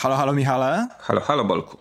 Halo, halo Michale. Halo, halo Bolku.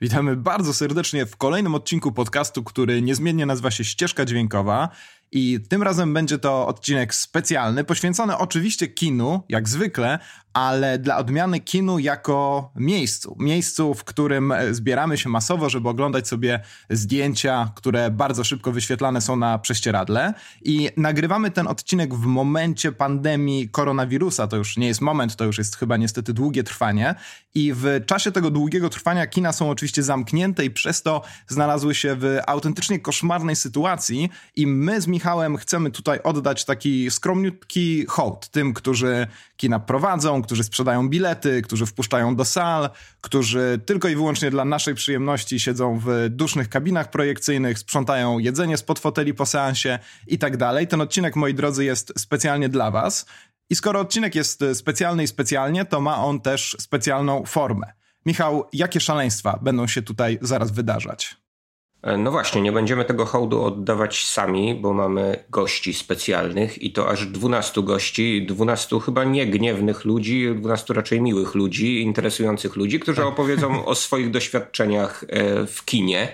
Witamy bardzo serdecznie w kolejnym odcinku podcastu, który niezmiennie nazywa się Ścieżka Dźwiękowa. I tym razem będzie to odcinek specjalny, poświęcony oczywiście kinu, jak zwykle, ale dla odmiany kinu jako miejscu. Miejscu, w którym e, zbieramy się masowo, żeby oglądać sobie zdjęcia, które bardzo szybko wyświetlane są na prześcieradle. I nagrywamy ten odcinek w momencie pandemii koronawirusa. To już nie jest moment, to już jest chyba niestety długie trwanie. I w czasie tego długiego trwania kina są oczywiście zamknięte i przez to znalazły się w autentycznie koszmarnej sytuacji. I my z Michałem chcemy tutaj oddać taki skromniutki hołd tym, którzy kina prowadzą, którzy sprzedają bilety, którzy wpuszczają do sal, którzy tylko i wyłącznie dla naszej przyjemności siedzą w dusznych kabinach projekcyjnych, sprzątają jedzenie spod foteli po seansie i tak dalej. Ten odcinek, moi drodzy, jest specjalnie dla Was. I skoro odcinek jest specjalny i specjalnie, to ma on też specjalną formę. Michał, jakie szaleństwa będą się tutaj zaraz wydarzać? E, no właśnie, nie będziemy tego hołdu oddawać sami, bo mamy gości specjalnych i to aż 12 gości, 12 chyba nie gniewnych ludzi, 12 raczej miłych ludzi, interesujących ludzi, którzy tak. opowiedzą o swoich doświadczeniach e, w kinie,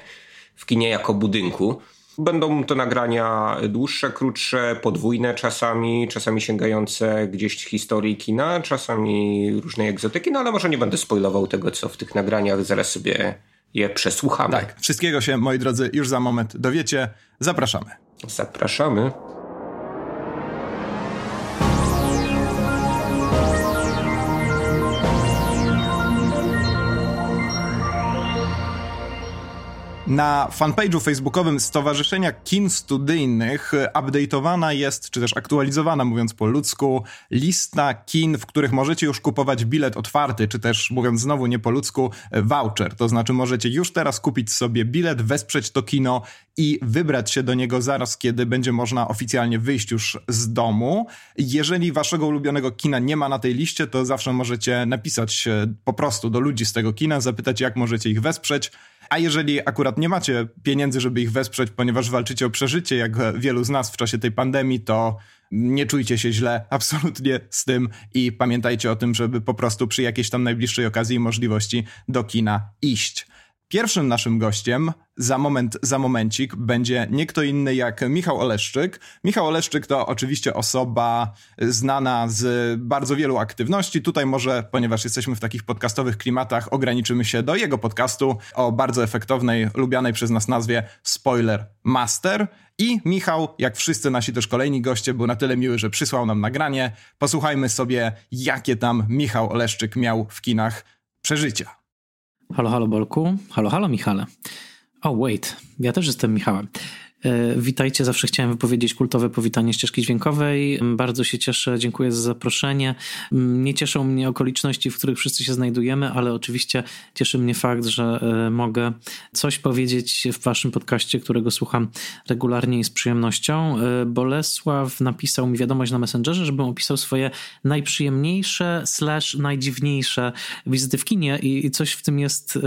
w kinie jako budynku. Będą to nagrania dłuższe, krótsze, podwójne czasami, czasami sięgające gdzieś historii kina, czasami różnej egzotyki, no ale może nie będę spoilował tego, co w tych nagraniach, zaraz sobie je przesłuchamy. Tak, wszystkiego się, moi drodzy, już za moment dowiecie. Zapraszamy. Zapraszamy. Na fanpage'u facebookowym Stowarzyszenia Kin Studyjnych update'owana jest, czy też aktualizowana, mówiąc po ludzku, lista kin, w których możecie już kupować bilet otwarty, czy też, mówiąc znowu nie po ludzku, voucher. To znaczy możecie już teraz kupić sobie bilet, wesprzeć to kino i wybrać się do niego zaraz, kiedy będzie można oficjalnie wyjść już z domu. Jeżeli waszego ulubionego kina nie ma na tej liście, to zawsze możecie napisać po prostu do ludzi z tego kina, zapytać, jak możecie ich wesprzeć. A jeżeli akurat nie macie pieniędzy, żeby ich wesprzeć, ponieważ walczycie o przeżycie, jak wielu z nas w czasie tej pandemii, to nie czujcie się źle absolutnie z tym i pamiętajcie o tym, żeby po prostu przy jakiejś tam najbliższej okazji i możliwości do kina iść. Pierwszym naszym gościem za moment, za momencik będzie nie kto inny jak Michał Oleszczyk. Michał Oleszczyk to oczywiście osoba znana z bardzo wielu aktywności. Tutaj może, ponieważ jesteśmy w takich podcastowych klimatach, ograniczymy się do jego podcastu o bardzo efektownej, lubianej przez nas nazwie Spoiler Master. I Michał, jak wszyscy nasi też kolejni goście, był na tyle miły, że przysłał nam nagranie. Posłuchajmy sobie, jakie tam Michał Oleszczyk miał w kinach przeżycia. Halo, halo Bolku. Halo, halo Michale. O, oh, wait, ja też jestem Michałem. E, witajcie, zawsze chciałem wypowiedzieć kultowe powitanie ścieżki dźwiękowej. Bardzo się cieszę, dziękuję za zaproszenie. Nie cieszą mnie okoliczności, w których wszyscy się znajdujemy, ale oczywiście cieszy mnie fakt, że e, mogę coś powiedzieć w waszym podcaście, którego słucham regularnie i z przyjemnością. E, Bolesław napisał mi wiadomość na Messengerze, żebym opisał swoje najprzyjemniejsze slash najdziwniejsze wizyty w kinie i coś w tym jest,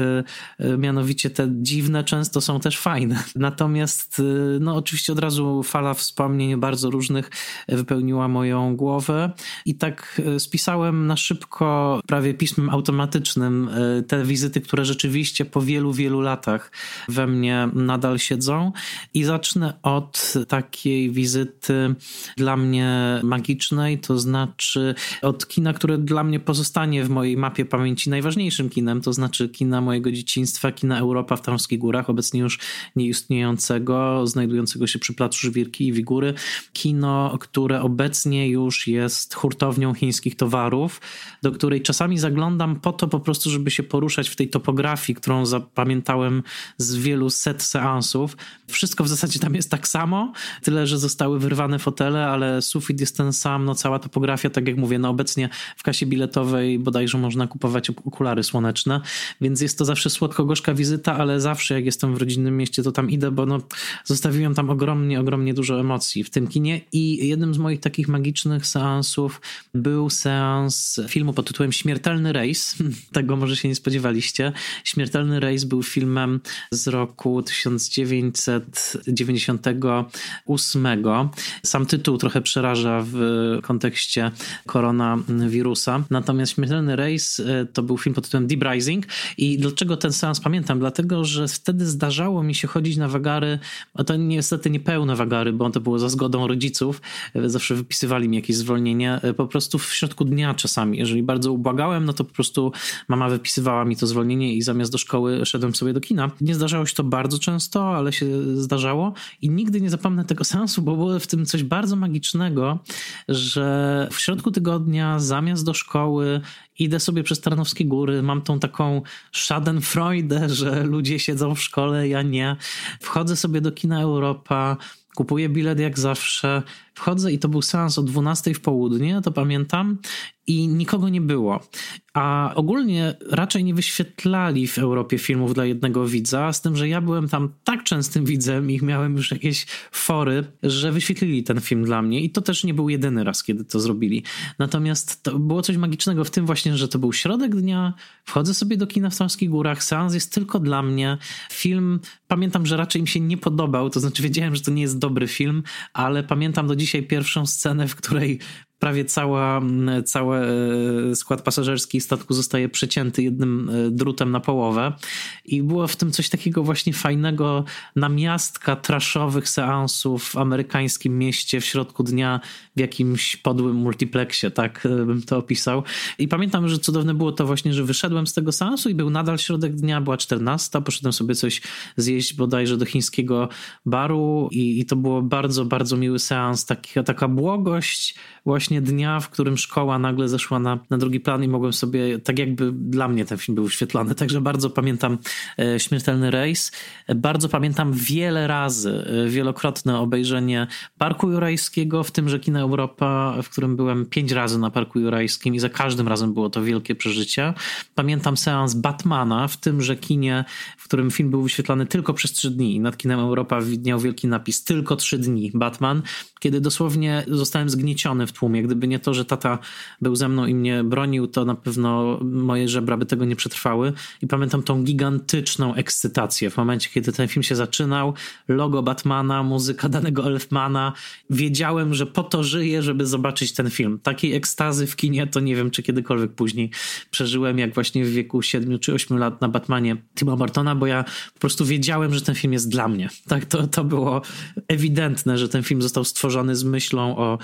mianowicie te dziwne często są też fajne. Natomiast no oczywiście od razu fala wspomnień bardzo różnych wypełniła moją głowę. I tak e, spisałem na szybko, prawie pismem automatycznym e, te wizyty, które rzeczywiście po wielu, wielu latach we mnie nadal siedzą. I zacznę od takiej wizyty dla mnie magicznej, to znaczy od kina, które dla mnie pozostanie w mojej mapie pamięci najważniejszym kinem, to znaczy kina mojego dzieciństwa, kina Europa w Tarnowskich Górach, obecnie już nieistniejącego, znajdującego się przy Placu Żwirki i Wigury. Kino, które obecnie już jest hurtownią chińskich towarów, do której czasami zaglądam po to po prostu, żeby się poruszać w tej topografii, którą zapamiętałem z wielu set seansów. Wszystko w zasadzie tam jest tak samo, tyle, że zostały wyrwane fotele, ale sufit jest ten sam, no cała topografia, tak jak mówię, no obecnie w kasie biletowej bodajże można kupować okulary słoneczne, więc jest to zawsze słodko-gorzka wizyta, ale zawsze jak jestem w rodzinnym mieście, to tam idę, bo no zostawiłem tam ogromnie, ogromnie dużo emocji w tym kinie i jednym z moich takich magicznych seansów był seans filmu pod tytułem Śmiertelny Rejs. Tego może się nie spodziewaliście. Śmiertelny Rejs był filmem z roku 1998. Sam tytuł trochę przeraża w kontekście koronawirusa. Natomiast Śmiertelny Rejs e, to był film pod tytułem Deep Rising i dlaczego ten seans pamiętam? Dlatego, że wtedy zdarzało mi się chodzić na wagary, a to niestety nie pełne wagary, bo to było za zgodą rodziców. Zawsze wypisywali mi jakieś zwolnienie. Po prostu w środku dnia czasami, jeżeli bardzo ubłagałem, no to po prostu mama wypisywała mi to zwolnienie i zamiast do szkoły szedłem sobie do kina. Nie zdarzało się to bardzo często, ale się zdarzało i nigdy nie zapomnę tego seansu, bo było w tym coś bardzo magicznego, że w środku tygodnia zamiast do szkoły idę sobie przez Tarnowskie Góry, mam tą taką schadenfreude, że ludzie siedzą w szkole, ja nie. Wchodzę sobie do kina Europa, kupuję bilet jak zawsze, wchodzę i to był seans o 12 w południe, to pamiętam, i nikogo nie było. A ogólnie raczej nie wyświetlali w Europie filmów dla jednego widza, z tym, że ja byłem tam tak częstym widzem i miałem już jakieś fory, że wyświetlili ten film dla mnie i to też nie był jedyny raz, kiedy to zrobili. Natomiast to było coś magicznego w tym właśnie, że to był środek dnia, wchodzę sobie do kina w Samskich Górach, seans jest tylko dla mnie. Film, pamiętam, że raczej mi się nie podobał, to znaczy wiedziałem, że to nie jest dobry film, ale pamiętam do dzisiaj pierwszą scenę, w której prawie cała, cały e, skład pasażerski statku zostaje przecięty jednym e, drutem na połowę i było w tym coś takiego właśnie fajnego namiastka traszowych seansów w amerykańskim mieście w środku dnia w jakimś podłym multiplexie, tak e, bym to opisał. I pamiętam, że cudowne było to właśnie, że wyszedłem z tego seansu i był nadal środek dnia, była 14, poszedłem sobie coś zjeść bodajże do chińskiego baru i, i to było bardzo, bardzo miły seans, taka, taka błogość właśnie dnia, w którym szkoła nagle zeszła na, na drugi plan i mogłem sobie, tak jakby dla mnie ten film był wyświetlany. Także bardzo pamiętam e, Śmiertelny Rejs. Bardzo pamiętam wiele razy, e, wielokrotne obejrzenie Parku Jurajskiego, w tym, że Kina Europa, w którym byłem pięć razy na Parku Jurajskim i za każdym razem było to wielkie przeżycie. Pamiętam seans Batmana, w tym, że kinie, w którym film był wyświetlany tylko przez trzy dni i nad Kinem Europa widniał wielki napis tylko trzy dni Batman, kiedy dosłownie zostałem zgnieciony w tłumie, gdyby nie to, że tata był ze mną i mnie bronił, to na pewno moje żebra by tego nie przetrwały. I pamiętam tą gigantyczną ekscytację w momencie, kiedy ten film się zaczynał. Logo Batmana, muzyka danego Elfmana. Wiedziałem, że po to żyję, żeby zobaczyć ten film. Takiej ekstazy w kinie to nie wiem, czy kiedykolwiek później przeżyłem, jak właśnie w wieku 7 czy 8 lat na Batmanie Tima Burtona, bo ja po prostu wiedziałem, że ten film jest dla mnie. Tak, to, to było ewidentne, że ten film został stworzony z myślą o,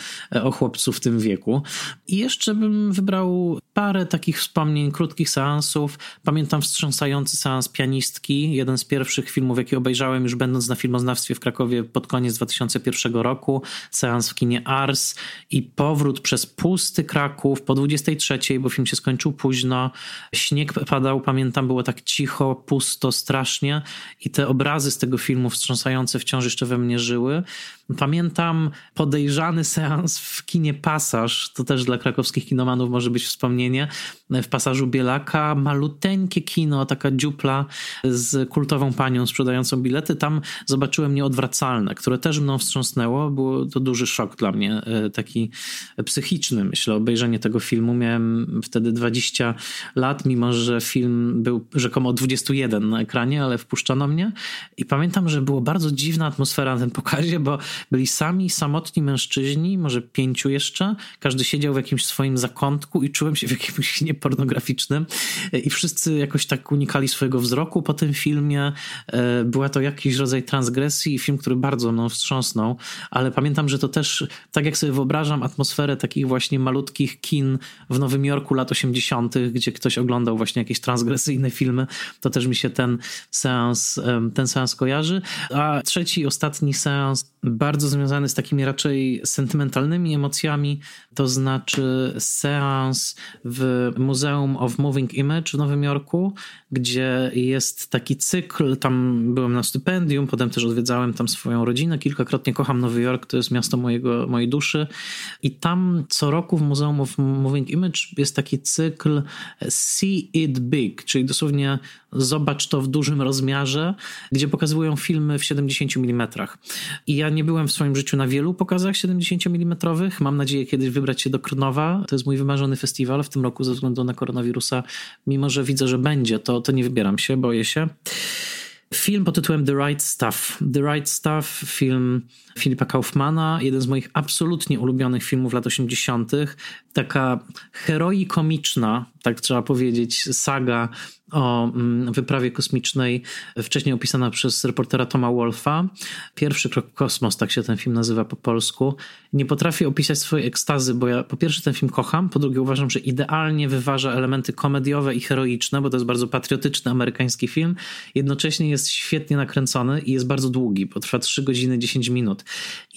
o chłopcu w tym wieku. I jeszcze bym wybrał parę takich wspomnień, krótkich seansów. Pamiętam wstrząsający seans pianistki, jeden z pierwszych filmów, jaki obejrzałem już będąc na filmoznawstwie w Krakowie pod koniec 2001 roku. Seans w kinie Ars i powrót przez pusty Kraków po 23, bo film się skończył późno. Śnieg padał, pamiętam, było tak cicho, pusto, strasznie i te obrazy z tego filmu wstrząsające wciąż jeszcze we mnie żyły. Pamiętam podejrzany seans w kinie Pasaż, to też dla krakowskich kinomanów może być wspomnienie. Armênia W Pasażu Bielaka maluteńkie kino, taka dziupla z kultową panią sprzedającą bilety. Tam zobaczyłem Nieodwracalne, które też mną wstrząsnęło. Było to duży szok dla mnie, e, taki psychiczny, myślę, obejrzenie tego filmu. Miałem wtedy 20 lat, mimo że film był rzekomo 21 na ekranie, ale wpuszczono mnie. I pamiętam, że było bardzo dziwna atmosfera na tym pokazie, bo byli sami, samotni mężczyźni, może pięciu jeszcze. Każdy siedział w jakimś swoim zakątku i czułem się w jakimś kinie pornograficznym i wszyscy jakoś tak unikali swojego wzroku po tym filmie. E, była to jakiś rodzaj transgresji film, który bardzo mną wstrząsnął, ale pamiętam, że to też, tak jak sobie wyobrażam atmosferę takich właśnie malutkich kin w Nowym Jorku lat 80., gdzie ktoś oglądał właśnie jakieś transgresyjne filmy, to też mi się ten seans, ten seans kojarzy. A trzeci, ostatni seans bardzo związany z takimi raczej sentymentalnymi emocjami, to znaczy seans w Muzeum of Moving Image w Nowym Jorku, gdzie jest taki cykl, tam byłem na stypendium, potem też odwiedzałem tam swoją rodzinę. Kilkakrotnie, kocham Nowy Jork, to jest miasto mojego, mojej duszy. I tam co roku w Muzeum of Moving Image jest taki cykl See It Big, czyli dosłownie zobacz to w dużym rozmiarze, gdzie pokazują filmy w 70 mm. I ja nie byłem w swoim życiu na wielu pokazach 70 mm. Mam nadzieję kiedyś wybrać się do Krnowa. To jest mój wymarzony festiwal w tym roku ze względu na koronawirusa. Mimo, że widzę, że będzie, to, to nie wybieram się, boję się. Film pod tytułem The Right Stuff. The Right Stuff, film Filipa Kaufmana, jeden z moich absolutnie ulubionych filmów lat 80. Taka heroi komiczna, tak trzeba powiedzieć, saga o mm, wyprawie kosmicznej, wcześniej opisana przez reportera Toma Wolfa. Pierwszy krok kosmos, tak się ten film nazywa po polsku. Nie potrafię opisać swojej ekstazy, bo ja po pierwsze ten film kocham, po drugie uważam, że idealnie wyważa elementy komediowe i heroiczne, bo to jest bardzo patriotyczny amerykański film. Jednocześnie jest świetnie nakręcony i jest bardzo długi, bo trwa 3 godziny 10 minut.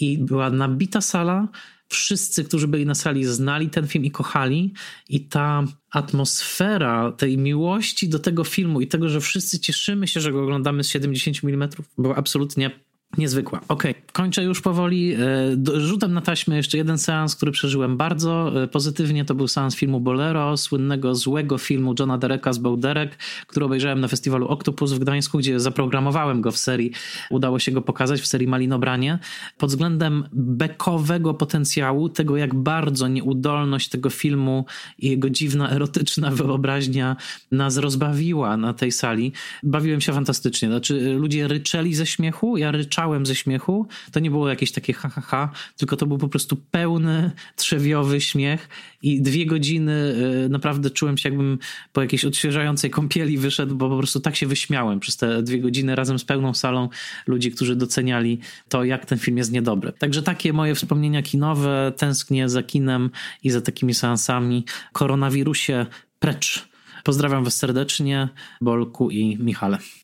I była nabita sala, wszyscy, którzy byli na sali, znali ten film i kochali, i ta atmosfera tej miłości do tego filmu i tego, że wszyscy cieszymy się, że go oglądamy z 70 mm, była absolutnie Niezwykła. Okej, okay. kończę już powoli. E, rzutem na taśmę jeszcze jeden seans, który przeżyłem bardzo e, pozytywnie. To był seans filmu Bolero, słynnego złego filmu Johna Dereka z Bołderek, który obejrzałem na festiwalu Octopus w Gdańsku, gdzie zaprogramowałem go w serii. Udało się go pokazać w serii Malinobranie. Pod względem bekowego potencjału, tego jak bardzo nieudolność tego filmu i jego dziwna, erotyczna wyobraźnia nas rozbawiła na tej sali. Bawiłem się fantastycznie. Znaczy, ludzie ryczeli ze śmiechu, ja ryczałem płakałem ze śmiechu. To nie było jakieś takie ha, ha, ha, tylko to był po prostu pełny, trzewiowy śmiech i dwie godziny y, naprawdę czułem się jakbym po jakiejś odświeżającej kąpieli wyszedł, bo po prostu tak się wyśmiałem przez te dwie godziny razem z pełną salą ludzi, którzy doceniali to, jak ten film jest niedobry. Także takie moje wspomnienia kinowe, tęsknię za kinem i za takimi seansami. Koronawirusie precz. Pozdrawiam Was serdecznie, Bolku i Michale.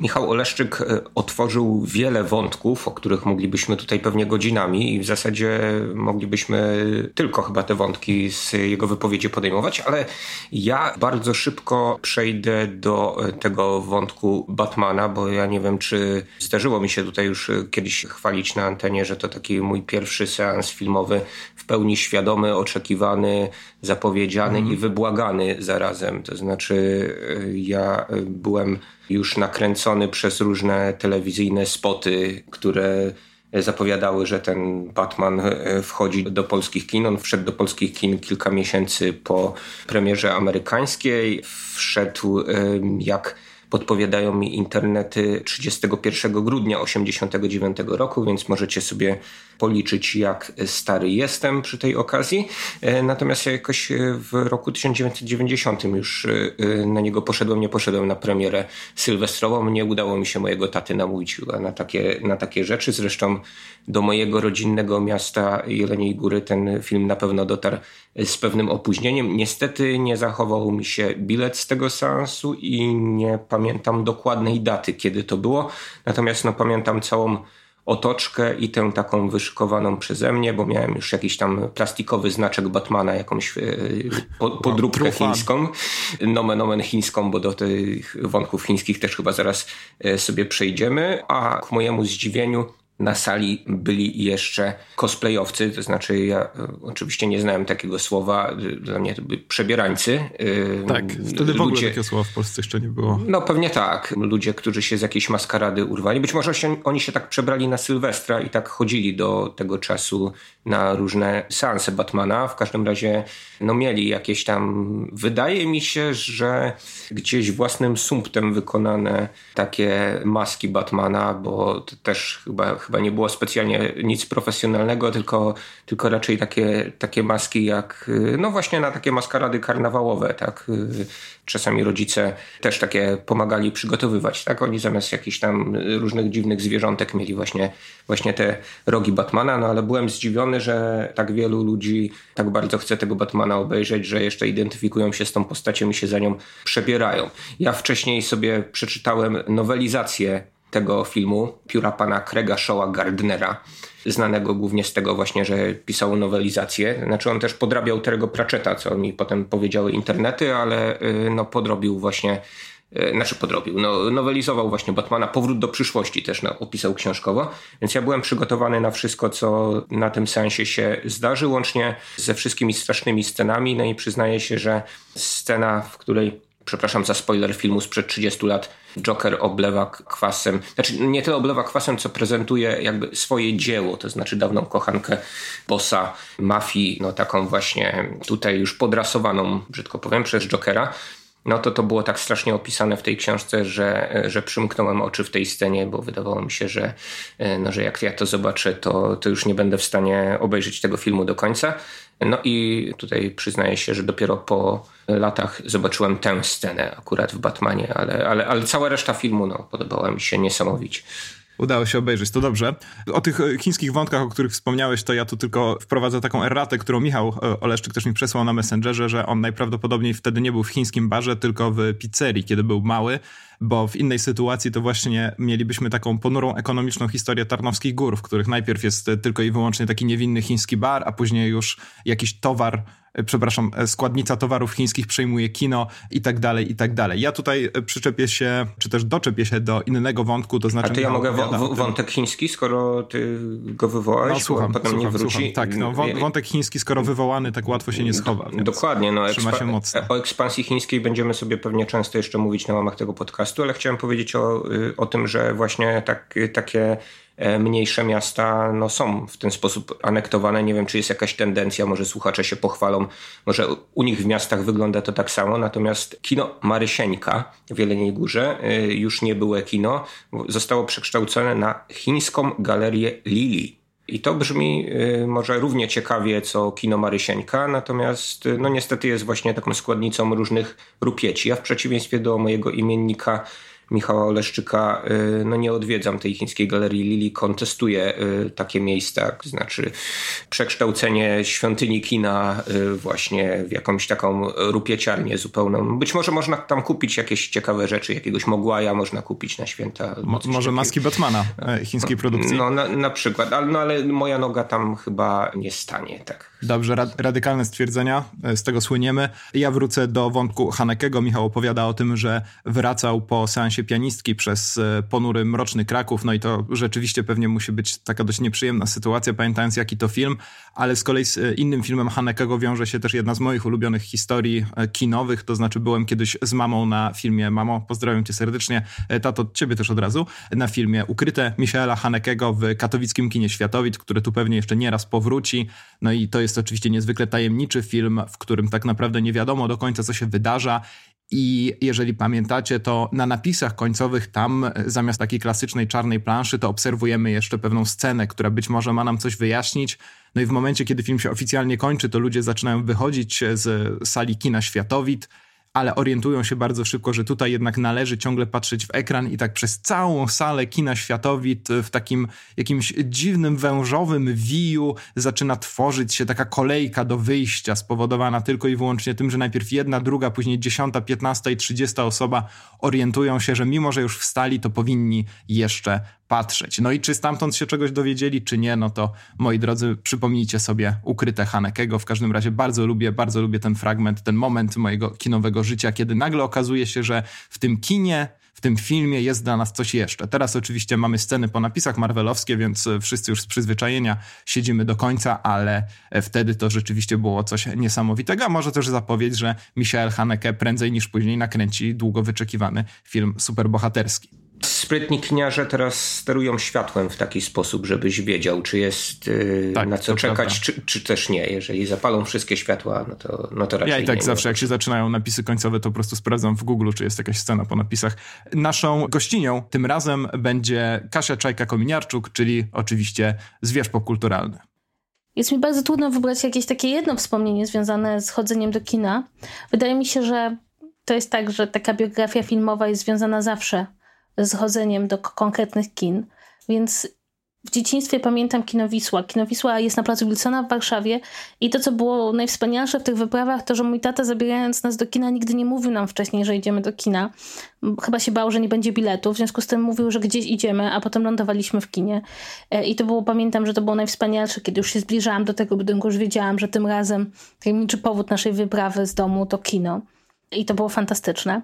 Michał Oleszczyk e, otworzył wiele wątków, o których moglibyśmy tutaj pewnie godzinami i w zasadzie moglibyśmy tylko chyba te wątki z jego wypowiedzi podejmować, ale ja bardzo szybko przejdę do e, tego wątku Batmana, bo ja nie wiem, czy zdarzyło mi się tutaj już e, kiedyś chwalić na antenie, że to taki mój pierwszy seans filmowy w pełni świadomy, oczekiwany, zapowiedziany mm. i wybłagany zarazem. To znaczy ja byłem już nakręcony przez różne telewizyjne spoty, które zapowiadały, że ten Batman e, wchodzi do polskich kin. On wszedł do polskich kin kilka miesięcy po premierze amerykańskiej. Wszedł jak podpowiadają mi internety 31 grudnia 1989 roku, więc możecie sobie policzyć, jak stary jestem przy tej okazji. E, natomiast ja jakoś e, w roku 1990 już e, na niego poszedłem, nie poszedłem na premierę sylwestrową. Nie udało mi się mojego taty namówić na takie, na takie rzeczy. Zresztą do mojego rodzinnego miasta Jeleniej Góry ten film na pewno dotarł z pewnym opóźnieniem. Niestety nie zachował mi się bilet z tego seansu i nie pamiętam dokładnej daty, kiedy to było. Natomiast no, pamiętam całą otoczkę i tę taką wyszykowaną przeze mnie, bo miałem już jakiś tam plastikowy znaczek Batmana, jakąś e, podróbkę chińską, nomen omen chińską, bo do tych wątków chińskich też chyba zaraz e, sobie przejdziemy, a ku mojemu zdziwieniu na sali byli jeszcze cosplayowcy, to znaczy ja e, oczywiście nie znałem takiego słowa, dla mnie to byli przebierańcy. E, tak, wtedy w ogóle takiego słowa w Polsce jeszcze nie było. No pewnie tak, ludzie, którzy się z jakiejś maskarady urwali. Być może się, oni się tak przebrali na Sylwestra i tak chodzili do tego czasu na różne seanse Batmana. W każdym razie no mieli jakieś tam, wydaje mi się, że gdzieś własnym sumptem wykonane takie maski Batmana, bo to też chyba chyba nie było specjalnie nic profesjonalnego, tylko, tylko raczej takie, takie maski jak, no właśnie na takie maskarady karnawałowe, tak. Czasami rodzice też takie pomagali przygotowywać, tak. Oni zamiast jakichś tam różnych dziwnych zwierzątek mieli właśnie, właśnie te rogi Batmana, no ale byłem zdziwiony, że tak wielu ludzi tak bardzo chce tego Batmana obejrzeć, że jeszcze identyfikują się z tą postacią i się za nią przebierają. Ja wcześniej sobie przeczytałem nowelizację tego filmu, pióra pana Craiga Shawa Gardnera, znanego głównie z tego właśnie, że pisał nowelizację. Znaczy on też podrabiał Terego Pratchetta, co mi potem powiedziały internety, ale y, no podrobił właśnie znaczy podrobił, no, nowelizował właśnie Batmana, Powrót do przyszłości też opisał książkowo, więc ja byłem przygotowany na wszystko, co na tym sensie się zdarzy, łącznie ze wszystkimi strasznymi scenami, no i przyznaję się, że scena, w której przepraszam za spoiler filmu sprzed 30 lat, Joker oblewa kwasem, znaczy nie tyle oblewa kwasem, co prezentuje jakby swoje dzieło, to znaczy dawną kochankę bossa mafii, no taką właśnie tutaj już podrasowaną, brzydko powiem, przez Jokera no to to było tak strasznie opisane w tej książce, że, że przymknąłem oczy w tej scenie, bo wydawało mi się, że, no, że jak ja to zobaczę, to, to już nie będę w stanie obejrzeć tego filmu do końca. No i tutaj przyznaję się, że dopiero po latach zobaczyłem tę scenę akurat w Batmanie, ale, ale, ale cała reszta filmu no, podobała mi się niesamowicie. Udało się obejrzeć, to dobrze. O tych e, chińskich wątkach, o których wspomniałeś, to ja tu tylko wprowadzę taką erratę, którą Michał e, Oleszczyk też mi przesłał na Messengerze, że on najprawdopodobniej wtedy nie był w chińskim barze, tylko w pizzerii, kiedy był mały, bo w innej sytuacji to właśnie mielibyśmy taką ponurą ekonomiczną historię Tarnowskich Gór, w których najpierw jest tylko i wyłącznie taki niewinny chiński bar, a później już jakiś towar przepraszam, e, składnica towarów chińskich przejmuje kino i tak dalej, i tak dalej. Ja tutaj e, przyczepię się, czy też doczepię się do innego wątku, to znaczy... A to ja mogę wątek chiński, skoro ty go wywołałeś, no, słucham, potem słucham, nie wróci. Słucham. Tak, no, wątek chiński, skoro wywołany, tak łatwo się nie schowa. Dokładnie, no, ekspa- się mocno. o ekspansji chińskiej będziemy sobie pewnie często jeszcze mówić na łamach tego podcastu, ale chciałem powiedzieć o, y, o tym, że właśnie tak, takie E, mniejsze miasta no, są w ten sposób anektowane. Nie wiem, czy jest jakaś tendencja, może słuchacze się pochwalą, może u nich w miastach wygląda to tak samo, natomiast kino Marysieńka w Jeleniej Górze e, już nie było kino, zostało przekształcone na chińską galerię Lili. I to brzmi y, może równie ciekawie co kino Marysieńka, natomiast no niestety jest właśnie taką składnicą różnych rupieci. Ja w przeciwieństwie do mojego imiennika Michała Oleszczyka, y, no nie odwiedzam tej chińskiej galerii Lili, kontestuję y, takie miejsca, to znaczy przekształcenie świątyni kina y, właśnie w jakąś taką rupieciarnię zupełną. Być może można tam kupić jakieś ciekawe rzeczy, jakiegoś Mogłaja można kupić na święta. Mo może maski Batmana e, chińskiej produkcji. No na, na przykład, no, ale moja noga tam chyba nie stanie, tak. Dobrze, radykalne stwierdzenia, e, z tego słyniemy. Ja wrócę do wątku Hanekego. Michał opowiada o tym, że wracał po seansie pianistki przez e, ponury, mroczny Kraków, no i to rzeczywiście pewnie musi być taka dość nieprzyjemna sytuacja, pamiętając jaki to film, ale z kolei z e, innym filmem Hanekego wiąże się też jedna z moich ulubionych historii kinowych, to znaczy byłem kiedyś z mamą na filmie, mamo, pozdrawiam cię serdecznie, tato, ciebie też od razu, na filmie Ukryte Michaela Hanekego w katowickim kinie Światowit, który tu pewnie jeszcze nieraz powróci, no i to jest jest oczywiście niezwykle tajemniczy film, w którym tak naprawdę nie wiadomo do końca, co się wydarza. I jeżeli pamiętacie, to na napisach końcowych tam zamiast takiej klasycznej czarnej planszy, to obserwujemy jeszcze pewną scenę, która być może ma nam coś wyjaśnić. No i w momencie, kiedy film się oficjalnie kończy, to ludzie zaczynają wychodzić z sali kina Światowit ale orientują się bardzo szybko, że tutaj jednak należy ciągle patrzeć w ekran i tak przez całą salę kina światowit w takim jakimś dziwnym, wężowym wiju zaczyna tworzyć się taka kolejka do wyjścia, spowodowana tylko i wyłącznie tym, że najpierw jedna, druga, później dziesiąta, piętnasta i trzydziesta osoba orientują się, że mimo, że już wstali, to powinni jeszcze patrzeć. No i czy stamtąd się czegoś dowiedzieli, czy nie, no to moi drodzy, przypomnijcie sobie ukryte Hanekego. W każdym razie bardzo lubię, bardzo lubię ten fragment, ten moment mojego kinowego życia, kiedy nagle okazuje się, że w tym kinie w tym filmie jest dla nas coś jeszcze. Teraz oczywiście mamy sceny po napisach marvelowskie, więc wszyscy już z przyzwyczajenia siedzimy do końca, ale wtedy to rzeczywiście było coś niesamowitego. A może też zapowiedź, że Michael Haneke prędzej niż później nakręci długo wyczekiwany film superbohaterski. Sprytni kniarze teraz sterują światłem w taki sposób, żebyś wiedział, czy jest yy, tak, na co czekać, czy, czy, też nie. Jeżeli zapalą wszystkie światła, no to, no to raczej Ja i tak nie, zawsze, nie. jak się zaczynają napisy końcowe, to po prostu sprawdzam w Google, czy jest jakaś scena po napisach. Naszą gościnią tym razem będzie Kasia Czajka-Kominiarczuk, czyli oczywiście zwierz popkulturalny. Jest mi bardzo trudno wybrać jakieś takie jedno wspomnienie związane z chodzeniem do kina. Wydaje mi się, że to jest tak, że taka biografia filmowa jest związana zawsze z chodzeniem do konkretnych kin. Więc w dzieciństwie pamiętam Kino Wisła. Kino Wisła jest na placu Wilsona w Warszawie i to, co było najwspanialsze w tych wyprawach, to, że mój tata zabierając nas do kina nigdy nie mówił nam wcześniej, że idziemy do kina. Chyba się bał, że nie będzie biletu, w związku z tym mówił, że gdzieś idziemy, a potem lądowaliśmy w kinie. E, I to było, pamiętam, że to było najwspanialsze, kiedy już się zbliżałam do tego budynku, już wiedziałam, że tym razem tajemniczy powód naszej wyprawy z domu to kino. I to było fantastyczne.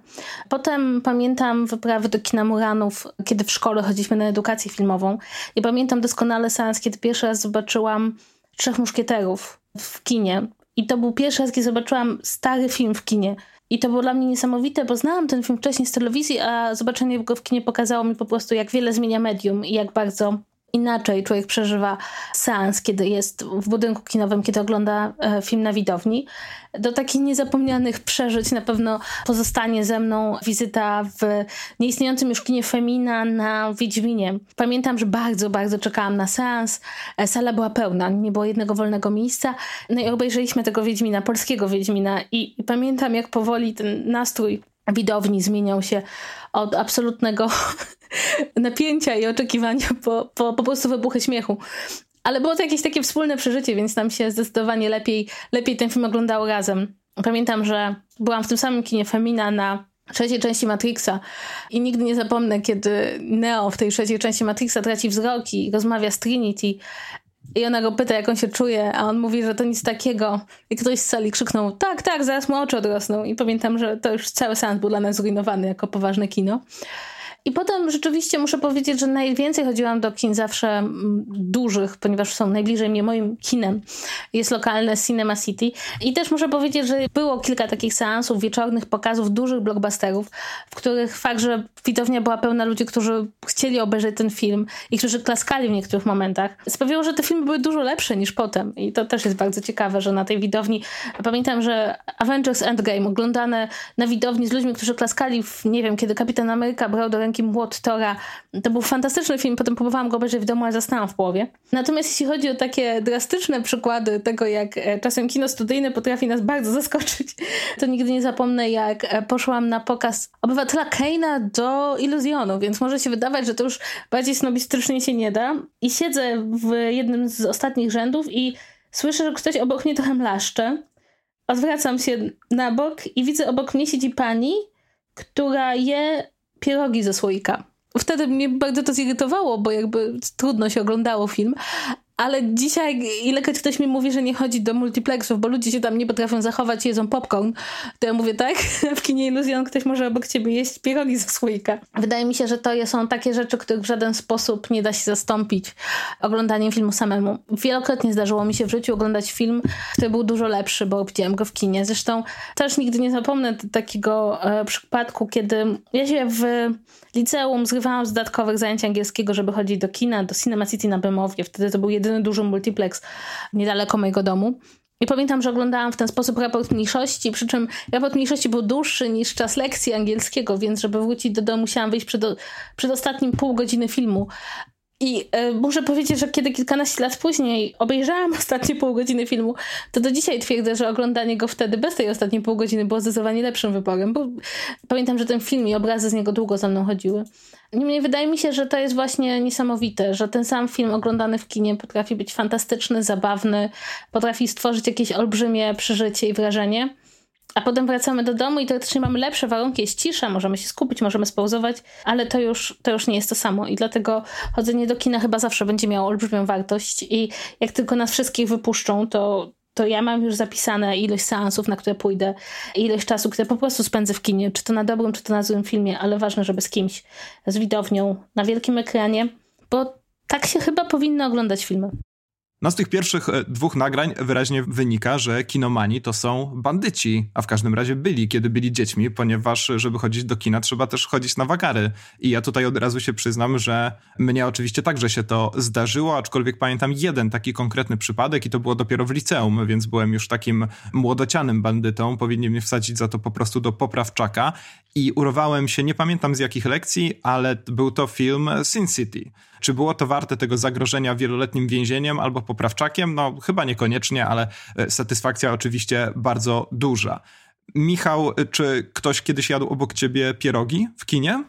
Potem pamiętam wyprawy do kina Muranów, kiedy w szkole chodziliśmy na edukację filmową. I pamiętam doskonale seans, kiedy pierwszy raz zobaczyłam Trzech Muszkieterów w kinie. I to był pierwszy raz, kiedy zobaczyłam stary film w kinie. I to było dla mnie niesamowite, bo znałam ten film wcześniej z telewizji, a zobaczenie go w kinie pokazało mi po prostu, jak wiele zmienia medium i jak bardzo inaczej człowiek przeżywa seans, kiedy jest w budynku kinowym, kiedy ogląda e, film na widowni. Do takich niezapomnianych przeżyć na pewno pozostanie ze mną wizyta w nieistniejącym już kinie Femina na Wiedźminie. Pamiętam, że bardzo, bardzo czekałam na seans. E, sala była pełna, nie było jednego wolnego miejsca. No i obejrzeliśmy tego Wiedźmina, polskiego Wiedźmina i, i pamiętam, jak powoli ten nastrój widowni zmieniał się od absolutnego napięcia i oczekiwania po, po, po prostu wybuchy śmiechu. Ale było to jakieś takie wspólne przeżycie, więc nam się zdecydowanie lepiej, lepiej ten film oglądało razem. Pamiętam, że byłam w tym samym kinie Femina na trzeciej części Matrixa i nigdy nie zapomnę, kiedy Neo w tej trzeciej części Matrixa traci wzrok i rozmawia z Trinity i ona go pyta, jak on się czuje, a on mówi, że to nic takiego. I ktoś z sali krzyknął, tak, tak, zaraz mu oczy odrosną. I pamiętam, że to już cały seans był dla nas zrujnowany jako poważne kino. I potem rzeczywiście muszę powiedzieć, że najwięcej chodziłam do kin zawsze mm, dużych, ponieważ są najbliżej mnie moim kinem. Jest lokalne Cinema City. I też muszę powiedzieć, że było kilka takich seansów, wieczornych pokazów dużych blockbusterów, w których fakt, że widownia była pełna ludzi, którzy chcieli obejrzeć ten film i którzy klaskali w niektórych momentach, sprawiło, że te filmy były dużo lepsze niż potem. I to też jest bardzo ciekawe, że na tej widowni pamiętam, że Avengers Endgame oglądane na widowni z ludźmi, którzy klaskali w, nie wiem, kiedy Kapitan Ameryka brał do ręki ręki Młot Tora. To był fantastyczny film, potem próbowałam go obejrzeć w domu, ale zastałam w połowie. Natomiast jeśli chodzi o takie drastyczne przykłady tego, jak e, czasem kino studyjne potrafi nas bardzo zaskoczyć, to nigdy nie zapomnę, jak e, poszłam na pokaz Obywatela Keina do Iluzjonu, więc może się wydawać, że to już bardziej snobistrycznie się nie da. I siedzę w jednym z ostatnich rzędów i słyszę, że ktoś obok mnie trochę mlaszcze. Odwracam się na bok i widzę obok mnie siedzi pani, która je pierogi ze słoika. Wtedy mnie bardzo to zirytowało, bo jakby trudno się oglądało film, ale dzisiaj, ilekroć ktoś mi mówi, że nie chodzi do multiplexów, bo ludzie się tam nie potrafią zachować jedzą popcorn, to ja mówię tak, w kinie Iluzjon ktoś może obok ciebie jeść pierogi ze słoika. Wydaje mi się, że to są takie rzeczy, których w żaden sposób nie da się zastąpić oglądaniem filmu samemu. Wielokrotnie zdarzyło mi się w życiu oglądać film, który był dużo lepszy, bo widziałem go w kinie. Zresztą też nigdy nie zapomnę takiego e, przypadku, kiedy ja się w liceum zrywałam z dodatkowych zajęć angielskiego, żeby chodzić do kina, do Cinema City na Bemowie. Wtedy to był jedyny duży multiplex niedaleko mojego domu. I pamiętam, że oglądałam w ten sposób raport mniejszości, przy czym raport mniejszości był dłuższy niż czas lekcji angielskiego, więc żeby wrócić do domu musiałam wyjść przed, przed ostatnim pół godziny filmu. I y, muszę powiedzieć, że kiedy kilkanaście lat później obejrzałam ostatnie pół godziny filmu, to do dzisiaj twierdzę, że oglądanie go wtedy bez tej ostatniej pół godziny było zdecydowanie lepszym wyborem, bo pamiętam, że ten film i obrazy z niego długo za mną chodziły. Niemniej wydaje mi się, że to jest właśnie niesamowite, że ten sam film oglądany w kinie potrafi być fantastyczny, zabawny, potrafi stworzyć jakieś olbrzymie przeżycie i wrażenie. A potem wracamy do domu i teoretycznie mamy lepsze warunki, jest cisza, możemy się skupić, możemy spauzować, ale to już, to już nie jest to samo. I dlatego chodzenie do kina chyba zawsze będzie miało olbrzymią wartość i jak tylko nas wszystkich wypuszczą, to, to ja mam już zapisane ilość seansów, na które pójdę, ilość czasu, które po prostu spędzę w kinie, czy to na dobrym, czy to na złym filmie, ale ważne, żeby z kimś, z widownią, na wielkim ekranie, bo tak się chyba powinno oglądać filmy. No z tych pierwszych e, dwóch nagrań wyraźnie wynika, że kinomani to są bandyci, a w każdym razie byli, kiedy byli dziećmi, ponieważ żeby chodzić do kina trzeba też chodzić na wagary. I ja tutaj od razu się przyznam, że mnie oczywiście także się to zdarzyło, aczkolwiek pamiętam jeden taki konkretny przypadek i to było dopiero w liceum, więc byłem już takim młodocianym bandytą, powinni mnie wsadzić za to po prostu do poprawczaka i urwałem się, nie pamiętam z jakich lekcji, ale był to film Sin City. Czy było to warte tego zagrożenia wieloletnim więzieniem albo poprawczakiem? No, chyba niekoniecznie, ale e, satysfakcja oczywiście bardzo duża. Michał, czy ktoś kiedyś jadł obok ciebie pierogi w kinie?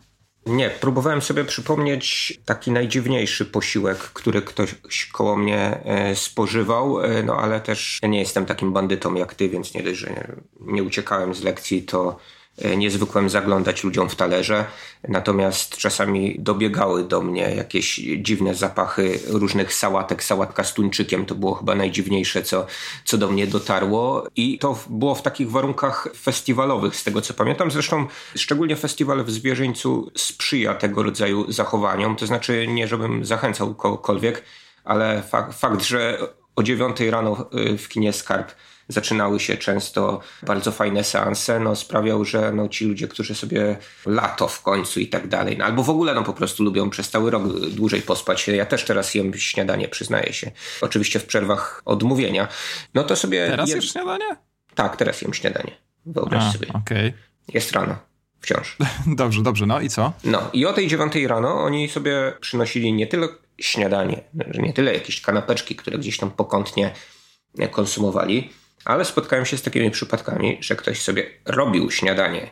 Nie, próbowałem sobie przypomnieć taki najdziwniejszy posiłek, który ktoś koło mnie e, spożywał, e, no ale też ja nie jestem takim bandytą jak ty, więc nie dość, że nie, nie uciekałem z lekcji, to E, niezwykłem zaglądać ludziom w talerze, natomiast czasami dobiegały do mnie jakieś dziwne zapachy różnych sałatek, sałatka z tuńczykiem, to było chyba najdziwniejsze, co, co do mnie dotarło. I to było w takich warunkach festiwalowych, z tego co pamiętam. Zresztą szczególnie festiwal w Zwierzyńcu sprzyja tego rodzaju zachowaniom, to znaczy nie, żebym zachęcał kogokolwiek, ale fakt, fakt że o dziewiątej rano y, w kinie Skarb zaczynały się często bardzo fajne seanse, no sprawiał, że no, ci ludzie, którzy sobie lato w końcu i tak dalej, no, albo w ogóle no po prostu lubią przez cały rok dłużej pospać. Ja też teraz jem śniadanie, przyznaję się. Oczywiście w przerwach odmówienia. No to sobie... Teraz jem... śniadanie? Tak, teraz jem śniadanie. Wyobraź A, sobie. Okay. Jest rano. Wciąż. Dobrze, dobrze. No i co? No i o tej dziewiątej rano oni sobie przynosili nie tyle śniadanie, nie tyle jakieś kanapeczki, które gdzieś tam pokątnie konsumowali, ale spotkałem się z takimi przypadkami, że ktoś sobie robił śniadanie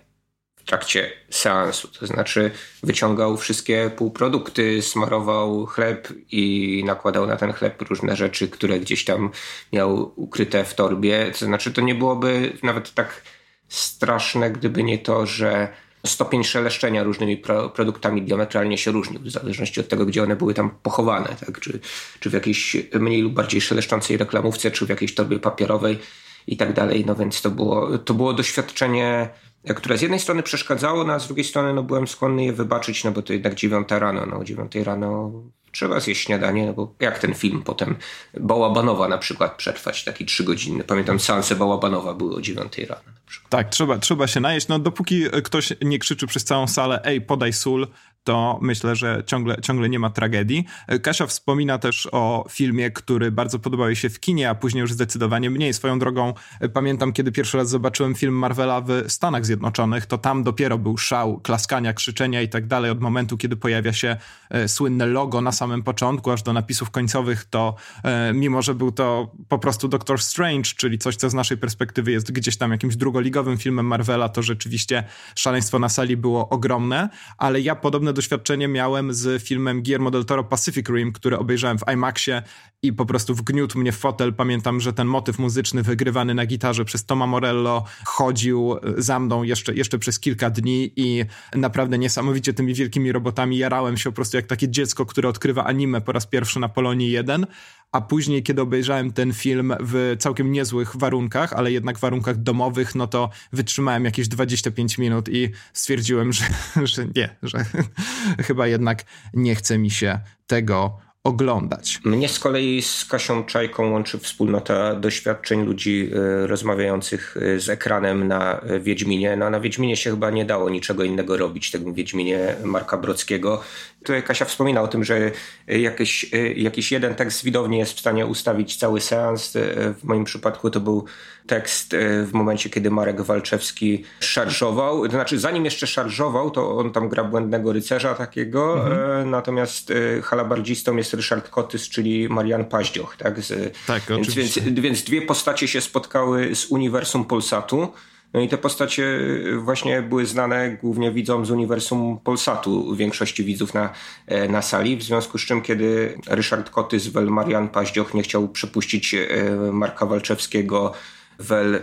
w trakcie seansu. To znaczy wyciągał wszystkie półprodukty, smarował chleb i nakładał na ten chleb różne rzeczy, które gdzieś tam miał ukryte w torbie. To znaczy to nie byłoby nawet tak straszne, gdyby nie to, że stopień szeleszczenia różnymi pro, produktami diametralnie się różnił, w zależności od tego, gdzie one były tam pochowane, tak? czy, czy w jakiejś mniej lub bardziej szeleszczącej reklamówce, czy w jakiejś torbie papierowej i tak dalej. No więc to było, to było doświadczenie, które z jednej strony przeszkadzało, no a z drugiej strony no, byłem skłonny je wybaczyć, no bo to jednak dziewiąta rano, no o dziewiątej rano trzeba zjeść śniadanie, no bo jak ten film potem Bałabanowa na przykład przetrwać, taki trzygodzinny. Pamiętam, seanse Bałabanowa były o dziewiątej rano. Tak, trzeba, trzeba się najeść. No dopóki ktoś nie krzyczy przez całą salę, ej, podaj sól, to myślę, że ciągle, ciągle nie ma tragedii. Kasia wspomina też o filmie, który bardzo podobał się w kinie, a później już zdecydowanie mniej. Swoją drogą pamiętam, kiedy pierwszy raz zobaczyłem film Marvela w Stanach Zjednoczonych, to tam dopiero był szał klaskania, krzyczenia i tak dalej. Od momentu, kiedy pojawia się e, słynne logo na samym początku, aż do napisów końcowych, to e, mimo, że był to po prostu Doctor Strange, czyli coś, co z naszej perspektywy jest gdzieś tam jakimś drugoligowym filmem Marvela, to rzeczywiście szaleństwo na sali było ogromne, ale ja podobne podobne doświadczenie miałem z filmem Guillermo del Toro Pacific Rim, który obejrzałem w IMAXie i po prostu wgniótł mnie w fotel. Pamiętam, że ten motyw muzyczny wygrywany na gitarze przez Toma Morello chodził za mną jeszcze, jeszcze przez kilka dni i naprawdę niesamowicie tymi wielkimi robotami jarałem się po prostu jak takie dziecko, które odkrywa anime po raz pierwszy na Polonii 1, a później, kiedy obejrzałem ten film w całkiem niezłych warunkach, ale jednak warunkach domowych, no to wytrzymałem jakieś 25 minut i stwierdziłem, że, że nie, że chyba jednak nie chce mi się tego oglądać. Mnie z kolei z Kasią Czajką łączy wspólnota doświadczeń ludzi y, rozmawiających y, z ekranem na Wiedźminie. No, na Wiedźminie się chyba nie dało niczego innego robić, tego Wiedźminie Marka Brockiego. Tutaj Kasia wspomina o tym, że jakiś, jakiś jeden tekst widowni jest w stanie ustawić cały seans. W moim przypadku to był tekst w momencie, kiedy Marek Walczewski szarżował. To znaczy, zanim jeszcze szarżował, to on tam gra błędnego rycerza takiego, mhm. natomiast halabardzistą jest Ryszard Kotys, czyli Marian Paździoch. Tak, z, tak więc, więc, więc dwie postacie się spotkały z uniwersum Polsatu. No i te postacie właśnie były znane głównie widzom z uniwersum Polsatu, większości widzów na, e, na sali, w związku z czym kiedy Ryszard Kotys, wel Marian Paździoch nie chciał przepuścić e, Marka Walczewskiego wel, e,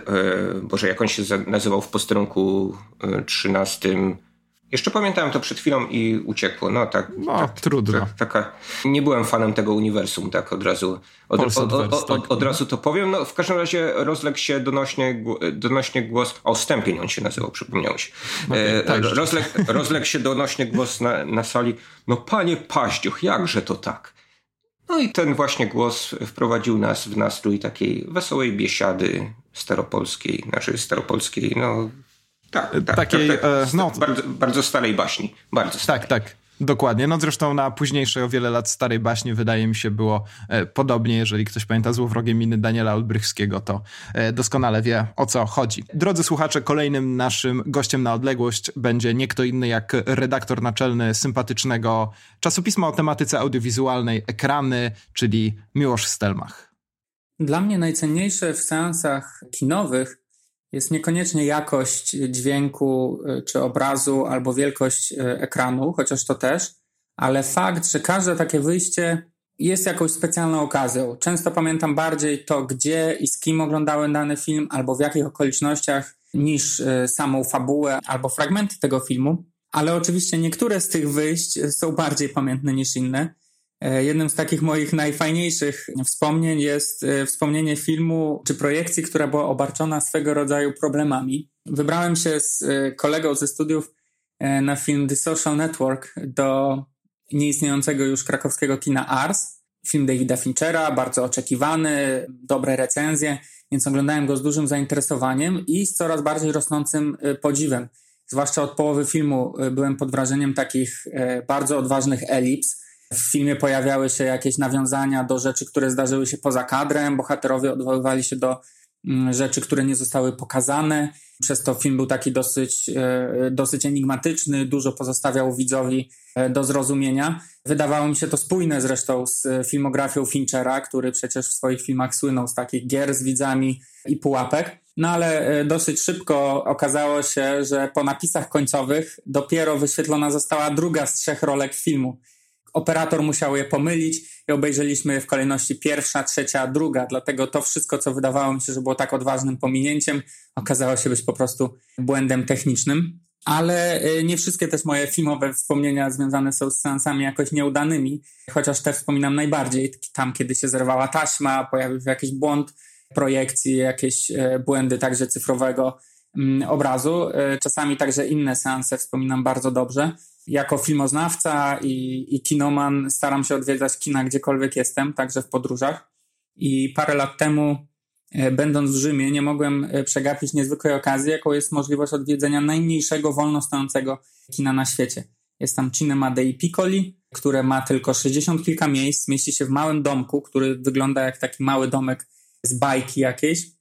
Boże, jak on się nazywał w posterunku 13 jeszcze pamiętałem to przed chwilą i uciekło. No tak. No, tak, trudno. Tak, taka, nie byłem fanem tego uniwersum, tak od razu. Od, od, od, od, od razu to powiem. No, w każdym razie rozległ się donośnie, donośnie głos. O, Stępień on się nazywał, przypomniał się. Okay, e, tak, rozległ, rozległ się donośnie głos na, na sali. No, panie Paździoch, jakże to tak? No i ten właśnie głos wprowadził nas w nastrój takiej wesołej biesiady staropolskiej, znaczy staropolskiej, no tak, tak, takiej, tak, tak. No, bardzo, bardzo starej baśni. Bardzo starej. Tak, tak. Dokładnie. No zresztą na późniejsze o wiele lat starej baśni wydaje mi się było e, podobnie. Jeżeli ktoś pamięta złowrogie miny Daniela Olbrychskiego, to e, doskonale wie o co chodzi. Drodzy słuchacze, kolejnym naszym gościem na odległość będzie nie kto inny jak redaktor naczelny sympatycznego czasopisma o tematyce audiowizualnej Ekrany, czyli Miłosz Stelmach. Dla mnie najcenniejsze w seansach kinowych jest niekoniecznie jakość dźwięku y, czy obrazu albo wielkość y, ekranu, chociaż to też, ale fakt, że każde takie wyjście jest jakąś specjalną okazją. Często pamiętam bardziej to, gdzie i z kim oglądałem dany film, albo w jakich okolicznościach, niż y, samą fabułę albo fragmenty tego filmu. Ale oczywiście niektóre z tych wyjść są bardziej pamiętne niż inne. E, jednym z takich moich najfajniejszych wspomnień jest e, wspomnienie filmu czy projekcji, która była obarczona swego rodzaju problemami. Wybrałem się z e, kolegą ze studiów na film The Social Network do nieistniejącego już krakowskiego kina Ars. film Davida Finchera, bardzo oczekiwany, dobre recenzje, więc oglądałem go z dużym zainteresowaniem i z coraz bardziej rosnącym podziwem. Zwłaszcza od połowy filmu byłem pod wrażeniem takich bardzo odważnych elips. W filmie pojawiały się jakieś nawiązania do rzeczy, które zdarzyły się poza kadrem, bohaterowie odwoływali się do mm, rzeczy, które nie zostały pokazane. Przez to film był taki dosyć, dosyć enigmatyczny, dużo pozostawiał widzowi do zrozumienia. Wydawało mi się to spójne zresztą z filmografią Finchera, który przecież w swoich filmach słynął z takich gier z widzami i pułapek. No ale e, dosyć szybko okazało się, że po napisach końcowych dopiero wyświetlona została druga z trzech rolek filmu. Operator musiał je pomylić i obejrzeliśmy je w kolejności pierwsza, trzecia, druga. Dlatego to wszystko, co wydawało mi się, że było tak odważnym pominięciem, okazało się być po prostu błędem technicznym ale y, nie wszystkie też moje filmowe wspomnienia związane są z seansami jakoś nieudanymi, chociaż te wspominam najbardziej. Tam, kiedy się zerwała taśma, pojawił się jakiś błąd projekcji, jakieś y, błędy także cyfrowego mm, obrazu. Y, czasami także inne seanse wspominam bardzo dobrze. Jako filmoznawca i, i kinoman staram się odwiedzać kina gdziekolwiek jestem, także w podróżach. I parę lat temu E, będąc w Rzymie, nie mogłem e, przegapić niezwykłej okazji, jaką jest możliwość odwiedzenia najmniejszego wolno stojącego kina na świecie. Jest tam Cinema dei Piccoli, które ma tylko 60 kilka miejsc, mieści się w małym domku, który wygląda jak taki mały domek z bajki jakiejś.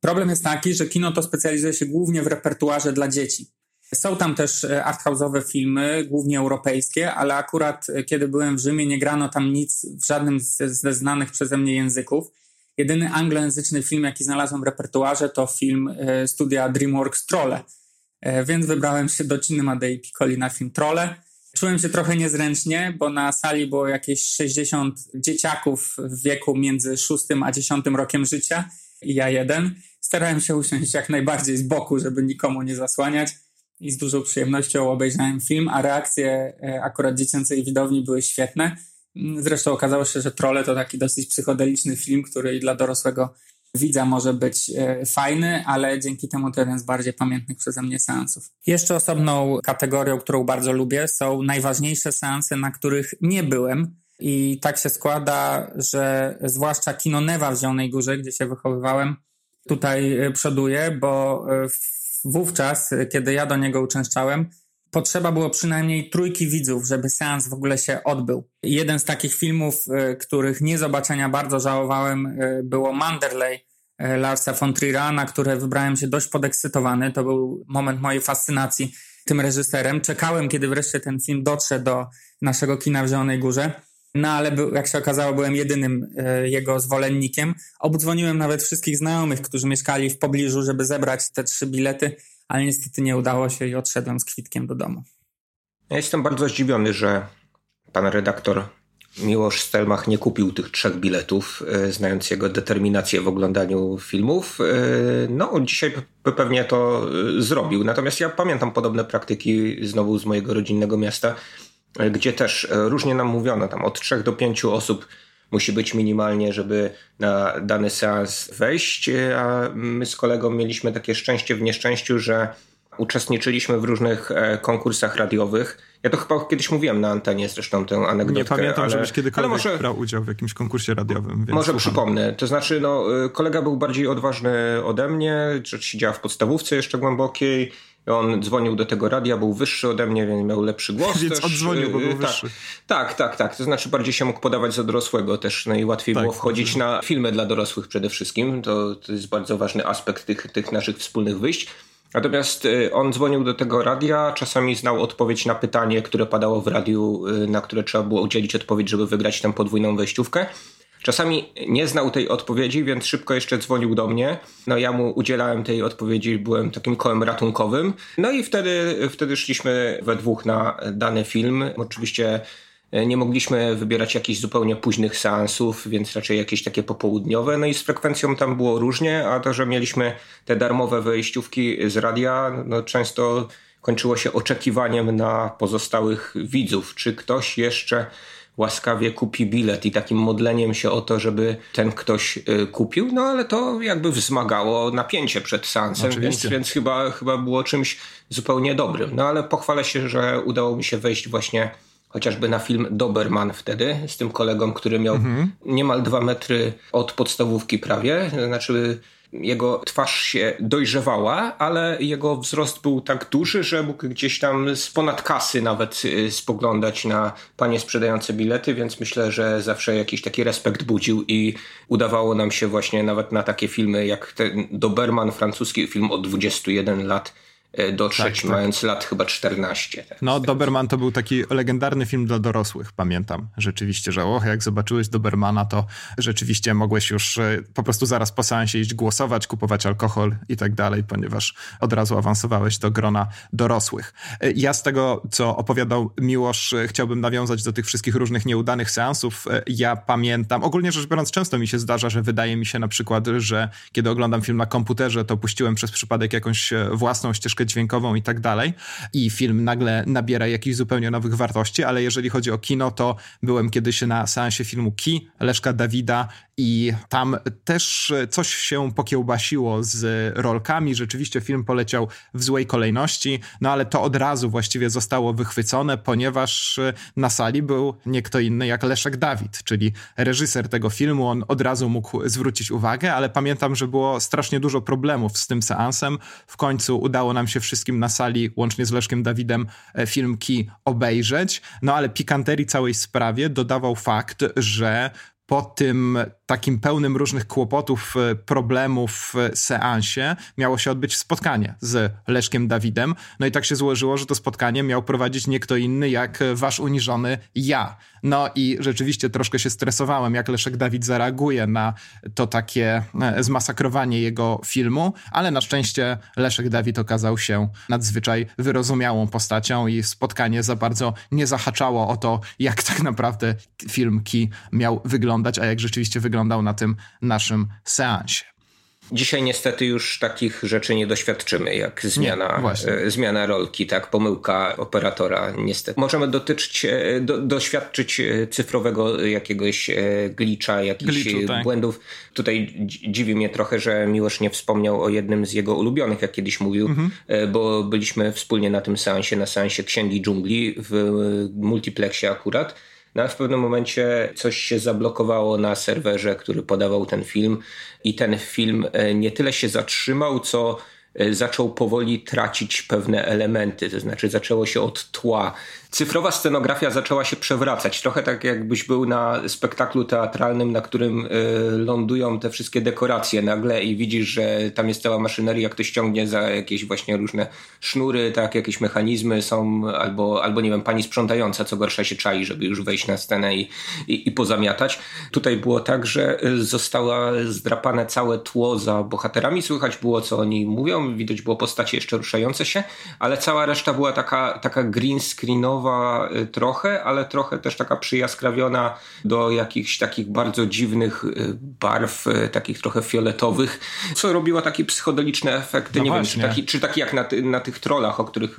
Problem jest taki, że kino to specjalizuje się głównie w repertuarze dla dzieci. Są tam też e, arthouse'owe filmy, głównie europejskie, ale akurat kiedy byłem w Rzymie, nie grano tam nic w żadnym ze znanych przeze mnie języków. Jedyny anglojęzyczny film, jaki znalazłem w repertuarze, to film e, studia DreamWorks Trolle. E, więc wybrałem się do Cinema dei Piccoli na film Trolle. Czułem się trochę niezręcznie, bo na sali było jakieś 60 dzieciaków w wieku między 6 a 10 rokiem życia i ja jeden. Starałem się usiąść jak najbardziej z boku, żeby nikomu nie zasłaniać i z dużą przyjemnością obejrzałem film, a reakcje e, akurat dziecięcej widowni były świetne. Zresztą okazało się, że Trolle to taki dosyć psychodeliczny film, który dla dorosłego widza może być e, fajny, ale dzięki temu to jeden z bardziej pamiętnych przeze mnie seansów. Jeszcze osobną kategorią, którą bardzo lubię, są najważniejsze seanse, na których nie byłem. I tak się składa, że zwłaszcza kino Newa w Zielonej Górze, gdzie się wychowywałem, tutaj e, przoduje, bo e, wówczas, kiedy ja do niego uczęszczałem, potrzeba było przynajmniej trójki widzów, żeby seans w ogóle się odbył. Jeden z takich filmów, e, których nie zobaczenia bardzo żałowałem, e, było Manderley Larsa von Trier'a, na które wybrałem się dość podekscytowany. To był moment mojej fascynacji tym reżyserem. Czekałem, kiedy wreszcie ten film dotrze do naszego kina w Zielonej Górze. No ale był, jak się okazało, byłem jedynym jego zwolennikiem. Obdzwoniłem nawet wszystkich znajomych, którzy mieszkali w pobliżu, żeby zebrać te trzy bilety ale niestety nie udało się i odszedłem z kwitkiem do domu. Ja jestem bardzo zdziwiony, że pan redaktor Miłosz Stelmach nie kupił tych trzech biletów, e, znając jego determinację w oglądaniu filmów. E, no, dzisiaj pewnie to e, zrobił. Natomiast ja pamiętam podobne praktyki znowu z mojego rodzinnego miasta, gdzie też różnie nam mówiono, tam od trzech do pięciu osób musi być minimalnie, żeby na dany seans wejść, a my z kolegą mieliśmy takie szczęście w nieszczęściu, że uczestniczyliśmy w różnych e, konkursach radiowych. Ja to chyba kiedyś mówiłem na antenie zresztą tę anegdotkę. Nie pamiętam, ale, żebyś kiedykolwiek może, brał udział w jakimś konkursie radiowym. może słucham. przypomnę. To znaczy, no, e, kolega był bardziej odważny ode mnie, siedziała w podstawówce jeszcze głębokiej on dzwonił do tego radia, był wyższy ode mnie, więc miał lepszy głos. Więc też. oddzwonił, bo był tak, wyższy. Tak, tak, tak. To znaczy bardziej się mógł podawać za dorosłego też. Najłatwiej tak, było wchodzić tak. na filmy dla dorosłych przede wszystkim. To, to jest bardzo ważny aspekt tych, tych naszych wspólnych wyjść. Natomiast y, on dzwonił do tego radia, czasami znał odpowiedź na pytanie, które padało w radiu, y, na które trzeba było udzielić odpowiedź, żeby wygrać tę podwójną wejściówkę. Czasami nie znał tej odpowiedzi, więc szybko jeszcze dzwonił do mnie. No ja mu udzielałem tej odpowiedzi, byłem takim kołem ratunkowym. No i wtedy, wtedy szliśmy we dwóch na dany film. Oczywiście e, nie mogliśmy wybierać jakichś zupełnie późnych seansów, więc raczej jakieś takie popołudniowe. No i z frekwencją tam było różnie, a to, że mieliśmy te darmowe wejściówki z radia, no często kończyło się oczekiwaniem na pozostałych widzów. Czy ktoś jeszcze łaskawie kupi bilet i takim modleniem się o to, żeby ten ktoś y, kupił, no ale to jakby wzmagało napięcie przed seansem, więc, więc chyba, chyba było czymś zupełnie dobrym. No ale pochwalę się, że udało mi się wejść właśnie chociażby na film Doberman wtedy, z tym kolegą, który miał mhm. niemal dwa metry od podstawówki prawie, znaczy jego twarz się dojrzewała, ale jego wzrost był tak duży, że mógł gdzieś tam z ponad kasy nawet y, spoglądać na panie sprzedające bilety, więc myślę, że zawsze jakiś taki respekt budził i udawało nam się właśnie nawet na takie filmy jak ten Doberman, francuski film od 21 lat, dotrzeć, tak, tak. mając lat chyba 14. Tak, no, Doberman to był taki legendarny film dla dorosłych, pamiętam. Rzeczywiście, że och, jak zobaczyłeś Dobermana, to rzeczywiście mogłeś już e, po prostu zaraz po seansie iść głosować, kupować alkohol i tak dalej, ponieważ od razu awansowałeś do grona dorosłych. E, ja z tego, co opowiadał Miłosz, chciałbym nawiązać do tych wszystkich różnych nieudanych seansów. Ja pamiętam, ogólnie rzecz biorąc, często mi się zdarza, że wydaje mi się na przykład, że kiedy oglądam film na komputerze, to puściłem przez przypadek jakąś własną ścieżkę dźwiękową i tak dalej. I film nagle nabiera jakichś zupełnie nowych wartości, ale jeżeli chodzi o kino, to byłem kiedyś na seansie filmu Ki Leszka Dawida i tam też coś się pokiełbasiło z rolkami. Rzeczywiście film poleciał w złej kolejności, no ale to od razu właściwie zostało wychwycone, ponieważ na sali był nie kto inny jak Leszek Dawid, czyli reżyser tego filmu. On od razu mógł zwrócić uwagę, ale pamiętam, że było strasznie dużo problemów z tym seansem. W końcu udało nam się wszystkim na sali, łącznie z Leszkiem Dawidem, e, filmki obejrzeć. No ale pikanterii całej sprawie dodawał fakt, że po tym takim pełnym różnych kłopotów, e, problemów e, seansie miało się odbyć spotkanie z Leszkiem Dawidem. No i tak się złożyło, że to spotkanie miał prowadzić nie kto inny jak wasz uniżony ja. No i rzeczywiście troszkę się stresowałem, jak Leszek Dawid zareaguje na to takie e, zmasakrowanie jego filmu, ale na szczęście Leszek Dawid okazał się nadzwyczaj wyrozumiałą postacią i spotkanie za bardzo nie zahaczało o to, jak tak naprawdę film Ki miał wyglądać, a jak rzeczywiście wyglądał na tym naszym seansie. Dzisiaj niestety już takich rzeczy nie doświadczymy, jak zmiana, nie, zmiana rolki, tak, pomyłka operatora, niestety. Możemy dotyczyć, e, do, doświadczyć e, cyfrowego jakiegoś e, glitcha, jakichś Glitchu, tak. błędów. Tutaj dziwi mnie trochę, że Miłosz nie wspomniał o jednym z jego ulubionych, jak kiedyś mówił, mhm. bo byliśmy wspólnie na tym seansie, na seansie Księgi Dżungli w multiplexie akurat no a w pewnym momencie coś się zablokowało na serwerze, który podawał ten film i ten film e, nie tyle się zatrzymał, co e, zaczął powoli tracić pewne elementy, to znaczy zaczęło się od tła cyfrowa scenografia zaczęła się przewracać. Trochę tak jakbyś był na spektaklu teatralnym, na którym y, lądują te wszystkie dekoracje nagle i widzisz, że tam jest cała maszyneria, ktoś ściągnie za jakieś właśnie różne sznury, tak, jakieś mechanizmy są, albo, albo nie wiem, pani sprzątająca, co gorsza się czai, żeby już wejść na scenę i, i, i pozamiatać. Tutaj było tak, że y, została zdrapane całe tło za bohaterami, słychać było, co oni mówią, widać było postacie jeszcze ruszające się, ale cała reszta była taka, taka green screenowa, Y, trochę, ale trochę też taka przyjaskrawiona do jakichś takich bardzo dziwnych y, barw, y, takich trochę fioletowych, co robiło takie psychodeliczne efekty. No nie właśnie. wiem, czy taki, czy taki jak na, na tych trollach, o których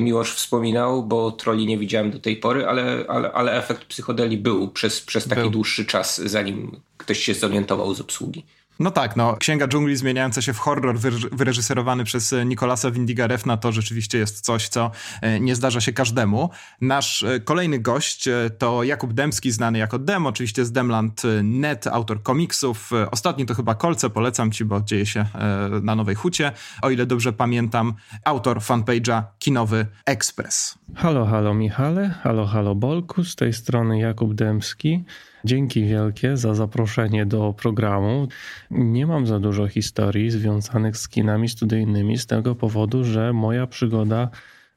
Miłosz wspominał, bo troli nie widziałem do tej pory, ale, ale, ale efekt psychodeli był przez, przez taki był. dłuższy czas, zanim ktoś się zorientował z obsługi. No tak, no. Księga dżungli zmieniająca się w horror wyreżyserowany przez e, Nikolasa Windiga Refna to rzeczywiście jest coś, co e, nie zdarza się każdemu. Nasz e, kolejny gość to Jakub Demski, znany jako Dem, oczywiście z Demland.net, autor komiksów. Ostatni to chyba Kolce, polecam ci, bo dzieje się na Nowej Hucie. O ile dobrze pamiętam, autor fanpage'a Kinowy Express. Halo, halo Michale, halo, halo Bolku, z tej strony Jakub Demski. Dzięki wielkie za zaproszenie do programu. Nie mam za dużo historii związanych z kinami studyjnymi z tego powodu, że moja przygoda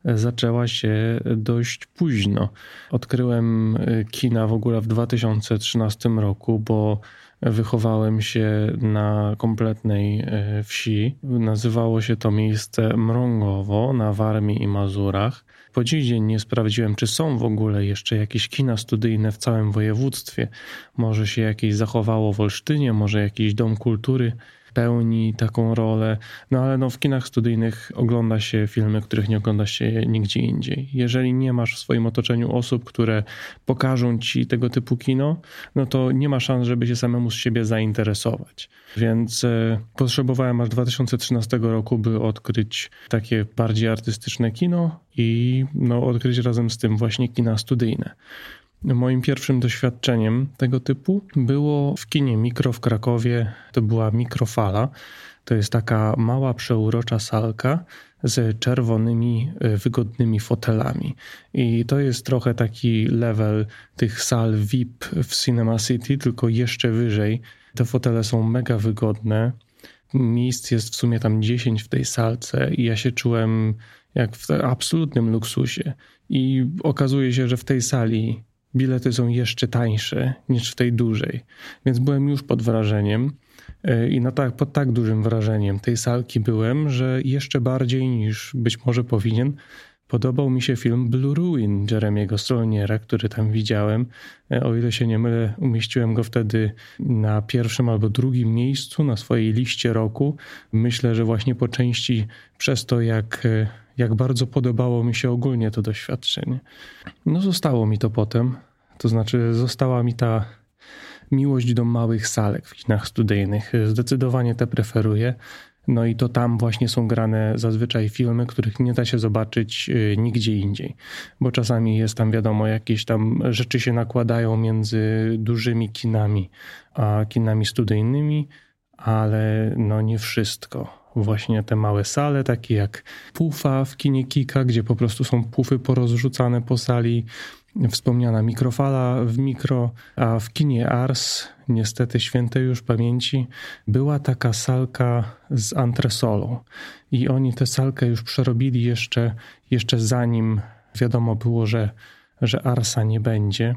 zaczęła się dość późno. Odkryłem kina w ogóle w 2013 roku, bo wychowałem się na kompletnej e, wsi. Nazywało się to miejsce Mrągowo na Warmii i Mazurach. Po dziś dzień nie sprawdziłem, czy są w ogóle jeszcze jakieś kina studyjne w całym województwie. Może się jakieś zachowało w Olsztynie, może jakiś dom kultury pełni taką rolę. No ale no, w kinach studyjnych ogląda się filmy, których nie ogląda się nigdzie indziej. Jeżeli nie masz w swoim otoczeniu osób, które pokażą ci tego typu kino, no to nie ma szans, żeby się samemu z siebie zainteresować. Więc e, potrzebowałem aż 2013 roku, by odkryć takie bardziej artystyczne kino i no, odkryć razem z tym właśnie kina studyjne. Moim pierwszym doświadczeniem tego typu było w kinie Mikro w Krakowie. To była mikrofala. To jest taka mała, przeurocza salka z czerwonymi, e, wygodnymi fotelami. I to jest trochę taki level tych sal VIP w Cinema City, tylko jeszcze wyżej. Te fotele są mega wygodne. Miejsc jest w sumie tam 10 w tej salce i ja się czułem jak w absolutnym luksusie. I okazuje się, że w tej sali bilety są jeszcze tańsze niż w tej dużej. Więc byłem już pod wrażeniem e, i na tak, pod tak dużym wrażeniem tej salki byłem, że jeszcze bardziej niż być może powinien podobał mi się film Blue Ruin Jeremiego Solniera, który tam widziałem. E, o ile się nie mylę, umieściłem go wtedy na pierwszym albo drugim miejscu na swojej liście roku. Myślę, że właśnie po części przez to, jak e, jak bardzo podobało mi się ogólnie to doświadczenie. No, zostało mi to potem. To znaczy, została mi ta miłość do małych salek w kinach studyjnych. Zdecydowanie te preferuję. No i to tam właśnie są grane zazwyczaj filmy, których nie da się zobaczyć y, nigdzie indziej, bo czasami jest tam wiadomo, jakieś tam rzeczy się nakładają między dużymi kinami a kinami studyjnymi, ale no nie wszystko. Właśnie te małe sale, takie jak Pufa w kinie Kika, gdzie po prostu są pufy porozrzucane po sali, wspomniana mikrofala w mikro, a w kinie Ars, niestety świętej już pamięci, była taka salka z antresolą i oni tę salkę już przerobili jeszcze, jeszcze zanim wiadomo było, że, że Arsa nie będzie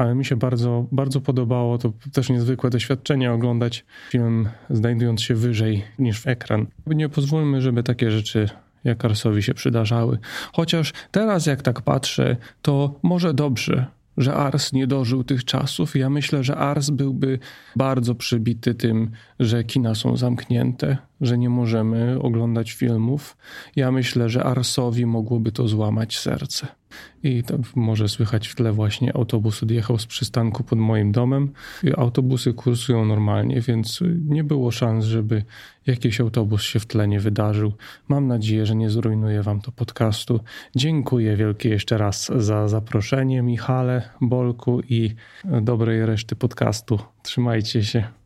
ale mi się bardzo, bardzo podobało. To też niezwykłe doświadczenie oglądać film znajdując się wyżej niż w ekran. Nie pozwólmy, żeby takie rzeczy jak Arsowi się przydarzały. Chociaż teraz jak tak patrzę, to może dobrze, że Ars nie dożył tych czasów. Ja myślę, że Ars byłby bardzo przybity tym, że kina są zamknięte, że nie możemy oglądać filmów. Ja myślę, że Arsowi mogłoby to złamać serce. I to może słychać w tle właśnie autobus odjechał z przystanku pod moim domem. Autobusy kursują normalnie, więc nie było szans, żeby jakiś autobus się w tle nie wydarzył. Mam nadzieję, że nie zrujnuje wam to podcastu. Dziękuję wielkie jeszcze raz za zaproszenie Michale, Bolku i dobrej reszty podcastu. Trzymajcie się.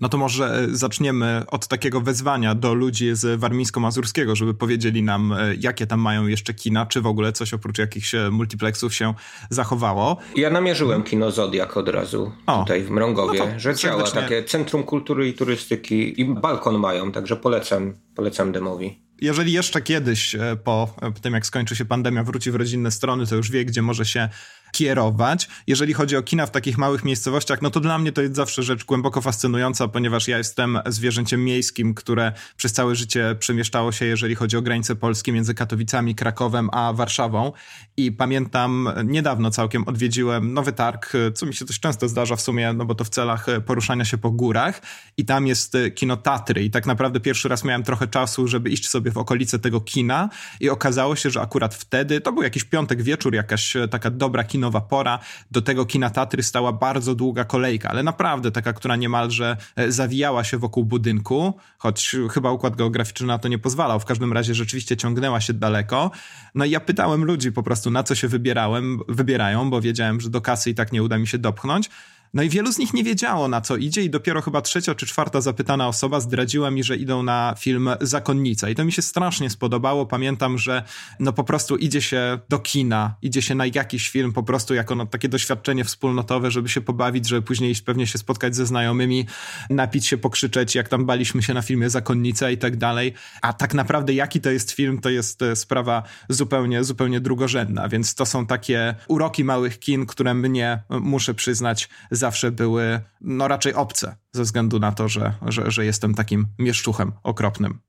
No to może e, zaczniemy od takiego wezwania do ludzi z warmińsko-mazurskiego, żeby powiedzieli nam, e, jakie tam mają jeszcze kina, czy w ogóle coś oprócz jakichś e, multiplexów się zachowało. Ja namierzyłem kino Zodiak od razu o, tutaj w Mrągowie, no że działa takie Centrum Kultury i Turystyki i balkon mają, także polecam, polecam demowi. Jeżeli jeszcze kiedyś po tym, jak skończy się pandemia, wróci w rodzinne strony, to już wie, gdzie może się kierować. Jeżeli chodzi o kina w takich małych miejscowościach, no to dla mnie to jest zawsze rzecz głęboko fascynująca, ponieważ ja jestem zwierzęciem miejskim, które przez całe życie przemieszczało się, jeżeli chodzi o granice polskie między Katowicami, Krakowem a Warszawą. I pamiętam, niedawno całkiem odwiedziłem Nowy Targ, co mi się dość często zdarza w sumie, no bo to w celach poruszania się po górach. I tam jest kino Tatry. I tak naprawdę pierwszy raz miałem trochę czasu, żeby iść sobie w okolice tego kina. I okazało się, że akurat wtedy, to był jakiś piątek wieczór, jakaś taka dobra kino kinowa pora. Do tego kina Tatry stała bardzo długa kolejka, ale naprawdę taka, która niemalże e, zawijała się wokół budynku, choć chyba układ geograficzny na to nie pozwalał. W każdym razie rzeczywiście ciągnęła się daleko. No i ja pytałem ludzi po prostu, na co się wybierałem, wybierają, bo wiedziałem, że do kasy i tak nie uda mi się dopchnąć. No i wielu z nich nie wiedziało na co idzie i dopiero chyba trzecia czy czwarta zapytana osoba zdradziła mi, że idą na film Zakonnica i to mi się strasznie spodobało. Pamiętam, że no po prostu idzie się do kina, idzie się na jakiś film po prostu jako no takie doświadczenie wspólnotowe, żeby się pobawić, żeby później pewnie się spotkać ze znajomymi, napić się, pokrzyczeć, jak tam baliśmy się na filmie Zakonnica i tak dalej. A tak naprawdę jaki to jest film, to jest e, sprawa zupełnie, zupełnie drugorzędna, więc to są takie uroki małych kin, które mnie, muszę przyznać, zawsze były no raczej obce, ze względu na to, że, że, że jestem takim mieszczuchem okropnym.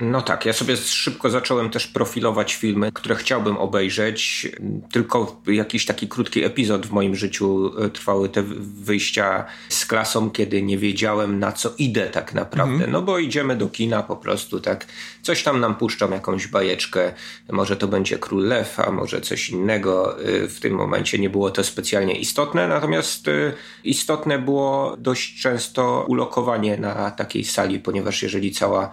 No tak, ja sobie szybko zacząłem też profilować filmy, które chciałbym obejrzeć. Tylko jakiś taki krótki epizod w moim życiu e, trwały te wyjścia z klasą, kiedy nie wiedziałem na co idę tak naprawdę. Mhm. No bo idziemy do kina po prostu, tak. Coś tam nam puszczą, jakąś bajeczkę. Może to będzie Król Lew, a może coś innego. E, w tym momencie nie było to specjalnie istotne, natomiast e, istotne było dość często ulokowanie na takiej sali, ponieważ jeżeli cała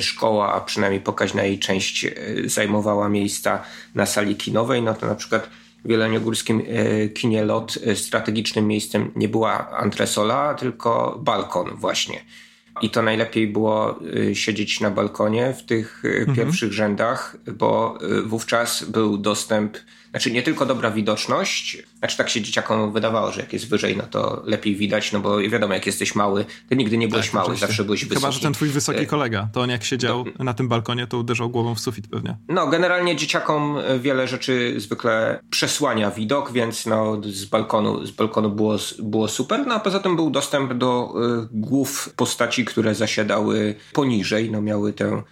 szkoła, a przynajmniej pokaźna jej część e, zajmowała miejsca na sali kinowej, no to na przykład w Jeleniogórskim e, kinie LOT strategicznym miejscem nie była antresola, tylko balkon właśnie. I to najlepiej było siedzieć na balkonie w tych mhm. pierwszych rzędach, bo wówczas był dostęp znaczy nie tylko dobra widoczność, znaczy tak się dzieciakom wydawało, że jak jest wyżej, no to lepiej widać, no bo wiadomo, jak jesteś mały, ty nigdy nie byłeś tak, mały, oczywiście. zawsze byłeś wysoki. Chyba, że ten twój wysoki e, kolega, to on jak siedział to, na tym balkonie, to uderzał głową w sufit pewnie. No, generalnie dzieciakom wiele rzeczy zwykle przesłania widok, więc no z balkonu, z balkonu było, było super, no a poza tym był dostęp do y, głów postaci, które zasiadały poniżej, no miały tę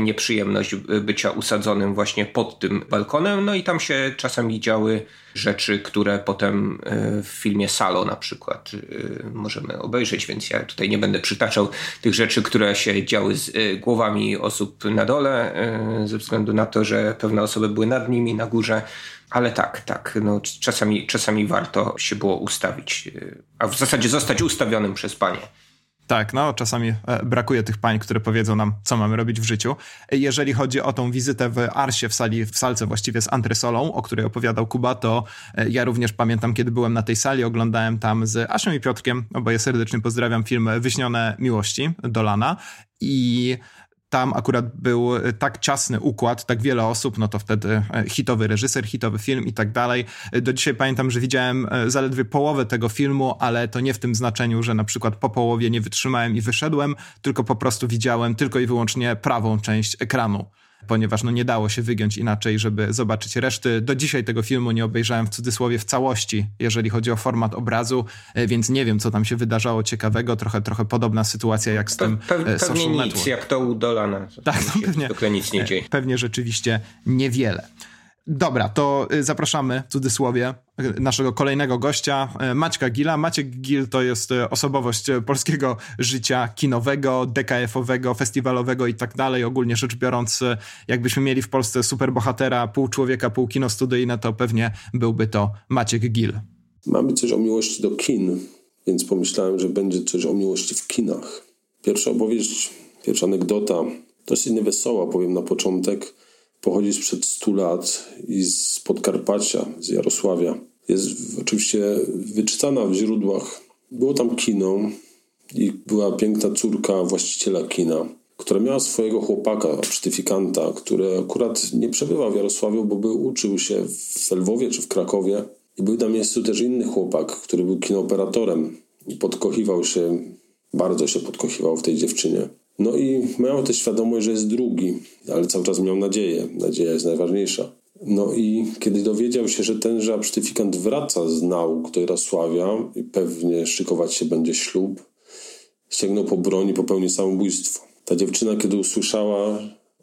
nieprzyjemność bycia usadzonym właśnie pod tym balkonem. No i tam się czasami działy rzeczy, które potem e, w filmie Salo na przykład e, możemy obejrzeć, więc ja tutaj nie będę przytaczał tych rzeczy, które się działy z głowami osób na dole, ze względu na to, że pewne osoby były nad nimi, na górze. Ale tak, tak, no, czasami, czasami warto się było ustawić, a w zasadzie zostać ustawionym przez panie. Tak, no czasami e, brakuje tych pań, które powiedzą nam, co mamy robić w życiu. Jeżeli chodzi o tą wizytę w Arsie, w sali, w salce właściwie z antresolą, o której opowiadał Kuba, to e, ja również pamiętam, kiedy byłem na tej sali, oglądałem tam z Asią i Piotrkiem, oboje serdecznie pozdrawiam, film Wyśnione Miłości Dolana i tam akurat był e, tak ciasny układ, tak wiele osób, no to wtedy e, hitowy reżyser, hitowy film i tak dalej. E, do dzisiaj pamiętam, że widziałem zaledwie połowę tego filmu, ale to nie w tym znaczeniu, że na przykład po połowie nie wytrzymałem i wyszedłem, tylko po prostu widziałem tylko i wyłącznie prawą część ekranu ponieważ no nie dało się wygiąć inaczej, żeby zobaczyć reszty. Do dzisiaj tego filmu nie obejrzałem w cudzysłowie w całości, jeżeli chodzi o format obrazu, e, więc nie wiem, co tam się wydarzało ciekawego. Trochę, trochę podobna sytuacja jak z tym Pe pe Social Pewnie nic, Network. jak to u Dolana. Tak, no pewnie, nic nie dzieje. pewnie rzeczywiście niewiele. Dobra, to y, zapraszamy w cudzysłowie y, naszego kolejnego gościa, y, Maćka Gila. Maciek Gil to jest osobowość polskiego życia kinowego, DKF-owego, festiwalowego i tak dalej. Ogólnie rzecz biorąc, jakbyśmy mieli w Polsce superbohatera, pół człowieka, pół kino studyjne, to pewnie byłby to Maciek Gil. Mamy coś o miłości do kin, więc pomyślałem, że będzie coś o miłości w kinach. Pierwsza opowieść, pierwsza anegdota, dosyć niewesoła, powiem na początek pochodzi sprzed 100 lat i z Podkarpacia, z Jarosławia. Jest oczywiście wyczytana w źródłach. Było tam kino i była piękna córka właściciela kina, która miała swojego chłopaka, sztyfikanta, który akurat nie przebywał w Jarosławiu, bo był, uczył się w Lwowie czy w Krakowie. I był na miejscu też inny chłopak, który był kinooperatorem i podkochiwał się, bardzo się podkochiwał w tej dziewczynie. No i miał też świadomość, że jest drugi, ale cały czas miał nadzieję. Nadzieja jest najważniejsza. No i kiedy dowiedział się, że tenże absztyfikant wraca z nauk do Jarosławia i pewnie szykować się będzie ślub, sięgnął po broń i popełnił samobójstwo. Ta dziewczyna, kiedy usłyszała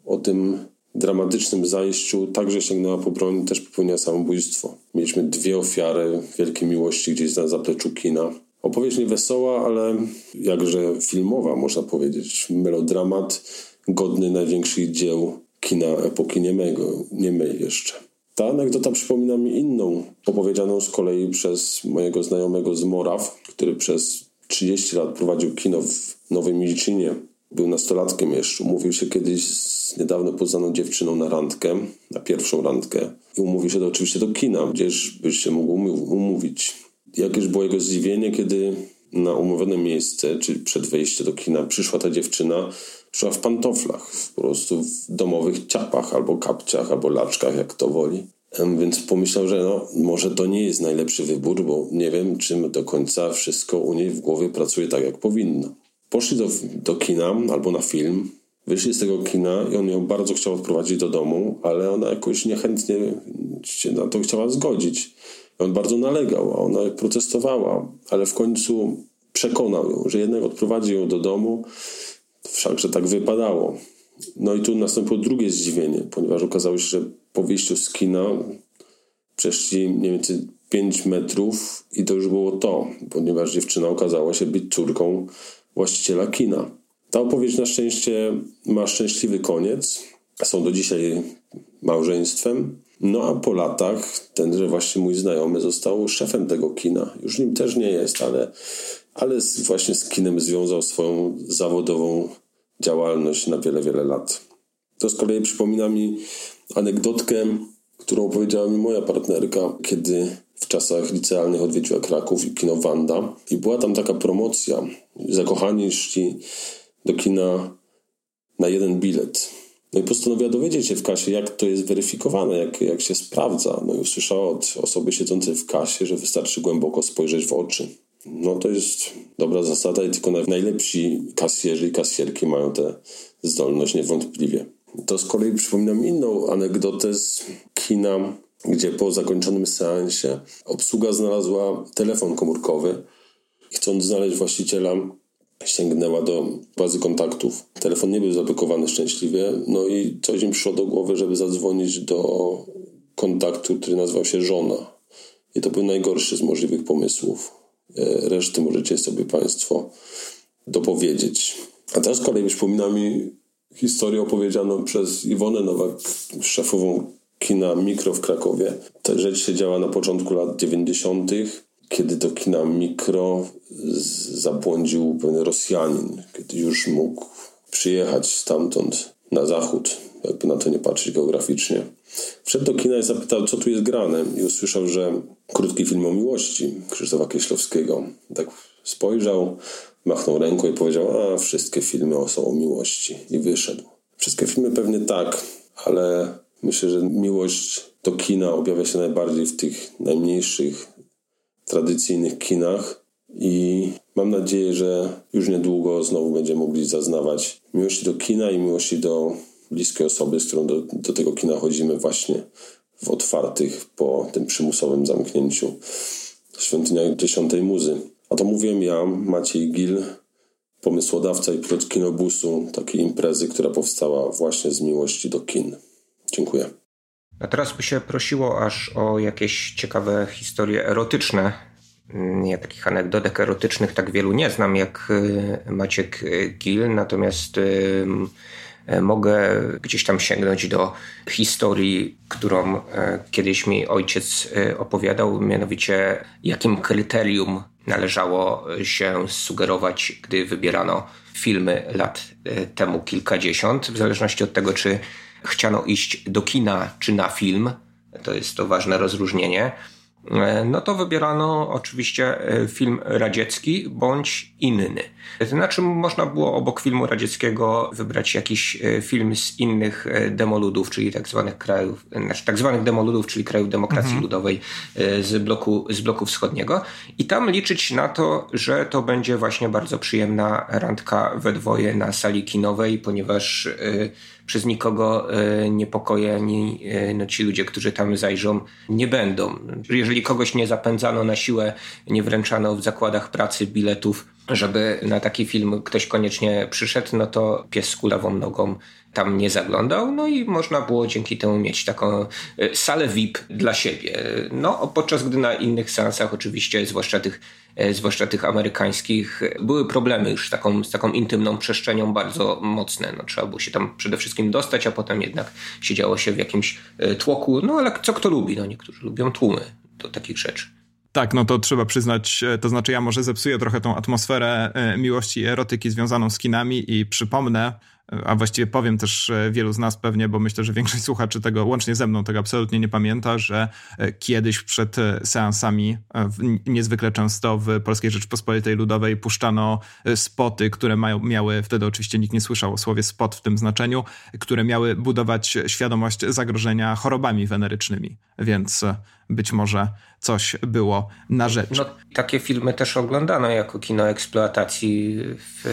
o tym dramatycznym zajściu, także sięgnęła po broń, też popełniła samobójstwo. Mieliśmy dwie ofiary wielkiej miłości gdzieś na zapleczu kina. Opowieść niewesoła, ale jakże filmowa, można powiedzieć. Melodramat godny największych dzieł kina epoki niemego, niemej jeszcze. Ta anegdota przypomina mi inną, opowiedzianą z kolei przez mojego znajomego z Moraw, który przez 30 lat prowadził kino w Nowej Milicinie. Był nastolatkiem jeszcze. Umówił się kiedyś z niedawno poznaną dziewczyną na randkę, na pierwszą randkę. I umówił się to oczywiście do kina, gdzież byś się mógł umówić. Jakież było jego zdziwienie, kiedy na umówione miejsce, czyli przed wejściem do kina, przyszła ta dziewczyna, przyszła w pantoflach, po prostu w domowych ciapach, albo kapciach, albo laczkach, jak to woli. Więc pomyślał, że no, może to nie jest najlepszy wybór, bo nie wiem, czym do końca wszystko u niej w głowie pracuje tak, jak powinno. Poszli do, do kina albo na film, wyszli z tego kina i on ją bardzo chciał odprowadzić do domu, ale ona jakoś niechętnie się na to chciała zgodzić. On bardzo nalegał, a ona protestowała, ale w końcu przekonał ją, że jednak odprowadzi ją do domu, wszakże tak wypadało. No i tu nastąpiło drugie zdziwienie, ponieważ okazało się, że po wyjściu z kina przeszli mniej więcej 5 metrów i to już było to, ponieważ dziewczyna okazała się być córką właściciela kina. Ta opowieść na szczęście ma szczęśliwy koniec. Są do dzisiaj małżeństwem. No a po latach tenże właśnie mój znajomy został szefem tego kina. Już nim też nie jest, ale, ale właśnie z kinem związał swoją zawodową działalność na wiele, wiele lat. To z kolei przypomina mi anegdotkę, którą opowiedziała mi moja partnerka, kiedy w czasach licealnych odwiedziła Kraków i kino Wanda. I była tam taka promocja. Zakochani szli do kina na jeden bilet. No i postanowiła dowiedzieć się w kasie, jak to jest weryfikowane, jak, jak się sprawdza. No i usłyszała od osoby siedzącej w kasie, że wystarczy głęboko spojrzeć w oczy. No to jest dobra zasada i tylko najlepsi kasjerzy i kasjerki mają tę zdolność niewątpliwie. To z kolei przypomina mi inną anegdotę z kina, gdzie po zakończonym seansie obsługa znalazła telefon komórkowy. Chcąc znaleźć właściciela, sięgnęła do bazy kontaktów. Telefon nie był zablokowany szczęśliwie, no i coś im przyszło do głowy, żeby zadzwonić do kontaktu, który nazywał się żona. I to był najgorszy z możliwych pomysłów. E, reszty możecie sobie Państwo dopowiedzieć. A teraz z kolei przypomina mi historię opowiedzianą przez Iwonę Nowak, szefową kina Mikro w Krakowie. Ta rzecz się działa na początku lat 90., kiedy do kina Mikro zabłądził pewien Rosjanin, kiedy już mógł przyjechać stamtąd na zachód, jakby na to nie patrzeć geograficznie. Wszedł do kina i zapytał, co tu jest grane i usłyszał, że krótki film o miłości Krzysztofa Kieślowskiego. Tak spojrzał, machnął ręką i powiedział, a wszystkie filmy są o miłości i wyszedł. Wszystkie filmy pewnie tak, ale myślę, że miłość do kina objawia się najbardziej w tych najmniejszych, tradycyjnych kinach i mam nadzieję, że już niedługo znowu będziemy mogli zaznawać miłości do kina i miłości do bliskiej osoby, z którą do, do tego kina chodzimy właśnie w otwartych po tym przymusowym zamknięciu świątyniach dziesiątej muzy. A to mówiłem ja, Maciej Gil, pomysłodawca i pilot kinobusu, takiej imprezy, która powstała właśnie z miłości do kin. Dziękuję. A teraz by się prosiło aż o jakieś ciekawe historie erotyczne. Ja takich anegdotek erotycznych tak wielu nie znam jak y, Maciek Gil, natomiast y, E, mogę gdzieś tam sięgnąć do historii, którą e, kiedyś mi ojciec opowiadał, mianowicie jakim kryterium należało się sugerować, gdy wybierano filmy lat temu kilkadziesiąt, w zależności od tego, czy chciano iść do kina, czy na film. To jest to ważne rozróżnienie. E, no to wybierano oczywiście e, film radziecki bądź inny. To znaczy można było obok filmu radzieckiego wybrać jakiś e, film z innych demoludów, czyli tak zwanych krajów, znaczy tak zwanych demoludów, czyli krajów demokracji mhm. ludowej z bloku, z bloku wschodniego i tam liczyć na to, że to będzie właśnie bardzo przyjemna randka we dwoje na sali kinowej, ponieważ przez nikogo e, niepokojeni e, no, ci ludzie, którzy tam zajrzą, nie będą. Jeżeli kogoś nie zapędzano na siłę, nie wręczano w zakładach pracy biletów, żeby na taki film ktoś koniecznie przyszedł, no to pies z kulawą nogą tam nie zaglądał, no i można było dzięki temu mieć taką e, salę VIP dla siebie. No, podczas gdy na innych seansach oczywiście, zwłaszcza tych, zwłaszcza tych amerykańskich, były problemy już z taką, z taką intymną przestrzenią bardzo mocne. No, trzeba było się tam przede wszystkim dostać, a potem jednak siedziało się w jakimś e, tłoku. No ale co kto lubi? No, niektórzy lubią tłumy do takich rzeczy. Tak, no to trzeba przyznać, to znaczy ja może zepsuję trochę tą atmosferę miłości i erotyki związaną z kinami i przypomnę, a właściwie powiem też e, wielu z nas pewnie, bo myślę, że większość słuchaczy tego, łącznie ze mną, tego absolutnie nie pamięta, że e, kiedyś przed e, seansami niezwykle często w Polskiej Rzeczpospolitej Ludowej puszczano spoty, które miały, wtedy oczywiście nikt nie słyszał o słowie spot w tym znaczeniu, które miały budować świadomość zagrożenia chorobami wenerycznymi. Więc być może coś było na rzecz. No, takie filmy też oglądano jako kino eksploatacji w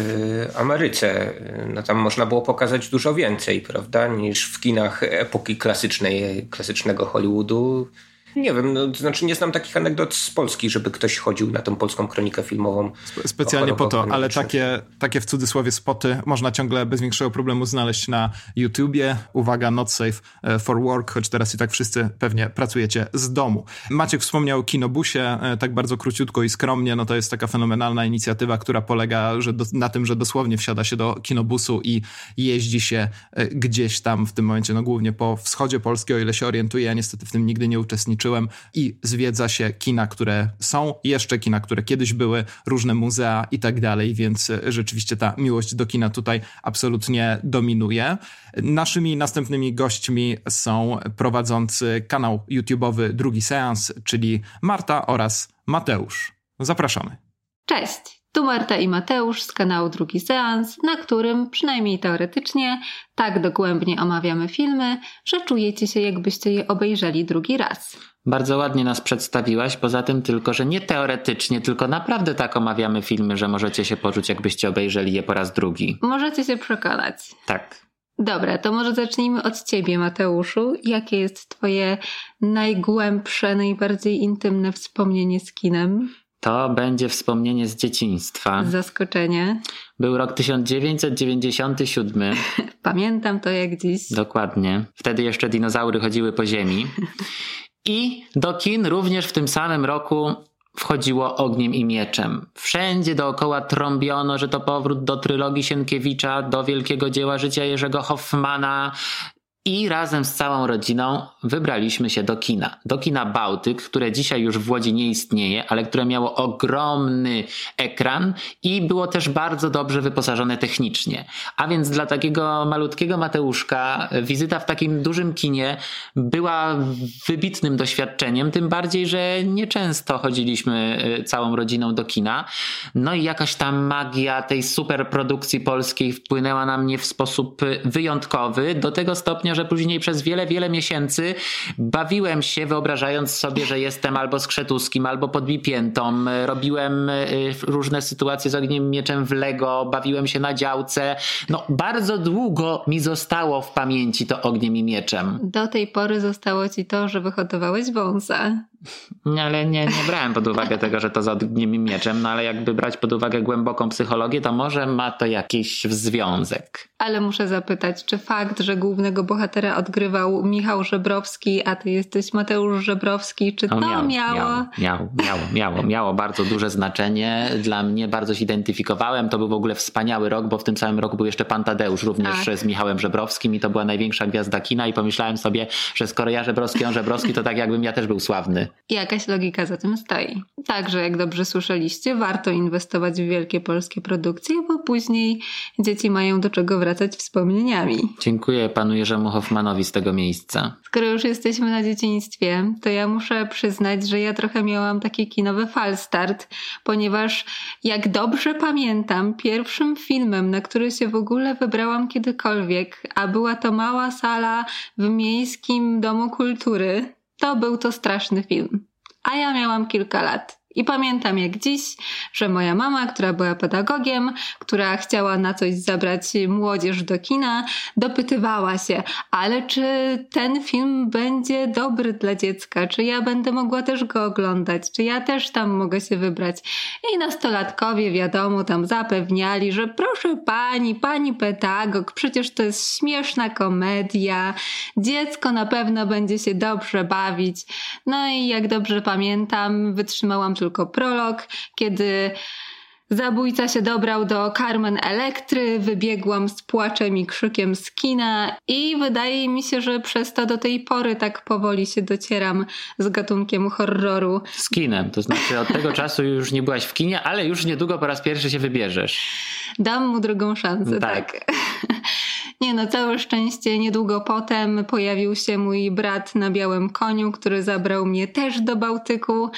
Ameryce. No, tam można było pokazać dużo więcej, prawda, niż w kinach epoki klasycznej, klasycznego Hollywoodu. Nie wiem, no, to znaczy nie znam takich anegdot z Polski, żeby ktoś chodził na tą polską kronikę filmową. Specjalnie po to, ale takie, takie w cudzysłowie spoty można ciągle bez większego problemu znaleźć na YouTubie. Uwaga, not safe e, for work, choć teraz i tak wszyscy pewnie pracujecie z domu. Maciek wspomniał o Kinobusie, e, tak bardzo króciutko i skromnie, no to jest taka fenomenalna inicjatywa, która polega że do, na tym, że dosłownie wsiada się do kinobusu i jeździ się e, gdzieś tam w tym momencie, no głównie po wschodzie Polski, o ile się orientuję, ja niestety w tym nigdy nie uczestniczyłem i zwiedza się kina, które są, jeszcze kina, które kiedyś były, różne muzea i tak dalej, więc e, rzeczywiście ta miłość do kina tutaj absolutnie dominuje. Naszymi następnymi gośćmi są prowadzący kanał YouTube'owy Drugi Seans, czyli Marta oraz Mateusz. Zapraszamy. Cześć! Tu Marta i Mateusz z kanału Drugi Seans, na którym, przynajmniej teoretycznie, tak dogłębnie omawiamy filmy, że czujecie się jakbyście je obejrzeli drugi raz. Bardzo ładnie nas przedstawiłaś, poza tym tylko, że nie teoretycznie, tylko naprawdę tak omawiamy filmy, że możecie się poczuć, jakbyście obejrzeli je po raz drugi. Możecie się przekonać. Tak. Dobra, to może zacznijmy od ciebie, Mateuszu. Jakie jest twoje najgłębsze, najbardziej intymne wspomnienie z kinem? To będzie wspomnienie z dzieciństwa. Zaskoczenie. Był rok 1997. Pamiętam to jak dziś. Dokładnie. Wtedy jeszcze dinozaury chodziły po ziemi. I do kin również w tym samym roku wchodziło ogniem i mieczem. Wszędzie dookoła trąbiono, że to powrót do trylogii Sienkiewicza, do wielkiego dzieła życia Jerzego Hoffmana, i razem z całą rodziną wybraliśmy się do kina. Do kina Bałtyk, które dzisiaj już w Łodzi nie istnieje, ale które miało ogromny ekran i było też bardzo dobrze wyposażone technicznie. A więc dla takiego malutkiego Mateuszka wizyta w takim dużym kinie była wybitnym doświadczeniem, tym bardziej, że nieczęsto chodziliśmy e, całą rodziną do kina. No i jakaś tam magia tej super produkcji polskiej wpłynęła na mnie w sposób wyjątkowy, do tego stopnia, że później przez wiele, wiele miesięcy bawiłem się, wyobrażając sobie, że jestem albo skrzetuskim, albo podbipiętą. Robiłem y, różne sytuacje z ogniem mieczem w Lego, bawiłem się na działce. No, bardzo długo mi zostało w pamięci to ogniem i mieczem. Do tej pory zostało ci to, że wyhodowałeś wąsa. Ale nie, nie brałem pod uwagę tego, że to z ogniem i mieczem, no ale jakby brać pod uwagę głęboką psychologię, to może ma to jakiś związek. Ale muszę zapytać, czy fakt, że głównego bohatera odgrywał Michał Żebrowski, a ty jesteś Mateusz Żebrowski, czy to no, miało, miało... Miało, miało, miało, miało bardzo duże znaczenie. Dla mnie bardzo się identyfikowałem. To był w ogóle wspaniały rok, bo w tym samym roku był jeszcze Pan Tadeusz, również tak. z Michałem Żebrowskim i to była największa gwiazda kina i pomyślałem sobie, że skoro ja Żebrowski, on Żebrowski, to tak jakbym ja też był sławny. Jakaś logika za tym stoi. Także, jak dobrze słyszeliście, warto inwestować w wielkie polskie produkcje, bo później dzieci mają do czego wracać wspomnieniami. Dziękuję panu Jerzemu Hoffmanowi z tego miejsca. Skoro już jesteśmy na dzieciństwie, to ja muszę przyznać, że ja trochę miałam taki kinowy falstart, ponieważ jak dobrze pamiętam, pierwszym filmem, na który się w ogóle wybrałam kiedykolwiek, a była to mała sala w miejskim domu kultury, to był to straszny film. A ja miałam kilka lat. I pamiętam jak dziś, że moja mama, która była pedagogiem, która chciała na coś zabrać młodzież do kina, dopytywała się, ale czy ten film będzie dobry dla dziecka? Czy ja będę mogła też go oglądać? Czy ja też tam mogę się wybrać? I nastolatkowie, wiadomo, tam zapewniali, że proszę pani, pani pedagog, przecież to jest śmieszna komedia, dziecko na pewno będzie się dobrze bawić. No i jak dobrze pamiętam, wytrzymałam tylko prolog, kiedy Zabójca się dobrał do Carmen Elektry, wybiegłam z płaczem i krzykiem z kina i wydaje mi się, że przez to do tej pory tak powoli się docieram z gatunkiem horroru. Z kinem, to znaczy od tego czasu już nie byłaś w kinie, ale już niedługo po raz pierwszy się wybierzesz. Dam mu drugą szansę, tak. tak. Nie no, całe szczęście niedługo potem pojawił się mój brat na białym koniu, który zabrał mnie też do Bałtyku.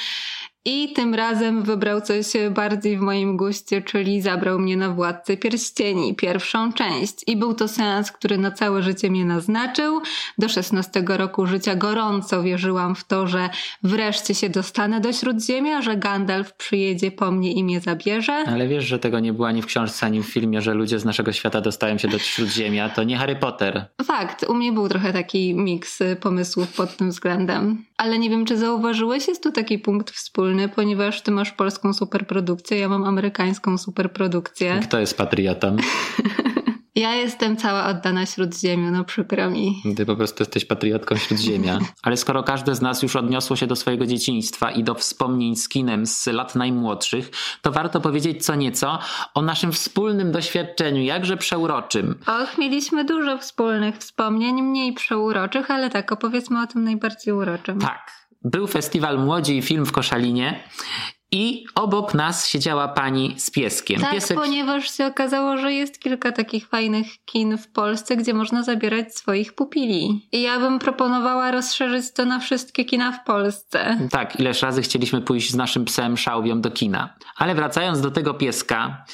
I tym razem wybrał coś bardziej w moim guście, czyli zabrał mnie na Władcę Pierścieni, pierwszą część. I był to seans, który na całe życie mnie naznaczył. Do 16 roku życia gorąco wierzyłam w to, że wreszcie się dostanę do Śródziemia, że Gandalf przyjedzie po mnie i mnie zabierze. Ale wiesz, że tego nie było ani w książce, ani w filmie, że ludzie z naszego świata dostają się do Śródziemia. To nie Harry Potter. Fakt, u mnie był trochę taki miks pomysłów pod tym względem. Ale nie wiem, czy zauważyłeś, jest tu taki punkt wspólny, ponieważ ty masz polską superprodukcję, ja mam amerykańską superprodukcję. Kto jest patriotą? Ja jestem cała oddana Śródziemiu, no przykro mi. Ty po prostu jesteś patriotką Śródziemia. Ale skoro każde z nas już odniosło się do swojego dzieciństwa i do wspomnień z kinem z lat najmłodszych, to warto powiedzieć co nieco o naszym wspólnym doświadczeniu, jakże przeuroczym. Och, mieliśmy dużo wspólnych wspomnień, mniej przeuroczych, ale tak, opowiedzmy o tym najbardziej uroczym. Tak. Był festiwal Młodzi i Film w Koszalinie i obok nas siedziała pani z pieskiem. Tak, Piesek... ponieważ się okazało, że jest kilka takich fajnych kin w Polsce, gdzie można zabierać swoich pupili. I ja bym proponowała rozszerzyć to na wszystkie kina w Polsce. Tak, ileż razy chcieliśmy pójść z naszym psem szałwią do kina. Ale wracając do tego pieska,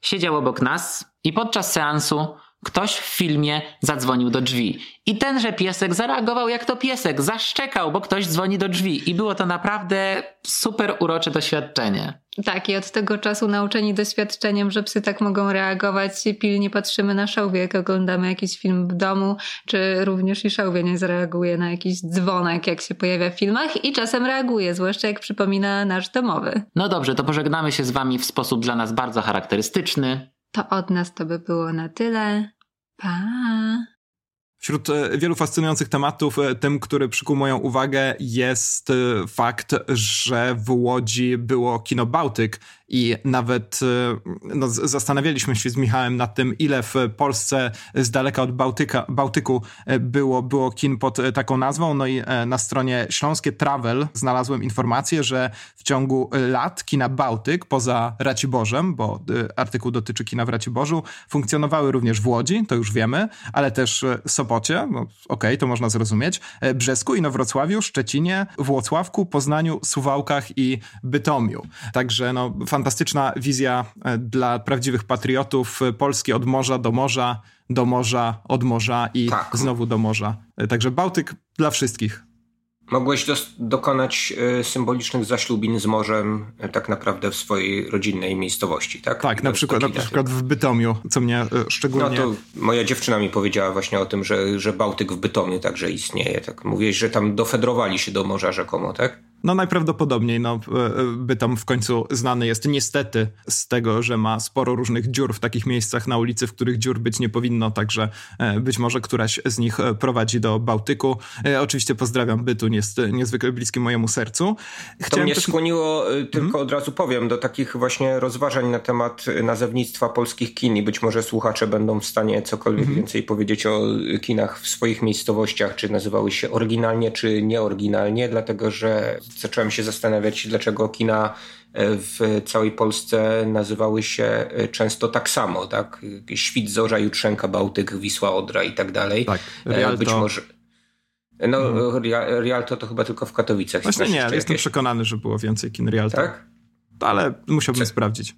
siedział obok nas i podczas seansu Ktoś w filmie zadzwonił do drzwi. I tenże piesek zareagował jak to piesek, zaszczekał, bo ktoś dzwoni do drzwi. I było to naprawdę super urocze doświadczenie. Tak, i od tego czasu nauczeni doświadczeniem, że psy tak mogą reagować, pilnie patrzymy na szałwię, jak oglądamy jakiś film w domu, czy również i szałwia nie zareaguje na jakiś dzwonek, jak się pojawia w filmach i czasem reaguje, zwłaszcza jak przypomina nasz domowy. No dobrze, to pożegnamy się z wami w sposób dla nas bardzo charakterystyczny. To od nas to by było na tyle. Pa! Wśród e, wielu fascynujących tematów, e, tym, który przykuł moją uwagę, jest e, fakt, że w Łodzi było kino Bałtyk i nawet no, zastanawialiśmy się z Michałem nad tym, ile w Polsce z daleka od Bałtyka, Bałtyku było, było kin pod taką nazwą. No i na stronie Śląskie Travel znalazłem informację, że w ciągu lat kina Bałtyk, poza Raciborzem, bo artykuł dotyczy kina w Raciborzu, funkcjonowały również w Łodzi, to już wiemy, ale też Sopocie, no, okej, okay, to można zrozumieć, Brzesku, Inowrocławiu, Szczecinie, Włocławku, Poznaniu, Suwałkach i Bytomiu. Także no, fantastyczna wizja dla prawdziwych patriotów. Polski od morza do morza, do morza, od morza i tak. znowu do morza. Także Bałtyk dla wszystkich. Mogłeś dos- dokonać symbolicznych zaślubin z morzem tak naprawdę w swojej rodzinnej miejscowości, tak? Tak, na przykład, na przykład w Bytomiu, co mnie szczególnie... No to moja dziewczyna mi powiedziała właśnie o tym, że, że Bałtyk w Bytomiu także istnieje. Tak mówiłeś, że tam dofedrowali się do morza rzekomo, tak? No najprawdopodobniej, no Bytom w końcu znany jest niestety z tego, że ma sporo różnych dziur w takich miejscach na ulicy, w których dziur być nie powinno, także być może któraś z nich prowadzi do Bałtyku. Oczywiście pozdrawiam Bytu, jest niezwykle bliskie mojemu sercu. Chciałem to mnie też... skłoniło, tylko hmm? od razu powiem, do takich właśnie rozważań na temat nazewnictwa polskich kin i być może słuchacze będą w stanie cokolwiek hmm. więcej powiedzieć o kinach w swoich miejscowościach, czy nazywały się oryginalnie, czy nieoryginalnie, dlatego że zacząłem się zastanawiać, dlaczego kina e, w całej Polsce nazywały się e, często tak samo, tak? Świt, Zorza, Jutrzenka, Bałtyk, Wisła, Odra i tak dalej. Tak, e, Rialto. Być może... No, hmm. Rialto to chyba tylko w Katowicach. Właśnie nie, jestem jakieś... przekonany, że było więcej kin Rialto. Tak? Ale musiałbym Co? sprawdzić.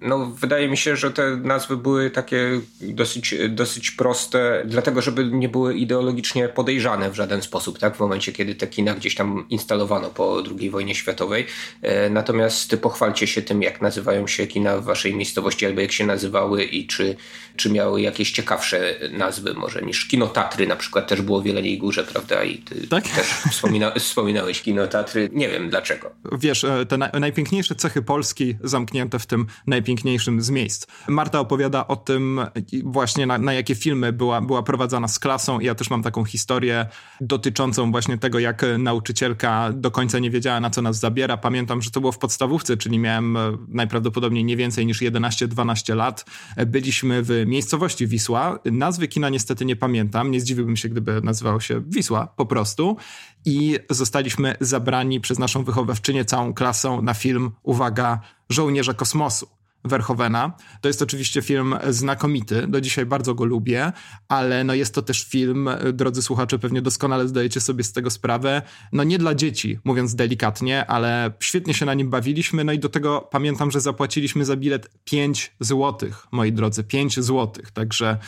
No, wydaje mi się, że te nazwy były takie dosyć, dosyć proste, dlatego żeby nie były ideologicznie podejrzane w żaden sposób, tak? W momencie, kiedy te kina gdzieś tam instalowano po II wojnie światowej. E, natomiast pochwalcie się tym, jak nazywają się kina w waszej miejscowości, albo jak się nazywały i czy, czy miały jakieś ciekawsze nazwy może niż Kino Tatry na przykład też było w Jeleniej Górze, prawda? I ty tak? też wspomina, wspominałeś Kino Tatry. Nie wiem dlaczego. Wiesz, e, te na, najpiękniejsze cechy Polski zamknięte w tym najpiękniejszym z miejsc. Marta opowiada o tym właśnie na, na jakie filmy była, była prowadzona z klasą ja też mam taką historię dotyczącą właśnie tego, jak nauczycielka do końca nie wiedziała, na co nas zabiera. Pamiętam, że to było w podstawówce, czyli miałem e, najprawdopodobniej nie więcej niż 11-12 lat. Byliśmy w miejscowości Wisła. Nazwy kina niestety nie pamiętam. Nie zdziwiłbym się, gdyby nazywało się Wisła po prostu. I zostaliśmy zabrani przez naszą wychowawczynię całą klasą na film, uwaga, Żołnierze Kosmosu. Verhovena. To jest oczywiście film znakomity, do dzisiaj bardzo go lubię, ale no jest to też film, drodzy słuchacze, pewnie doskonale zdajecie sobie z tego sprawę, no nie dla dzieci, mówiąc delikatnie, ale świetnie się na nim bawiliśmy, no i do tego pamiętam, że zapłaciliśmy za bilet 5 złotych, moi drodzy, 5 złotych, także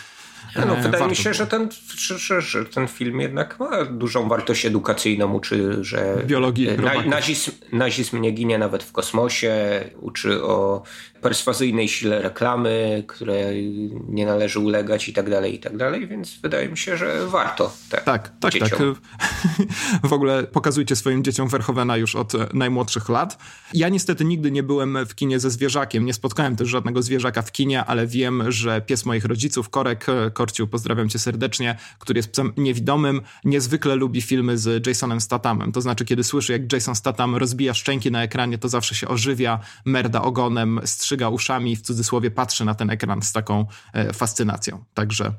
no, wydaje mi się, że ten, że, że ten film jednak ma dużą wartość edukacyjną, uczy, że Biologii, na, nazizm, nazizm nie ginie nawet w kosmosie, uczy o perswazyjnej sile reklamy, której nie należy ulegać i tak dalej, i tak dalej, więc wydaje mi się, że warto. Tak, tak, tak. tak. w ogóle pokazujcie swoim dzieciom Verhovena już od najmłodszych lat. Ja niestety nigdy nie byłem w kinie ze zwierzakiem, nie spotkałem też żadnego zwierzaka w kinie, ale wiem, że pies moich rodziców, Korek, Korciu, pozdrawiam cię serdecznie, który jest psem niewidomym, niezwykle lubi filmy z Jasonem Stathamem. To znaczy, kiedy słyszy, jak Jason Statham rozbija szczęki na ekranie, to zawsze się ożywia, merda ogonem, strzyga uszami i w cudzysłowie patrzy na ten ekran z taką e, fascynacją. Także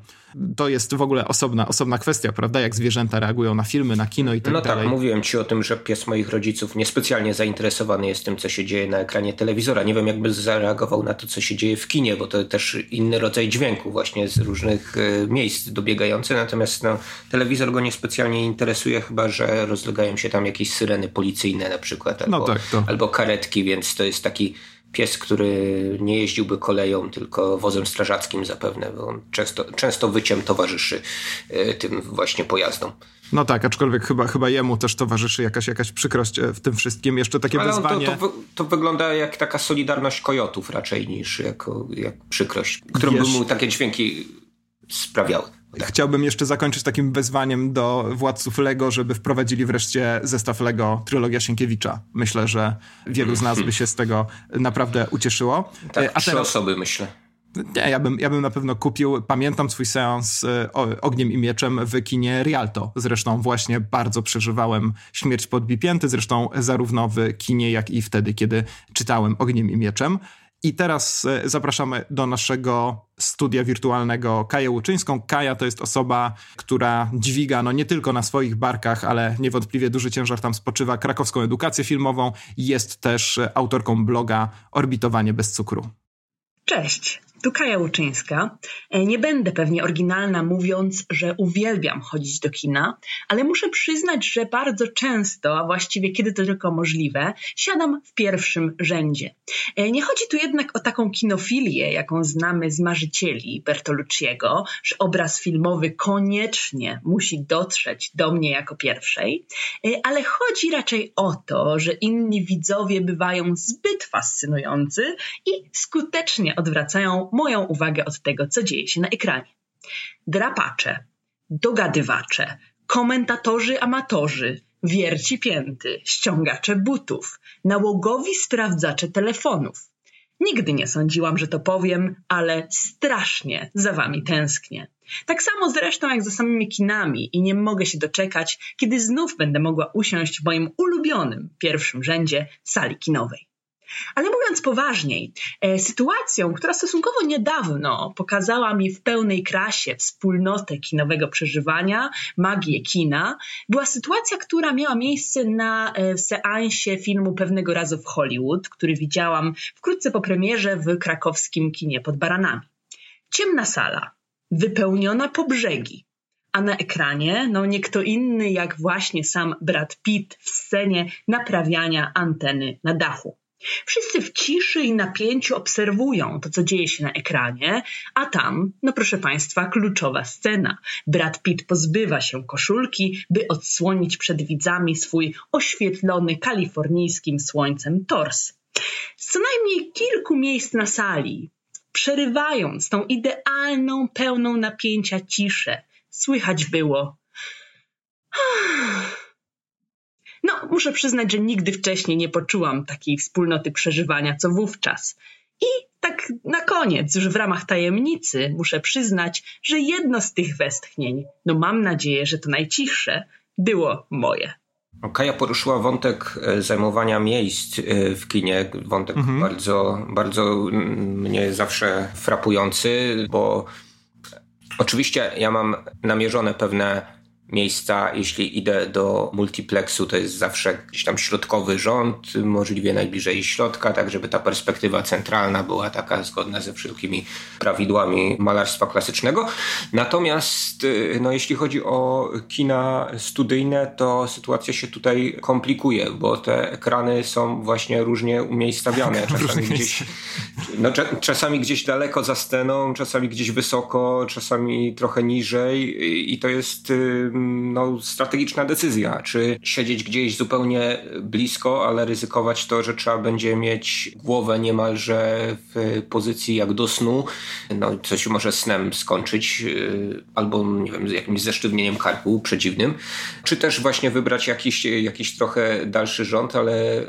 to jest w ogóle osobna, osobna kwestia, prawda? Jak zwierzęta reagują na filmy, na kino i tak no dalej. No tak, mówiłem ci o tym, że pies moich rodziców niespecjalnie zainteresowany jest tym, co się dzieje na ekranie telewizora. Nie wiem, jakby zareagował na to, co się dzieje w kinie, bo to też inny rodzaj dźwięku właśnie z różnych e, miejsc dobiegający, natomiast no, telewizor go niespecjalnie interesuje, chyba, że rozlegają się tam jakieś syreny policyjne na przykład, albo, no tak, albo karetki, więc to jest taki pies, który nie jeździłby koleją, tylko wozem strażackim zapewne, bo on często, często wyciem towarzyszy e, tym właśnie pojazdom. No tak, aczkolwiek chyba, chyba jemu też towarzyszy jakaś, jakaś przykrość e, w tym wszystkim. Jeszcze takie Ale wezwanie... To, to, to, wygląda jak taka solidarność kojotów raczej niż jako, jak przykrość, którą by mu takie dźwięki sprawiały. Chciałbym jeszcze zakończyć takim wezwaniem do władców Lego, żeby wprowadzili wreszcie zestaw Lego Trylogia Sienkiewicza. Myślę, że wielu z nas by się z tego naprawdę ucieszyło. Tak, A trzy teraz... osoby myślę. Nie, ja bym, ja bym na pewno kupił, pamiętam swój seans e, Ogniem i Mieczem w kinie Rialto. Zresztą właśnie bardzo przeżywałem śmierć podbipięty, zresztą zarówno w kinie, jak i wtedy, kiedy czytałem Ogniem i Mieczem. I teraz e, zapraszamy do naszego studia wirtualnego Kaję Łuczyńską. Kaja to jest osoba, która dźwiga no nie tylko na swoich barkach, ale niewątpliwie duży ciężar tam spoczywa krakowską edukację filmową. Jest też autorką bloga Orbitowanie bez cukru. Cześć, tu Kaja Łuczyńska. E, nie będę pewnie oryginalna mówiąc, że uwielbiam chodzić do kina, ale muszę przyznać, że bardzo często, a właściwie kiedy to tylko możliwe, siadam w pierwszym rzędzie. E, nie chodzi tu jednak o taką kinofilię, jaką znamy z marzycieli Bertolucciego, że obraz filmowy koniecznie musi dotrzeć do mnie jako pierwszej, e, ale chodzi raczej o to, że inni widzowie bywają zbyt fascynujący i skutecznie odwracają moją uwagę od tego, co dzieje się na ekranie. Drapacze, dogadywacze, komentatorzy amatorzy, wierci pięty, ściągacze butów, nałogowi sprawdzacze telefonów. Nigdy nie sądziłam, że to powiem, ale strasznie za wami tęsknię. Tak samo zresztą jak za samymi kinami i nie mogę się doczekać, kiedy znów będę mogła usiąść w moim ulubionym pierwszym rzędzie sali kinowej. Ale mówiąc poważniej, e, sytuacją, która stosunkowo niedawno pokazała mi w pełnej krasie wspólnotę kinowego przeżywania, magię kina, była sytuacja, która miała miejsce na e, seansie filmu Pewnego razu w Hollywood, który widziałam wkrótce po premierze w krakowskim kinie pod Baranami. Ciemna sala, wypełniona po brzegi, a na ekranie no nie kto inny jak właśnie sam Brad Pitt w scenie naprawiania anteny na dachu. Wszyscy w ciszy i napięciu obserwują to, co dzieje się na ekranie, a tam, no proszę Państwa, kluczowa scena. Brad Pitt pozbywa się koszulki, by odsłonić przed widzami swój oświetlony kalifornijskim słońcem tors. Z co najmniej kilku miejsc na sali, przerywając tą idealną, pełną napięcia ciszę, słychać było. No, muszę przyznać, że nigdy wcześniej nie poczułam takiej wspólnoty przeżywania, co wówczas. I tak na koniec, już w ramach tajemnicy, muszę przyznać, że jedno z tych westchnień, no mam nadzieję, że to najcichsze, było moje. Kaja poruszyła wątek e, zajmowania miejsc e, w kinie, wątek mhm. bardzo, bardzo mnie zawsze frapujący, bo oczywiście ja mam namierzone pewne miejsca, jeśli idę do multiplexu, to jest zawsze gdzieś tam środkowy rząd, możliwie najbliżej środka, tak żeby ta perspektywa centralna była taka zgodna ze wszelkimi prawidłami malarstwa klasycznego. Natomiast y, no, jeśli chodzi o kina studyjne, to sytuacja się tutaj komplikuje, bo te ekrany są właśnie różnie umiejscowione. Czasami gdzieś, No, czasami gdzieś daleko za sceną, czasami gdzieś wysoko, czasami trochę niżej i to jest no, strategiczna decyzja. Czy siedzieć gdzieś zupełnie blisko, ale ryzykować to, że trzeba będzie mieć głowę niemalże w pozycji jak do snu, no coś może snem skończyć, y, albo nie wiem, jakimś zesztywnieniem karku przedziwnym, czy też właśnie wybrać jakiś, jakiś trochę dalszy rząd, ale y,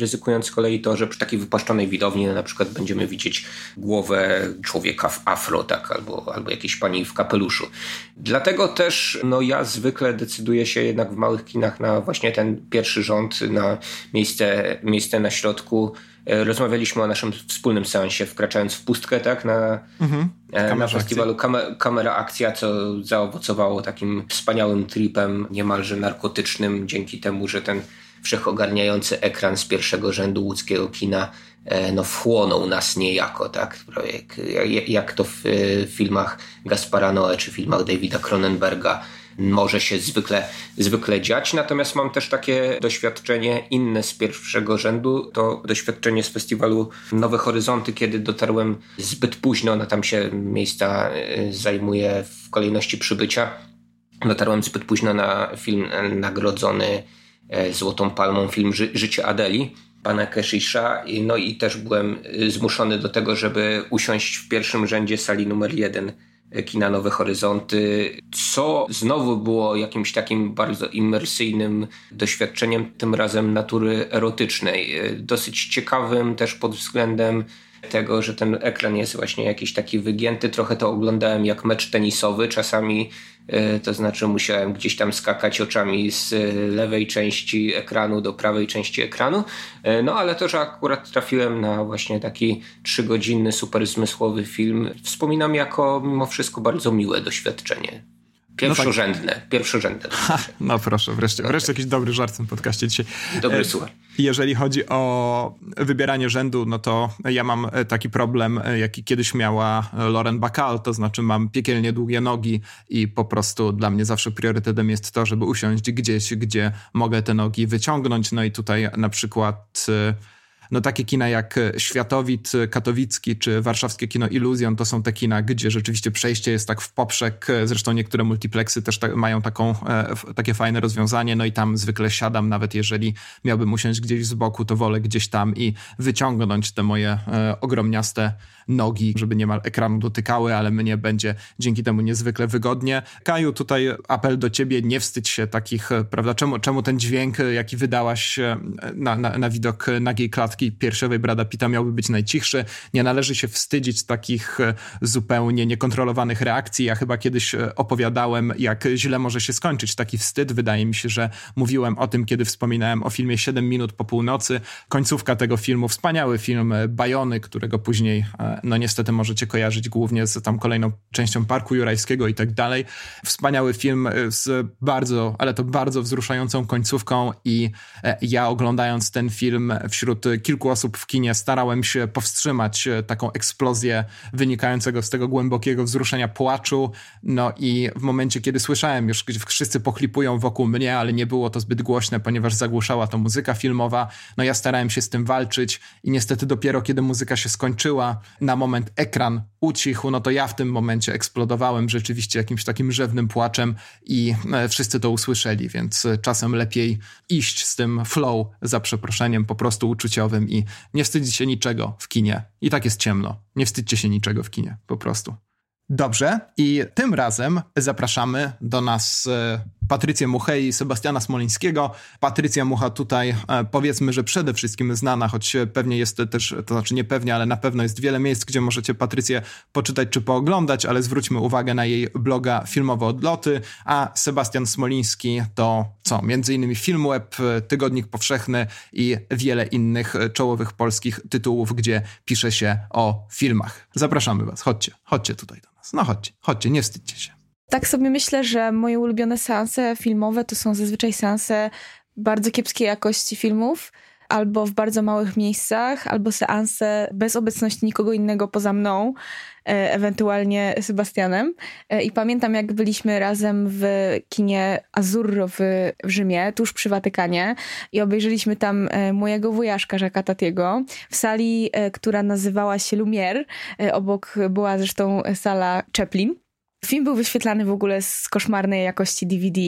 ryzykując z kolei to, że przy takiej wypłaszczonej widowni na przykład będziemy widzieć głowę człowieka w afro, tak, albo, albo jakiejś pani w kapeluszu. Dlatego też no, ja zwykle decyduję się jednak w małych kinach na właśnie ten pierwszy rząd, na miejsce, miejsce na środku. E, rozmawialiśmy o naszym wspólnym seansie, wkraczając w pustkę, tak, na, mhm. E, na festiwalu Kamer Kamera Akcja, co zaowocowało takim wspaniałym tripem, niemalże narkotycznym, dzięki temu, że ten wszechogarniający ekran z pierwszego rzędu łódzkiego kina e, no, wchłonął nas niejako, tak? Jak, jak to w filmach Gaspara Noe czy filmach Davida Cronenberga może się zwykle, zwykle dziać. Natomiast mam też takie doświadczenie inne z pierwszego rzędu. To doświadczenie z festiwalu Nowe Horyzonty, kiedy dotarłem zbyt późno, no tam się miejsca y, zajmuje w kolejności przybycia. Dotarłem zbyt późno na film nagrodzony e, Złotą Palmą, film Ży Życie Adeli pana Keshisha. No i też byłem y, zmuszony do tego, żeby usiąść w pierwszym rzędzie sali numer jeden kina Nowe Horyzonty, co znowu było jakimś takim bardzo imersyjnym doświadczeniem, tym razem natury erotycznej. Dosyć ciekawym też pod względem tego, że ten ekran jest właśnie jakiś taki wygięty. Trochę to oglądałem jak mecz tenisowy. Czasami E, to znaczy musiałem gdzieś tam skakać oczami z e, lewej części ekranu do prawej części ekranu. E, no ale to, że akurat trafiłem na właśnie taki trzygodzinny, super zmysłowy film, wspominam jako mimo wszystko bardzo miłe doświadczenie. Pierwszorzędne, no tak. pierwszorzędne. Ha, no proszę, wreszcie, wreszcie jakiś dobry żart w tym podcaście dzisiaj. Dobry słuchaj. Jeżeli chodzi o wybieranie rzędu, no to ja mam taki problem, jaki kiedyś miała Lauren Bacall, to znaczy mam piekielnie długie nogi i po prostu dla mnie zawsze priorytetem jest to, żeby usiąść gdzieś, gdzie mogę te nogi wyciągnąć. No i tutaj na przykład no takie kina jak e, Światowit e, Katowicki czy warszawskie kino Iluzjon to są te kina, gdzie rzeczywiście przejście jest tak w poprzek. E, zresztą niektóre multiplexy też ta, mają taką, takie fajne rozwiązanie, no i tam zwykle siadam, nawet jeżeli miałbym usiąść gdzieś z boku, to wolę gdzieś tam i wyciągnąć te moje ogromniaste nogi, żeby niemal ekranu dotykały, ale mnie będzie dzięki temu niezwykle wygodnie. Kaju, tutaj apel do ciebie, nie wstydź się takich, prawda, czemu, czemu ten dźwięk, jaki wydałaś na, na, na widok nagiej klatki piersiowej Brada Pita miałby być najcichszy. Nie należy się wstydzić takich zupełnie niekontrolowanych reakcji. Ja chyba kiedyś opowiadałem, jak źle może się skończyć taki wstyd. Wydaje mi się, że mówiłem o tym, kiedy wspominałem o filmie 7 minut po północy. Końcówka tego filmu, wspaniały film Bajony, którego później no niestety możecie kojarzyć głównie z tam kolejną częścią Parku Jurajskiego i tak dalej. Wspaniały film e, z bardzo, ale to bardzo wzruszającą końcówką i e, ja oglądając ten film wśród kilku osób w kinie starałem się powstrzymać e, taką eksplozję wynikającego z tego głębokiego wzruszenia płaczu. No i w momencie, kiedy słyszałem już, gdzie wszyscy pochlipują wokół mnie, ale nie było to zbyt głośne, ponieważ zagłuszała to muzyka filmowa, no ja starałem się z tym walczyć i niestety dopiero kiedy muzyka się skończyła, na moment ekran ucichł, no to ja w tym momencie eksplodowałem rzeczywiście jakimś takim rzewnym płaczem i e, wszyscy to usłyszeli, więc e, czasem lepiej iść z tym flow, za przeproszeniem, po prostu uczuciowym i nie wstydzić się niczego w kinie. I tak jest ciemno. Nie wstydźcie się niczego w kinie, po prostu. Dobrze, i tym razem zapraszamy do nas e, Patrycję Muchę i Sebastiana Smolińskiego. Patrycja Mucha tutaj e, powiedzmy, że przede wszystkim znana, choć pewnie jest też, to znaczy nie pewnie, ale na pewno jest wiele miejsc, gdzie możecie Patrycję poczytać czy pooglądać, ale zwróćmy uwagę na jej bloga Filmowe Odloty, a Sebastian Smoliński to co? Między innymi Filmweb, Tygodnik Powszechny i wiele innych czołowych polskich tytułów, gdzie pisze się o filmach. Zapraszamy was, chodźcie, chodźcie tutaj do nas. No chodźcie, chodźcie, nie wstydźcie się. Tak sobie myślę, że moje ulubione seanse filmowe to są zazwyczaj seanse bardzo kiepskiej jakości filmów. albo w bardzo małych miejscach, albo seanse bez obecności nikogo innego poza mną, e, ewentualnie Sebastianem. E, I pamiętam, jak byliśmy razem w kinie Azurro w, w Rzymie, tuż przy Watykanie i obejrzeliśmy tam e, mojego wujaszka, Jacques'a Tatiego, w sali, która nazywała się Lumière. Obok była zresztą sala Chaplin. Film był wyświetlany w ogóle z koszmarnej jakości DVD.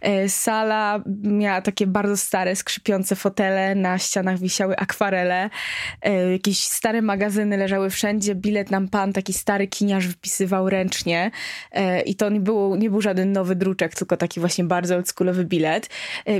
E, sala miała takie bardzo stare, skrzypiące fotele, na ścianach wisiały akwarele, e, jakieś stare magazyny leżały wszędzie, bilet nam pan, taki stary kiniarz wypisywał ręcznie e, i to nie, było, nie był żaden nowy druczek, tylko taki właśnie bardzo oldschoolowy bilet.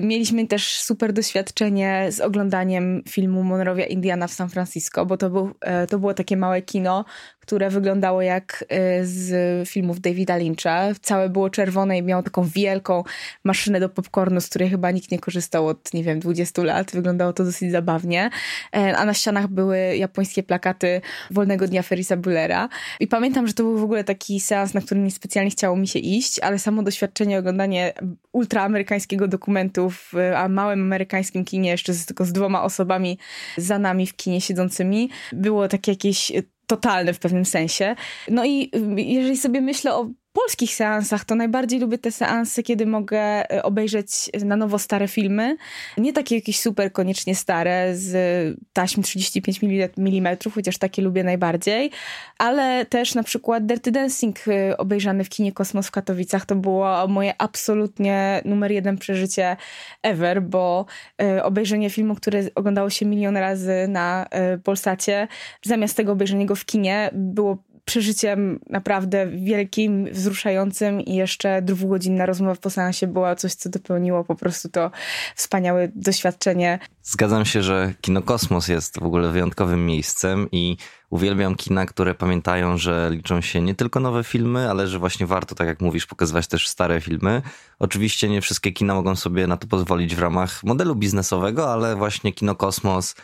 Mieliśmy też super doświadczenie z oglądaniem filmu Monrovia Indiana w San Francisco, bo to, był, to było takie małe kino, które wyglądało jak z filmów David Davida Lyncha. Całe było czerwone i miało taką wielką maszynę do popcornu, z której chyba nikt nie korzystał od, nie wiem, 20 lat. Wyglądało to dosyć zabawnie. E, a na ścianach były japońskie plakaty Wolnego Dnia Ferisa Bullera. I pamiętam, że to był w ogóle taki seans, na który niespecjalnie chciało mi się iść, ale samo doświadczenie, oglądanie ultraamerykańskiego dokumentu w małym amerykańskim kinie, jeszcze z, tylko z dwoma osobami za nami w kinie siedzącymi, było takie jakieś totalny w pewnym sensie. No i jeżeli sobie myślę o polskich seansach to najbardziej lubię te seanse, kiedy mogę e, obejrzeć na nowo stare filmy. Nie takie jakieś super koniecznie stare z taśm 35 mm, chociaż takie lubię najbardziej, ale też na przykład Dirty Dancing e, obejrzany w kinie Kosmos w Katowicach to było moje absolutnie numer jeden przeżycie ever, bo e, obejrzenie filmu, które oglądało się milion razy na Polsacie, zamiast tego obejrzenia go w kinie było przeżyciem naprawdę wielkim, wzruszającym i jeszcze dwugodzinna rozmowa po seansie była coś, co dopełniło po prostu to wspaniałe doświadczenie. Zgadzam się, że Kino Kosmos jest w ogóle wyjątkowym miejscem i uwielbiam kina, które pamiętają, że liczą się nie tylko nowe filmy, ale że właśnie warto, tak jak mówisz, pokazywać też stare filmy. Oczywiście nie wszystkie kina mogą sobie na to pozwolić w ramach modelu biznesowego, ale właśnie Kino Kosmos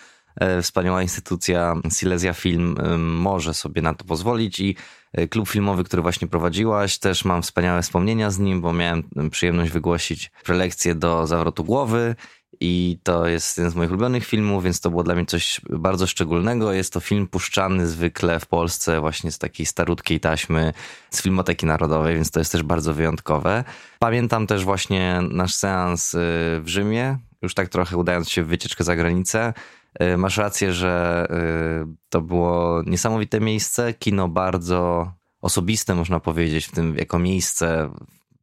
wspaniała instytucja Silesia Film może sobie na to pozwolić i e, klub filmowy, który właśnie prowadziłaś, też mam wspaniałe wspomnienia z nim, bo miałem przyjemność wygłosić prelekcję do zawrotu głowy i to jest jeden z moich ulubionych filmów, więc to było dla mnie coś bardzo szczególnego. Jest to film puszczany zwykle w Polsce właśnie z takiej starutkiej taśmy z Filmoteki Narodowej, więc to jest też bardzo wyjątkowe. Pamiętam też właśnie nasz seans w Rzymie, już tak trochę udając się w wycieczkę za granicę. Y, masz rację, że y, to było niesamowite miejsce, kino bardzo osobiste, można powiedzieć, w tym jako miejsce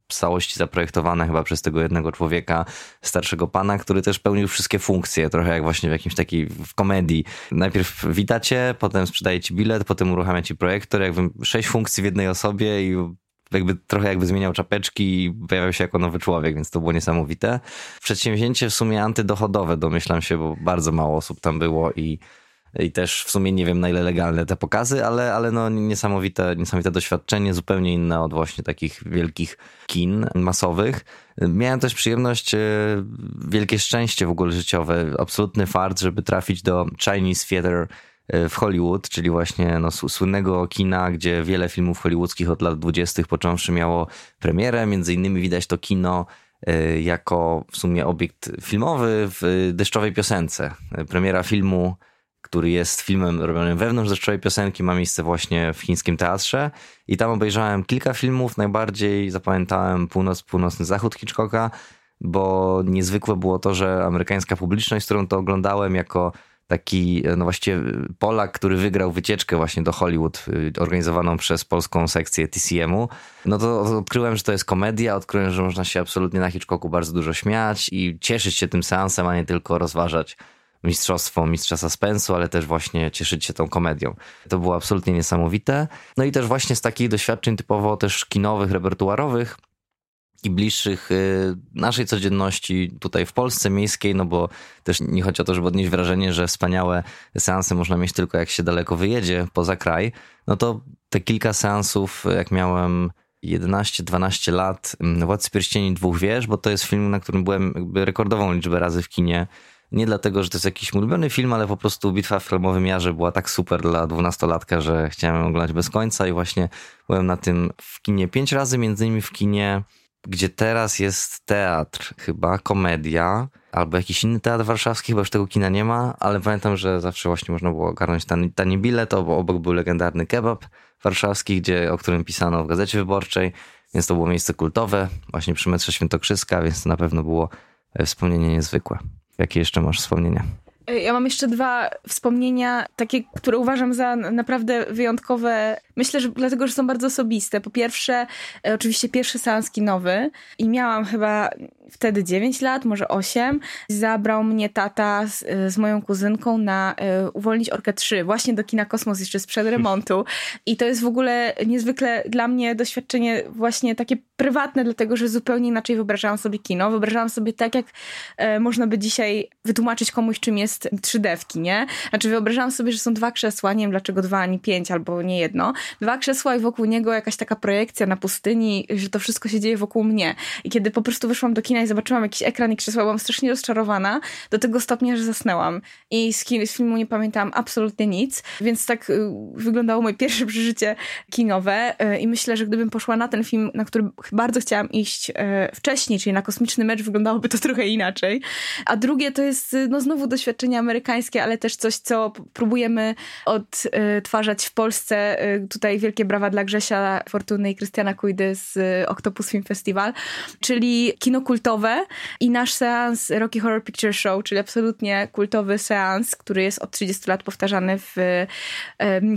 w całości zaprojektowane chyba przez tego jednego człowieka, starszego pana, który też pełnił wszystkie funkcje, trochę jak właśnie w jakimś takiej w komedii. Najpierw witacie, potem sprzedaje ci bilet, potem uruchamia ci projektor, jakby sześć funkcji w jednej osobie i jakby trochę jakby zmieniał czapeczki i pojawiał się jako nowy człowiek, więc to było niesamowite. Przedsięwzięcie w sumie antydochodowe, domyślam się, bo bardzo mało osób tam było i i też w sumie nie wiem na ile legalne te pokazy, ale, ale no niesamowite, niesamowite doświadczenie, zupełnie inne od właśnie takich wielkich kin masowych. Miałem też przyjemność, e, wielkie szczęście w ogóle życiowe, absolutny fart, żeby trafić do Chinese Theater E, w Hollywood, czyli właśnie no, słynnego kina, gdzie wiele filmów hollywoodzkich od lat 20. począwszy miało premierę. Między innymi widać to kino e, jako w sumie obiekt filmowy w deszczowej piosence. E, premiera filmu, który jest filmem robionym wewnątrz deszczowej piosenki, ma miejsce właśnie w chińskim teatrze. I tam obejrzałem kilka filmów. Najbardziej zapamiętałem Północ, Północny Zachód Hitchcocka, bo niezwykłe było to, że amerykańska publiczność, którą to oglądałem jako taki, no właściwie Polak, który wygrał wycieczkę właśnie do Hollywood y, organizowaną przez polską sekcję TCM-u, no to odkryłem, że to jest komedia, odkryłem, że można się absolutnie na Hitchcocku bardzo dużo śmiać i cieszyć się tym seansem, a nie tylko rozważać mistrzostwo, mistrza suspensu, ale też właśnie cieszyć się tą komedią. To było absolutnie niesamowite. No i też właśnie z takich doświadczeń typowo też kinowych, repertuarowych, i bliższych y, naszej codzienności tutaj w Polsce miejskiej, no bo też nie chodzi o to, żeby odnieść wrażenie, że wspaniałe seanse można mieć tylko jak się daleko wyjedzie poza kraj, no to te kilka seansów, jak miałem 11-12 lat, mm, Władcy Pierścieni Dwóch Wież, bo to jest film, na którym byłem rekordową liczbę razy w kinie. Nie dlatego, że to jest jakiś ulubiony film, ale po prostu Bitwa w Filmowym Jarze była tak super dla dwunastolatka, że chciałem oglądać bez końca i właśnie byłem na tym w kinie pięć razy, między innymi w kinie gdzie teraz jest teatr, chyba komedia, albo jakiś inny teatr warszawski, chyba już tego kina nie ma, ale pamiętam, że zawsze właśnie można było ogarnąć tani, tani bilet, bo obok był legendarny kebab warszawski, gdzie, o którym pisano w Gazecie Wyborczej, więc to było miejsce kultowe, właśnie przy metrze Świętokrzyska, więc to na pewno było e, wspomnienie niezwykłe. Jakie jeszcze masz wspomnienia? Ja mam jeszcze dwa wspomnienia, takie, które uważam za naprawdę wyjątkowe. Myślę, że dlatego, że są bardzo osobiste. Po pierwsze, e, oczywiście pierwszy seans kinowy i miałam chyba wtedy 9 lat, może 8. Zabrał mnie tata z, e, z moją kuzynką na y, Uwolnić Orkę 3, właśnie do kina Kosmos jeszcze sprzed remontu. I to jest w ogóle niezwykle dla mnie doświadczenie właśnie takie prywatne, dlatego, że zupełnie inaczej wyobrażałam sobie kino. Wyobrażałam sobie tak, jak można by dzisiaj wytłumaczyć komuś, czym jest jest trzy dewki, nie? Znaczy wyobrażałam sobie, że są dwa krzesła, nie wiem dlaczego dwa, ani pięć, albo nie jedno. Dwa krzesła i wokół niego jakaś taka projekcja na pustyni, że to wszystko się dzieje wokół mnie. I kiedy po prostu wyszłam do kina i zobaczyłam jakiś ekran i krzesła, byłam strasznie rozczarowana do tego stopnia, że zasnęłam. I z, z filmu nie pamiętałam absolutnie nic, więc tak y, wyglądało moje pierwsze przeżycie kinowe y, i myślę, że gdybym poszła na ten film, na który bardzo chciałam iść y, wcześniej, czyli na kosmiczny mecz, wyglądałoby to trochę inaczej. A drugie to jest no znowu doświadczenie amerykańskie, ale też coś, co próbujemy odtwarzać w Polsce. Y, tutaj wielkie brawa dla Grzesia Fortuny i Krystiana Kujdy z y, Octopus Film Festival, czyli kino kultowe i nasz seans Rocky Horror Picture Show, czyli absolutnie kultowy seans, który jest od 30 lat powtarzany w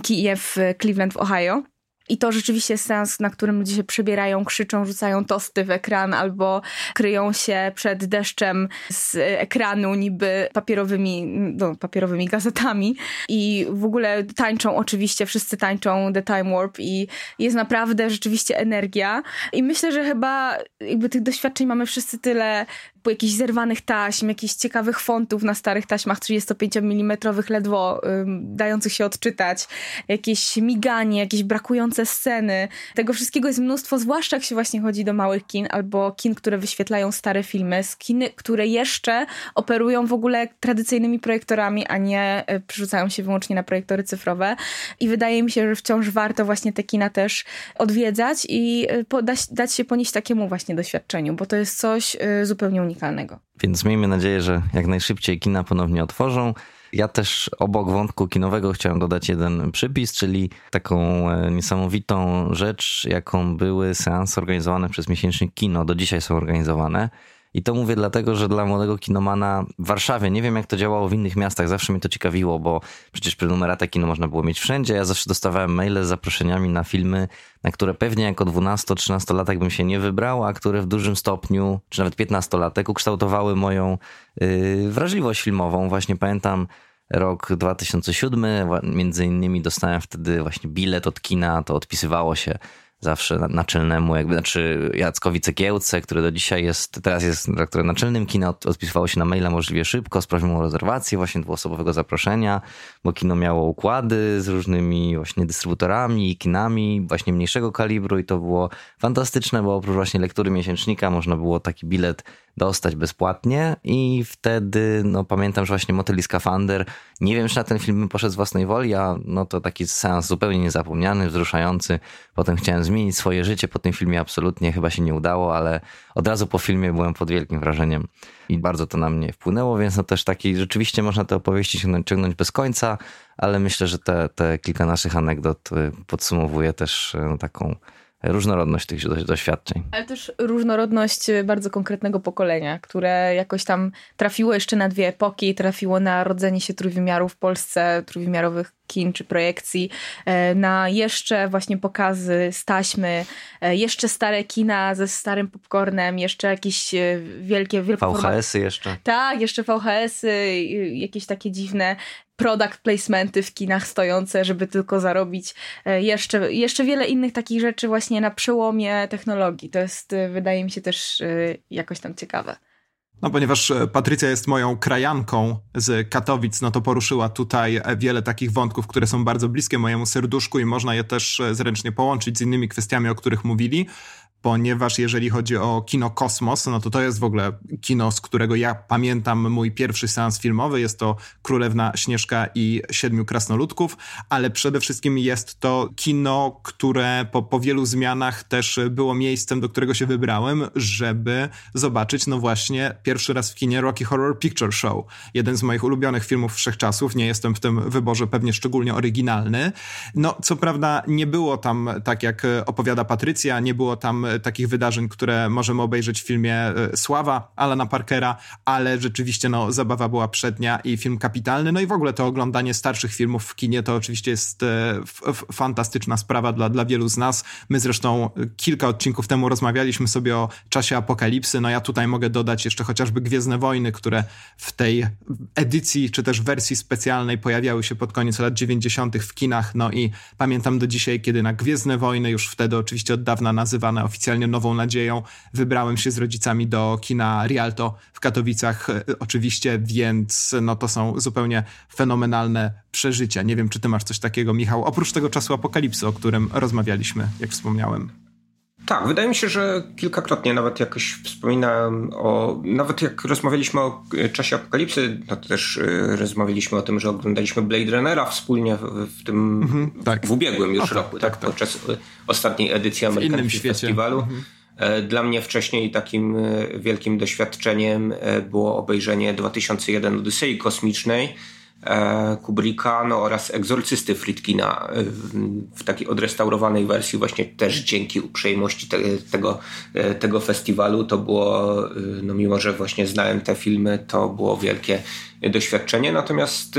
kinie w Cleveland w Ohio. I to rzeczywiście jest sens, na którym ludzie się przebierają, krzyczą, rzucają tosty w ekran albo kryją się przed deszczem z ekranu niby papierowymi, no, papierowymi gazetami. I w ogóle tańczą oczywiście, wszyscy tańczą The Time Warp i jest naprawdę rzeczywiście energia. I myślę, że chyba jakby tych doświadczeń mamy wszyscy tyle jakichś zerwanych taśm, jakichś ciekawych fontów na starych taśmach 35 mm ledwo ym, dających się odczytać, jakieś miganie, jakieś brakujące sceny. Tego wszystkiego jest mnóstwo, zwłaszcza jak się właśnie chodzi do małych kin albo kin, które wyświetlają stare filmy, z kin, które jeszcze operują w ogóle tradycyjnymi projektorami, a nie y, przerzucają się wyłącznie na projektory cyfrowe. I wydaje mi się, że wciąż warto właśnie te kina też odwiedzać i y, dać, dać się ponieść takiemu właśnie doświadczeniu, bo to jest coś y, zupełnie unikalnego unikalnego. Więc miejmy nadzieję, że jak najszybciej kina ponownie otworzą. Ja też obok wątku kinowego chciałem dodać jeden przypis, czyli taką e, niesamowitą rzecz, jaką były seanse organizowane przez miesięcznik Kino. Do dzisiaj są organizowane. I to mówię dlatego, że dla młodego kinomana w Warszawie, nie wiem jak to działało w innych miastach, zawsze mnie to ciekawiło, bo przecież prenumeratę kino można było mieć wszędzie. Ja zawsze dostawałem maile z zaproszeniami na filmy, na które pewnie jako 12-13 latek bym się nie wybrał, a które w dużym stopniu, czy nawet 15-latek ukształtowały moją yy, wrażliwość filmową. Właśnie pamiętam rok 2007, między innymi dostałem wtedy właśnie bilet od kina, to odpisywało się zawsze naczelnemu, jakby, znaczy Jackowi Cegiełce, który do dzisiaj jest, teraz jest dyrektorem naczelnym kina, odpisywało się na maila możliwie szybko, sprawił o rezerwację właśnie dwuosobowego zaproszenia, bo kino miało układy z różnymi właśnie dystrybutorami i kinami właśnie mniejszego kalibru i to było fantastyczne, bo oprócz właśnie lektury miesięcznika można było taki bilet dostać bezpłatnie i wtedy, no pamiętam, że właśnie Motyli Skafander, nie wiem, czy na ten film poszedł z własnej woli, a no to taki seans zupełnie niezapomniany, wzruszający. Potem chciałem zmienić swoje życie po tym filmie, absolutnie chyba się nie udało, ale od razu po filmie byłem pod wielkim wrażeniem i bardzo to na mnie wpłynęło, więc no też taki, rzeczywiście można te opowieści ciągnąć bez końca, ale myślę, że te, te kilka naszych anegdot y, podsumowuje też y, no, taką różnorodność tych doświadczeń. Ale też różnorodność bardzo konkretnego pokolenia, które jakoś tam trafiło jeszcze na dwie epoki, trafiło na rodzenie się trójwymiaru w Polsce, trójwymiarowych kin czy projekcji, e, na jeszcze właśnie pokazy z taśmy, e, jeszcze stare kina ze starym popcornem, jeszcze jakieś e, wielkie... VHS-y jeszcze. Tak, jeszcze VHS-y, jakieś takie dziwne product placementy w kinach stojące, żeby tylko zarobić. Jeszcze, jeszcze wiele innych takich rzeczy właśnie na przełomie technologii. To jest, wydaje mi się, też jakoś tam ciekawe. No, ponieważ e, Patrycja jest moją krajanką z Katowic, no to poruszyła tutaj e, wiele takich wątków, które są bardzo bliskie mojemu serduszku i można je też e, zręcznie połączyć z innymi kwestiami, o których mówili. Ponieważ jeżeli chodzi o kino Kosmos, no to to jest w ogóle kino, z którego ja pamiętam mój pierwszy seans filmowy. Jest to Królewna Śnieżka i Siedmiu Krasnoludków, ale przede wszystkim jest to kino, które po, po wielu zmianach też było miejscem, do którego się wybrałem, żeby zobaczyć, no właśnie, pierwszy raz w kinie Rocky Horror Picture Show. Jeden z moich ulubionych filmów wszechczasów. Nie jestem w tym wyborze pewnie szczególnie oryginalny. No, co prawda nie było tam, tak jak opowiada Patrycja, nie było tam takich wydarzeń, które możemy obejrzeć w filmie e, Sława Alana Parkera, ale rzeczywiście no, zabawa była przednia i film kapitalny. No i w ogóle to oglądanie starszych filmów w kinie to oczywiście jest e, fantastyczna sprawa dla, dla wielu z nas. My zresztą kilka odcinków temu rozmawialiśmy sobie o czasie apokalipsy. No ja tutaj mogę dodać jeszcze chociażby Gwiezdne Wojny, które w tej edycji czy też wersji specjalnej pojawiały się pod koniec lat 90. w kinach. No i pamiętam do dzisiaj, kiedy na Gwiezdne Wojny, już wtedy oczywiście od dawna nazywane oficjalnie Nową Nadzieją, wybrałem się z rodzicami do kina Rialto w Katowicach e, oczywiście, więc no to są zupełnie fenomenalne przeżycia. Nie wiem, czy ty masz coś takiego, Michał, oprócz tego czasu apokalipsy, o którym rozmawialiśmy, jak wspomniałem. Tak, wydaje mi się, że kilkakrotnie nawet jakoś wspominałem o. Nawet jak rozmawialiśmy o e, czasie apokalipsy, no to też y, rozmawialiśmy o tym, że oglądaliśmy Blade Runnera wspólnie w, w tym. Mhm, tak. W ubiegłym już roku, tak, tak, tak, podczas ostatniej edycji Film Festiwalu. Mhm. Dla mnie wcześniej takim wielkim doświadczeniem było obejrzenie 2001 Odysei Kosmicznej E, Kubricka no, oraz Egzorcysty Fritkina e, w takiej odrestaurowanej wersji właśnie też dzięki uprzejmości te, tego, e, tego festiwalu. To było, no mimo że właśnie znałem te filmy, to było wielkie doświadczenie, natomiast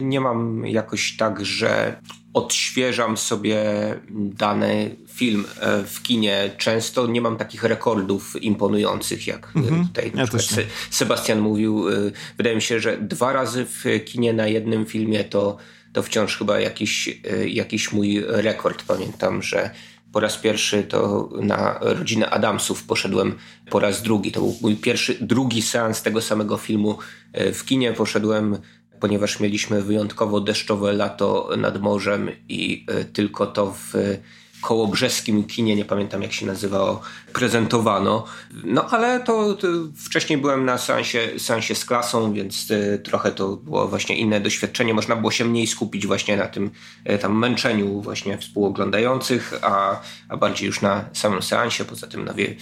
nie mam jakoś tak, że odświeżam sobie dany film e, w kinie często. Nie mam takich rekordów imponujących, jak mm-hmm. tutaj ja Se- Sebastian mówił. E, wydaje mi się, że dwa razy w kinie na jednym filmie to, to wciąż chyba jakiś, jakiś mój rekord. Pamiętam, że po raz pierwszy to na rodzinę Adamsów poszedłem po raz drugi. To był mój pierwszy, drugi seans tego samego filmu w kinie. Poszedłem ponieważ mieliśmy wyjątkowo deszczowe lato nad morzem i tylko to w kołobrzeskim kinie, nie pamiętam jak się nazywało, prezentowano. No ale to, to wcześniej byłem na seansie, seansie z klasą, więc y, trochę to było właśnie inne doświadczenie. Można było się mniej skupić właśnie na tym y, tam męczeniu właśnie współoglądających, a, a bardziej już na samym seansie. Poza tym no, wie,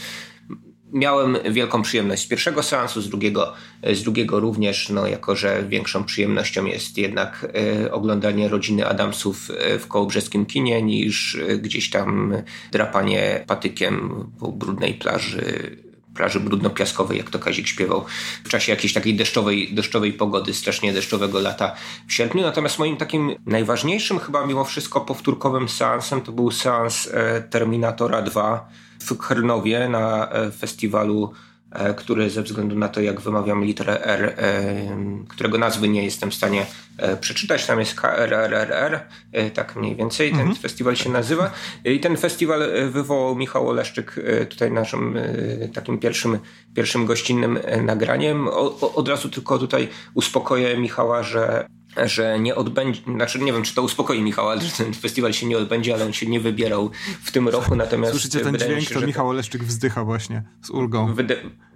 miałem wielką przyjemność z pierwszego seansu, z drugiego, z drugiego również, no jako że większą przyjemnością jest jednak e, oglądanie rodziny Adamsów e, w kołobrzeskim kinie niż e, gdzieś tam drapanie patykiem po brudnej plaży plaży brudno-piaskowej, jak to Kazik śpiewał w czasie jakiejś takiej deszczowej, deszczowej pogody, strasznie deszczowego lata w sierpniu. Natomiast moim takim najważniejszym chyba mimo wszystko powtórkowym seansem to był seans Terminatora 2 w Krnowie na e, festiwalu, e, który ze względu na to, jak wymawiam literę R, e, którego nazwy nie jestem w stanie przeczytać, tam jest KRRRR, tak mniej więcej ten mhm. festiwal się nazywa. I ten festiwal wywołał Michał Oleszczyk tutaj naszym takim pierwszym, pierwszym gościnnym nagraniem. O, od razu tylko tutaj uspokoję Michała, że że nie odbędzie, znaczy nie wiem, czy to uspokoi Michała, ale że ten festiwal się nie odbędzie, ale on się nie wybierał w tym roku, natomiast... Słyszycie ten dźwięk, się, to Michał Oleszczyk wzdycha właśnie z ulgą.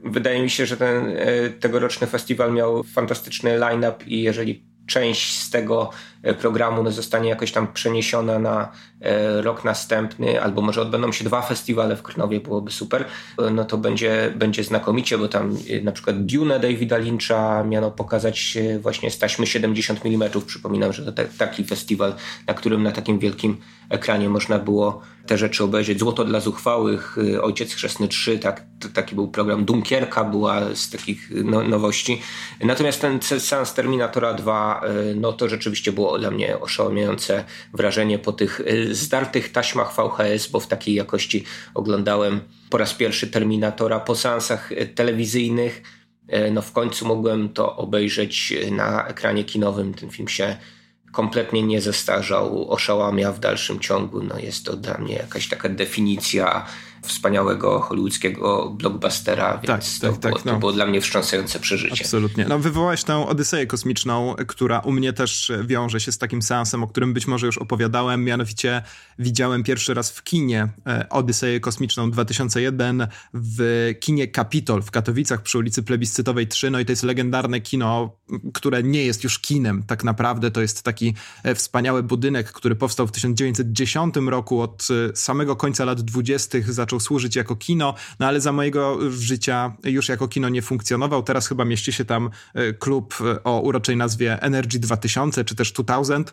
wydaje mi się, że ten e, tegoroczny festiwal miał fantastyczny line-up i jeżeli część z tego programu no, zostanie jakoś tam przeniesiona na e, rok następny, albo może odbędą się dwa festiwale w Krnowie, byłoby super, e, no to będzie, będzie znakomicie, bo tam na przykład Dune Davida Lyncha miano pokazać właśnie z taśmy 70 mm. Przypominam, że to taki festiwal, na którym na takim wielkim ekranie można było te rzeczy obejrzeć. Złoto dla zuchwałych, Ojciec Chrzestny 3, tak, taki był program. Dunkierka była z takich no, nowości. Natomiast ten seans Terminatora 2, no to rzeczywiście było dla mnie oszałamiające wrażenie po tych zdartych taśmach VHS, bo w takiej jakości oglądałem po raz pierwszy Terminatora po seansach telewizyjnych. No w końcu mogłem to obejrzeć na ekranie kinowym. Ten film się kompletnie nie zestarzał, oszałamia w dalszym ciągu. No jest to dla mnie jakaś taka definicja wspaniałego hollywoodzkiego blockbustera, więc tak, to, tak, było, tak, no. to było dla mnie wstrząsające przeżycie. Absolutnie. No wywołałeś tę Odyseję kosmiczną, która u mnie też wiąże się z takim seansem, o którym być może już opowiadałem, mianowicie widziałem pierwszy raz w kinie e, Odyseję kosmiczną 2001 w kinie Capitol w Katowicach przy ulicy Plebiscytowej 3, no i to jest legendarne kino, które nie jest już kinem tak naprawdę, to jest taki e, wspaniały budynek, który powstał w 1910 roku, od e, samego końca lat 20. zaczął służyć jako kino, no ale za mojego życia już jako kino nie funkcjonował. Teraz chyba mieści się tam klub o uroczej nazwie Energy 2000 czy też 2000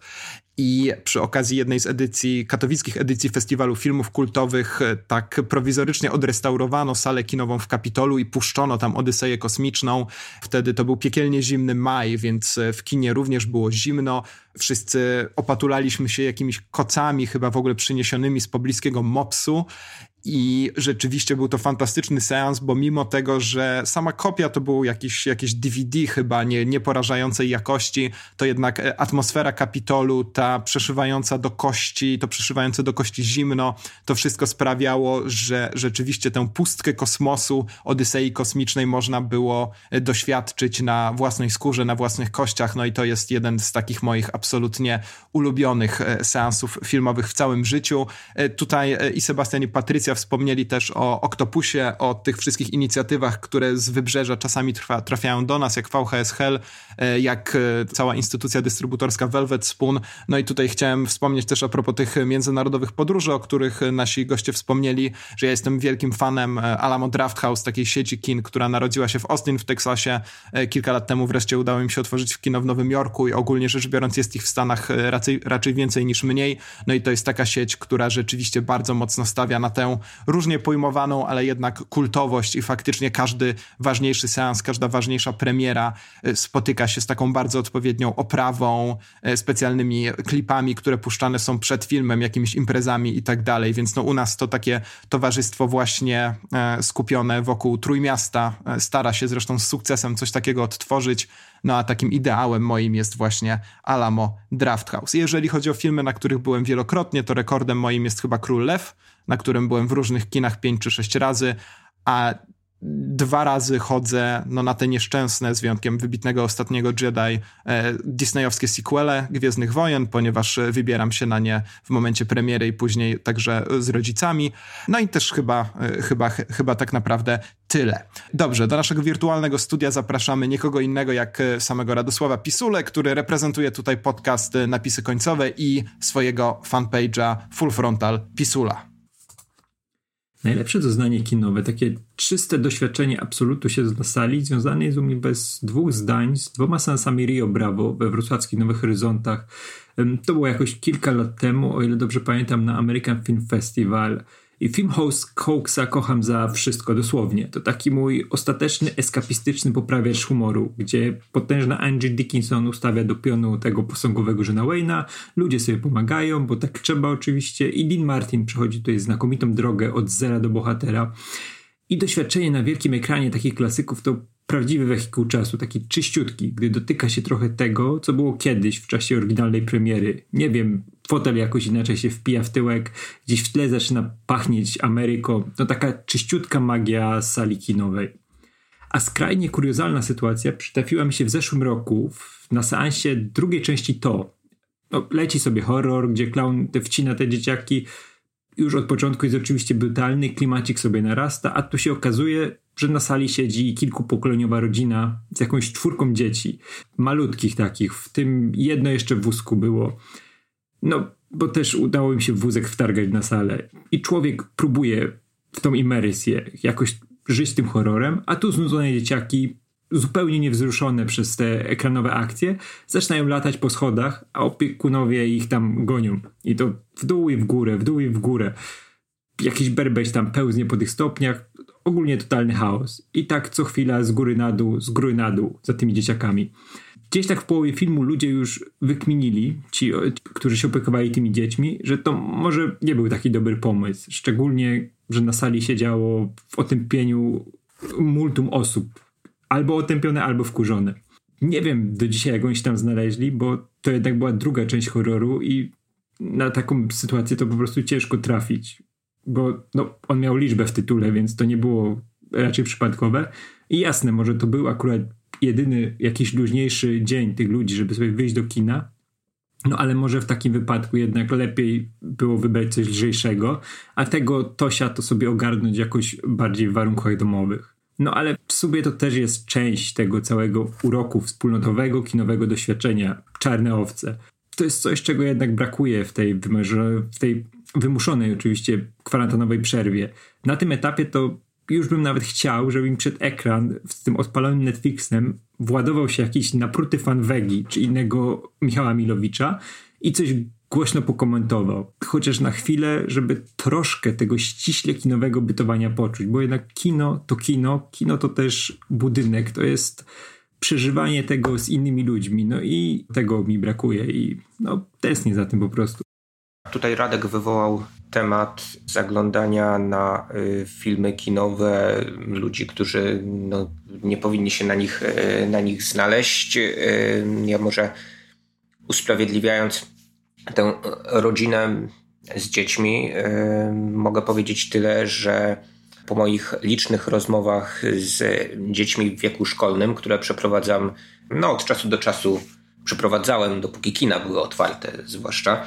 i przy okazji jednej z edycji, katowickich edycji Festiwalu Filmów Kultowych, tak prowizorycznie odrestaurowano salę kinową w Kapitolu i puszczono tam Odyseję Kosmiczną. Wtedy to był piekielnie zimny maj, więc w kinie również było zimno. Wszyscy opatulaliśmy się jakimiś kocami, chyba w ogóle przyniesionymi z pobliskiego mopsu i rzeczywiście był to fantastyczny seans, bo mimo tego, że sama kopia to był jakiś, jakieś DVD chyba nie, nieporażającej jakości, to jednak e, atmosfera Kapitolu, ta przeszywająca do kości, to przeszywające do kości zimno, to wszystko sprawiało, że rzeczywiście tę pustkę kosmosu, Odysei kosmicznej można było e, doświadczyć na własnej skórze, na własnych kościach, no i to jest jeden z takich moich absolutnie ulubionych e, seansów filmowych w całym życiu. Tutaj i Sebastian i Patrycja wspomnieli też o Octopusie, o tych wszystkich inicjatywach, które z wybrzeża czasami trwa, trafiają do nas, jak VHS Hell, e, jak e, cała instytucja dystrybutorska Velvet Spoon. No i tutaj chciałem wspomnieć też a propos tych międzynarodowych podróży, o których nasi goście wspomnieli, że ja jestem wielkim fanem e, Alamo Draft House, takiej sieci kin, która narodziła się w Austin w Teksasie. Kilka lat temu wreszcie udało mi się otworzyć w kino w Nowym Jorku i ogólnie rzecz biorąc jest ich w Stanach raczej, raczej więcej niż mniej. No i to jest taka sieć, która rzeczywiście bardzo mocno stawia na tę różnie pojmowaną, ale jednak kultowość i faktycznie każdy ważniejszy seans, każda ważniejsza premiera e, spotyka się z taką bardzo odpowiednią oprawą, e, specjalnymi klipami, które puszczane są przed filmem, jakimiś imprezami i tak dalej, więc no u nas to takie towarzystwo właśnie e, skupione wokół Trójmiasta stara się zresztą z sukcesem coś takiego odtworzyć, no a takim ideałem moim jest właśnie Alamo Draft House. Jeżeli chodzi o filmy, na których byłem wielokrotnie, to rekordem moim jest chyba Król Lew, na którym byłem w różnych kinach pięć czy sześć razy, a dwa razy chodzę no, na te nieszczęsne, z wyjątkiem wybitnego ostatniego Jedi, e, disneyowskie sequele Gwiezdnych Wojen, ponieważ e, wybieram się na nie w momencie premiery i później także z rodzicami. No i też chyba, e, chyba, chyba tak naprawdę tyle. Dobrze, do naszego wirtualnego studia zapraszamy nikogo innego jak e, samego Radosława Pisule, który reprezentuje tutaj podcast e, Napisy Końcowe i swojego fanpage'a Full Frontal Pisula. Najlepsze doznanie kinowe, takie czyste doświadczenie absolutu się na sali, związane jest u mnie bez dwóch zdań z dwoma seansami Rio Bravo we wrocławskich Nowych Horyzontach. To było jakoś kilka lat temu, o ile dobrze pamiętam, na American Film Festival. I film Cokesa kocham za wszystko, dosłownie. To taki mój ostateczny, eskapistyczny poprawiacz humoru, gdzie potężna Angie Dickinson ustawia do pionu tego posągowego żona Wayna, ludzie sobie pomagają, bo tak trzeba oczywiście i Dean Martin przechodzi tutaj znakomitą drogę od zera do bohatera. I doświadczenie na wielkim ekranie takich klasyków to prawdziwy wehikuł czasu, taki czyściutki, gdy dotyka się trochę tego, co było kiedyś w czasie oryginalnej premiery. Nie wiem, fotel jakoś inaczej się wpija w tyłek, gdzieś w tle zaczyna pachnieć Ameryką. To taka czyściutka magia sali kinowej. A skrajnie kuriozalna sytuacja przytrafiła mi się w zeszłym roku na seansie drugiej części To. No, leci sobie horror, gdzie clown te wcina te dzieciaki. Już od początku jest oczywiście brutalny, klimacik sobie narasta, a tu się okazuje, że na sali siedzi kilkupokoleniowa rodzina z jakąś czwórką dzieci. Malutkich takich, w tym jedno jeszcze w wózku było. No, bo też udało im się wózek wtargać na salę. I człowiek próbuje w tą imersję jakoś żyć tym horrorem, a tu znudzone dzieciaki, zupełnie niewzruszone przez te ekranowe akcje, zaczynają latać po schodach, a opiekunowie ich tam gonią. I to w dół i w górę, w dół i w górę. Jakiś berbeś tam pełznie po tych stopniach. Ogólnie totalny chaos. I tak co chwila z góry na dół, z góry na dół za tymi dzieciakami. Gdzieś tak w połowie filmu ludzie już wykminili, ci, którzy się opiekowali tymi dziećmi, że to może nie był taki dobry pomysł. Szczególnie, że na sali siedziało w otępieniu multum osób. Albo otępione, albo wkurzone. Nie wiem do dzisiaj, jak oni się tam znaleźli, bo to jednak była druga część horroru i na taką sytuację to po prostu ciężko trafić. bo no, on miał liczbę w tytule, więc to nie było raczej przypadkowe. I jasne, może to był akurat jedyny jakiś luźniejszy dzień tych ludzi, żeby sobie wyjść do kina, no ale może w takim wypadku jednak lepiej było wybrać coś lżejszego, a tego Tosia to sobie ogarnąć jakoś bardziej w warunkach domowych. No ale w sumie to też jest część tego całego uroku wspólnotowego, kinowego doświadczenia Czarne Owce. To jest coś, czego jednak brakuje w tej, w tej wymuszonej oczywiście kwarantannowej przerwie. Na tym etapie to już bym nawet chciał, żeby mi przed ekran z tym odpalonym Netflixem władował się jakiś napruty fan Wegi czy innego Michała Milowicza i coś głośno pokomentował. Chociaż na chwilę, żeby troszkę tego ściśle kinowego bytowania poczuć, bo jednak kino to kino, kino to też budynek, to jest przeżywanie tego z innymi ludźmi, no i tego mi brakuje i no tęsknię za tym po prostu. Tutaj Radek wywołał temat zaglądania na y, filmy kinowe ludzi, którzy no, nie powinni się na nich, y, na nich znaleźć. Y, ja może usprawiedliwiając tę rodzinę z dziećmi, mogę powiedzieć tyle, że po moich licznych rozmowach z dziećmi w wieku szkolnym, które przeprowadzam no, od czasu do czasu, przeprowadzałem, dopóki kina były otwarte, zwłaszcza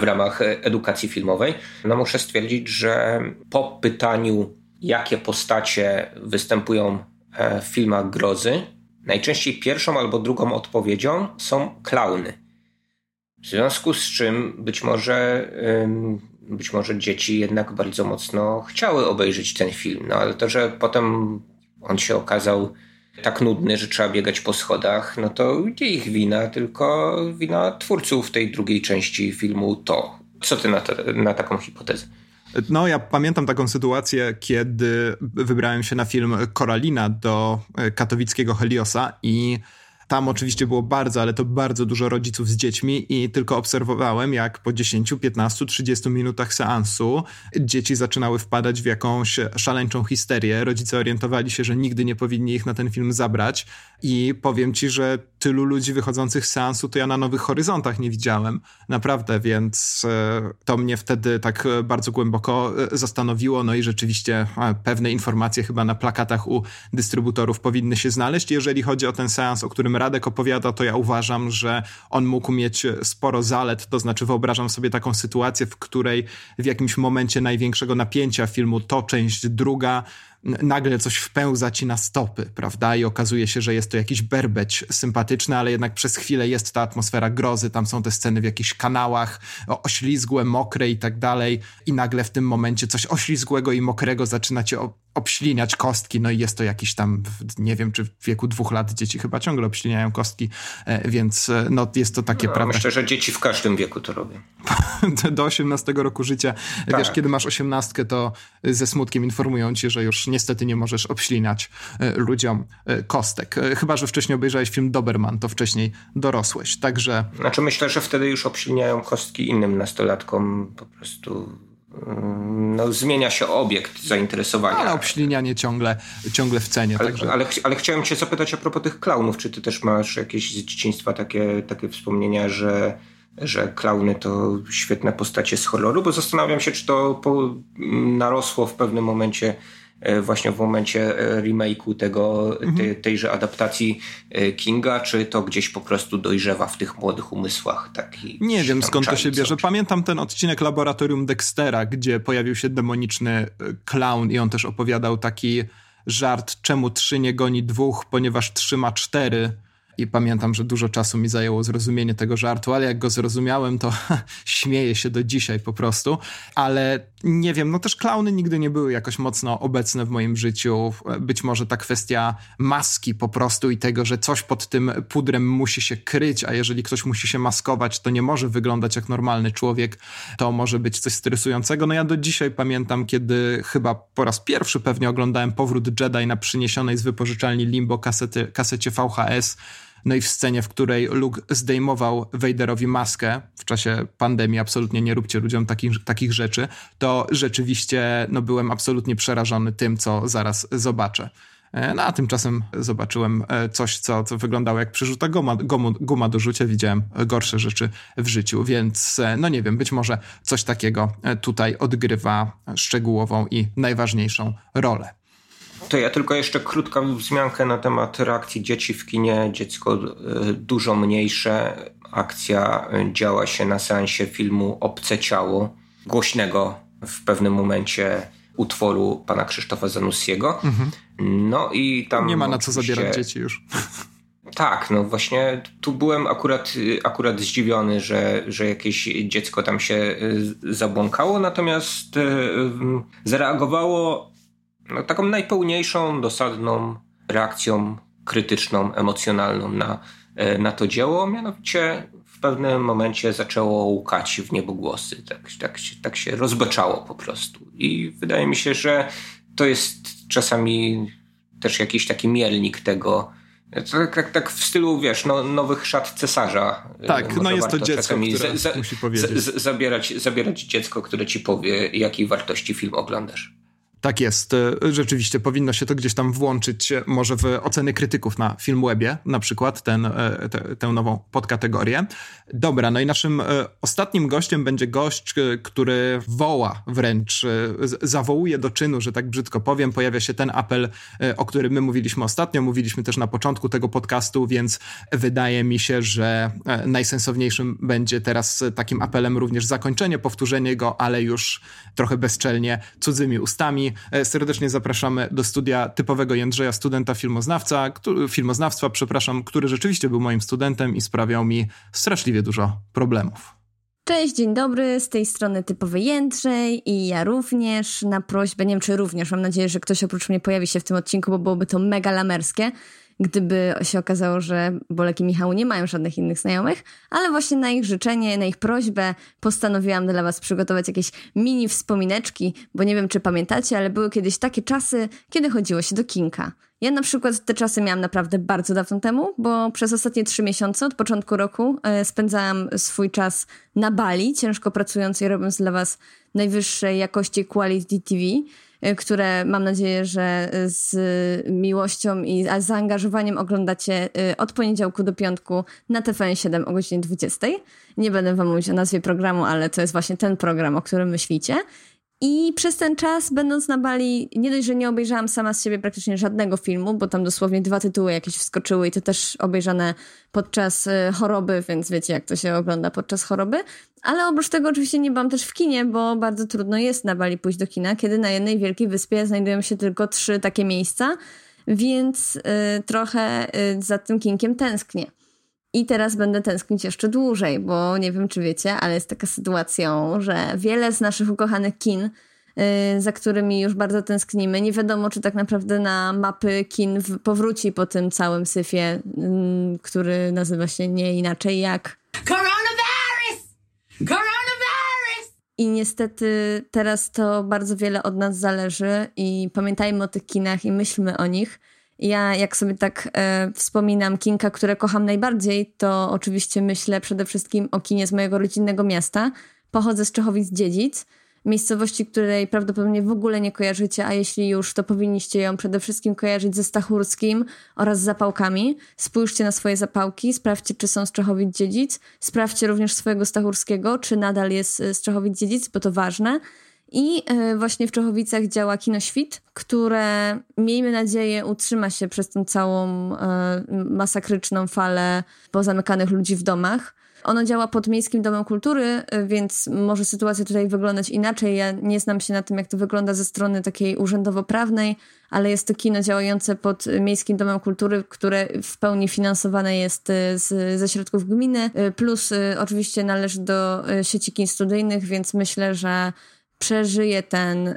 w ramach edukacji filmowej, no muszę stwierdzić, że po pytaniu, jakie postacie występują e, w filmach grozy, najczęściej pierwszą albo drugą odpowiedzią są klauny. W związku z czym być może, być może dzieci jednak bardzo mocno chciały obejrzeć ten film, no ale to, że potem on się okazał tak nudny, że trzeba biegać po schodach, no to nie ich wina, tylko wina twórców tej drugiej części filmu to. Co ty na, te, na taką hipotezę? No, ja pamiętam taką sytuację, kiedy wybrałem się na film Koralina do katowickiego Heliosa i tam oczywiście było bardzo, ale to bardzo dużo rodziców z dziećmi i tylko obserwowałem, jak po 10, 15, 30 minutach seansu dzieci zaczynały wpadać w jakąś szaleńczą histerię. Rodzice orientowali się, że nigdy nie powinni ich na ten film zabrać i powiem ci, że tylu ludzi wychodzących z seansu to ja na Nowych Horyzontach nie widziałem. Naprawdę, więc e, to mnie wtedy tak bardzo głęboko e, zastanowiło. No i rzeczywiście e, pewne informacje chyba na plakatach u dystrybutorów powinny się znaleźć. Jeżeli chodzi o ten seans, o którym Radek opowiada, to ja uważam, że on mógł mieć sporo zalet. To znaczy wyobrażam sobie taką sytuację, w której w jakimś momencie największego napięcia filmu to część druga nagle coś wpełza ci na stopy, prawda? I okazuje się, że jest to jakiś berbeć sympatyczny, ale jednak przez chwilę jest ta atmosfera grozy, tam są te sceny w jakichś kanałach, oślizgłe, mokre i tak dalej i nagle w tym momencie coś oślizgłego i mokrego zaczyna cię obśliniać kostki, no i jest to jakiś tam, nie wiem, czy w wieku dwóch lat dzieci chyba ciągle obśliniają kostki, e, więc e, no jest to takie, no, prawda? Myślę, że dzieci w każdym wieku to robią. Do 18 roku życia, tak. wiesz, kiedy masz 18, to ze smutkiem informują cię, że już niestety nie możesz obślinać e, ludziom kostek. Chyba, że wcześniej obejrzałeś film Doberman, to wcześniej dorosłeś, także... Znaczy myślę, że wtedy już obśliniają kostki innym nastolatkom, po prostu no, zmienia się obiekt zainteresowania. Ale obślinianie ciągle, ciągle w cenie. Ale, także... ale, ale chciałem cię zapytać a propos tych klaunów. Czy ty też masz jakieś z dzieciństwa takie, takie wspomnienia, że, że klauny to świetne postacie z horroru? Bo zastanawiam się, czy to po, narosło w pewnym momencie E, właśnie w momencie e, remake'u tego, mhm. te, tejże adaptacji e, Kinga, czy to gdzieś po prostu dojrzewa w tych młodych umysłach taki Nie wiem skąd to się bierze. Pamiętam ten odcinek Laboratorium Dextera, gdzie pojawił się demoniczny clown i on też opowiadał taki żart, czemu trzy nie goni dwóch, ponieważ trzyma cztery i pamiętam, że dużo czasu mi zajęło zrozumienie tego żartu, ale jak go zrozumiałem, to śmieję się do dzisiaj po prostu. Ale nie wiem, no też klauny nigdy nie były jakoś mocno obecne w moim życiu. Być może ta kwestia maski po prostu i tego, że coś pod tym pudrem musi się kryć, a jeżeli ktoś musi się maskować, to nie może wyglądać jak normalny człowiek. To może być coś stresującego. No ja do dzisiaj pamiętam, kiedy chyba po raz pierwszy pewnie oglądałem Powrót Jedi na przyniesionej z wypożyczalni Limbo kasety, kasecie VHS no i w scenie, w której Luke zdejmował Vaderowi maskę w czasie pandemii, absolutnie nie róbcie ludziom takich, takich rzeczy, to rzeczywiście no, byłem absolutnie przerażony tym, co zaraz zobaczę. E, no a tymczasem zobaczyłem e, coś, co, co wyglądało jak przerzuta guma, guma do rzucia. Widziałem gorsze rzeczy w życiu, więc e, no nie wiem, być może coś takiego tutaj odgrywa szczegółową i najważniejszą rolę. To ja tylko jeszcze krótką wzmiankę na temat reakcji dzieci w kinie. Dziecko dużo mniejsze. Akcja działa się na seansie filmu Obce Ciało, głośnego w pewnym momencie utworu pana Krzysztofa Zanussiego. Mhm. No i tam. Nie ma na co zabierać dzieci już. Tak, no właśnie tu byłem akurat, akurat zdziwiony, że, że jakieś dziecko tam się zabłąkało, natomiast zareagowało no, taką najpełniejszą, dosadną reakcją krytyczną, emocjonalną na, y, na to dzieło. Mianowicie w pewnym momencie zaczęło łukać w niebogłosy. Tak, tak, tak się rozbaczało po prostu. I wydaje mi się, że to jest czasami też jakiś taki mielnik tego, tak, tak, tak w stylu, wiesz, no, nowych szat cesarza. Tak, no jest to dziecko, które za, musi powiedzieć. zabierać, zabierać dziecko, które ci powie, jakiej wartości film oglądasz. Tak jest. E, rzeczywiście powinno się to gdzieś tam włączyć, e, może w oceny krytyków na Filmwebie, na przykład ten, e, te, tę nową podkategorię. Dobra, no i naszym ostatnim gościem będzie gość, który woła wręcz, zawołuje do czynu, że tak brzydko powiem. Pojawia się ten apel, o którym my mówiliśmy ostatnio, mówiliśmy też na początku tego podcastu, więc wydaje mi się, że najsensowniejszym będzie teraz takim apelem również zakończenie, powtórzenie go, ale już trochę bezczelnie, cudzymi ustami. E, serdecznie zapraszamy do studia typowego Jędrzeja, studenta filmoznawca, który, filmoznawstwa, przepraszam, który rzeczywiście był moim studentem i sprawiał mi straszliwie dużo problemów. Cześć, dzień dobry, z tej strony typowy Jędrzej i ja również na prośbę, nie wiem czy również, mam nadzieję, że ktoś oprócz mnie pojawi się w tym odcinku, bo byłoby to mega lamerskie gdyby się okazało, że Bolek i Michał nie mają żadnych innych znajomych, ale właśnie na ich życzenie, na ich prośbę postanowiłam dla Was przygotować jakieś mini wspomineczki, bo nie wiem, czy pamiętacie, ale były kiedyś takie czasy, kiedy chodziło się do kinka. Ja na przykład te czasy miałam naprawdę bardzo dawno temu, bo przez ostatnie trzy miesiące od początku roku e, spędzałam swój czas na Bali, ciężko pracując i robiąc dla Was najwyższej jakości quality TV. Y, które mam nadzieję, że z miłością i zaangażowaniem oglądacie y, od poniedziałku do piątku na TVN7 o godzinie 20. Nie będę wam mówić o nazwie programu, ale to jest właśnie ten program, o którym myślicie. I przez ten czas, będąc na Bali, nie dość, że nie obejrzałam sama z siebie praktycznie żadnego filmu, bo tam dosłownie dwa tytuły jakieś wskoczyły i to też obejrzane podczas y, choroby, więc wiecie, jak to się ogląda podczas choroby. Ale oprócz tego oczywiście nie byłam też w kinie, bo bardzo trudno jest na Bali pójść do kina, kiedy na jednej wielkiej wyspie znajdują się tylko trzy takie miejsca, więc y, trochę y, za tym kinkiem tęsknię. I teraz będę tęsknić jeszcze dłużej, bo nie wiem, czy wiecie, ale jest taka sytuacja, że wiele z naszych ukochanych kin, y, za którymi już bardzo tęsknimy, nie wiadomo, czy tak naprawdę na mapy kin powróci po tym całym syfie, y, który nazywa się nie inaczej jak Coronavirus! Coronavirus! I niestety teraz to bardzo wiele od nas zależy i pamiętajmy o tych kinach i myślmy o nich ja, jak sobie tak e, wspominam kinka, które kocham najbardziej, to oczywiście myślę przede wszystkim o kinie z mojego rodzinnego miasta. Pochodzę z Czechowic-Dziedzic, miejscowości, której prawdopodobnie w ogóle nie kojarzycie, a jeśli już, to powinniście ją przede wszystkim kojarzyć ze Stachurskim oraz z zapałkami. Spójrzcie na swoje zapałki, sprawdźcie, czy są z Czechowic-Dziedzic. Sprawdźcie również swojego Stachurskiego, czy nadal jest e, z Czechowic-Dziedzic, bo to ważne. I e, właśnie w Czechowicach działa Kino Świt, które miejmy nadzieję utrzyma się przez tę całą e, masakryczną falę pozamykanych ludzi w domach. Ono działa pod Miejskim Domem Kultury, e, więc może sytuacja tutaj wyglądać inaczej. Ja nie znam się na tym, jak to wygląda ze strony takiej urzędowo-prawnej, ale jest to kino działające pod Miejskim Domem Kultury, które w pełni finansowane jest z, ze środków gminy, plus oczywiście należy do sieci kin studyjnych, więc myślę, że przeżyje ten, y,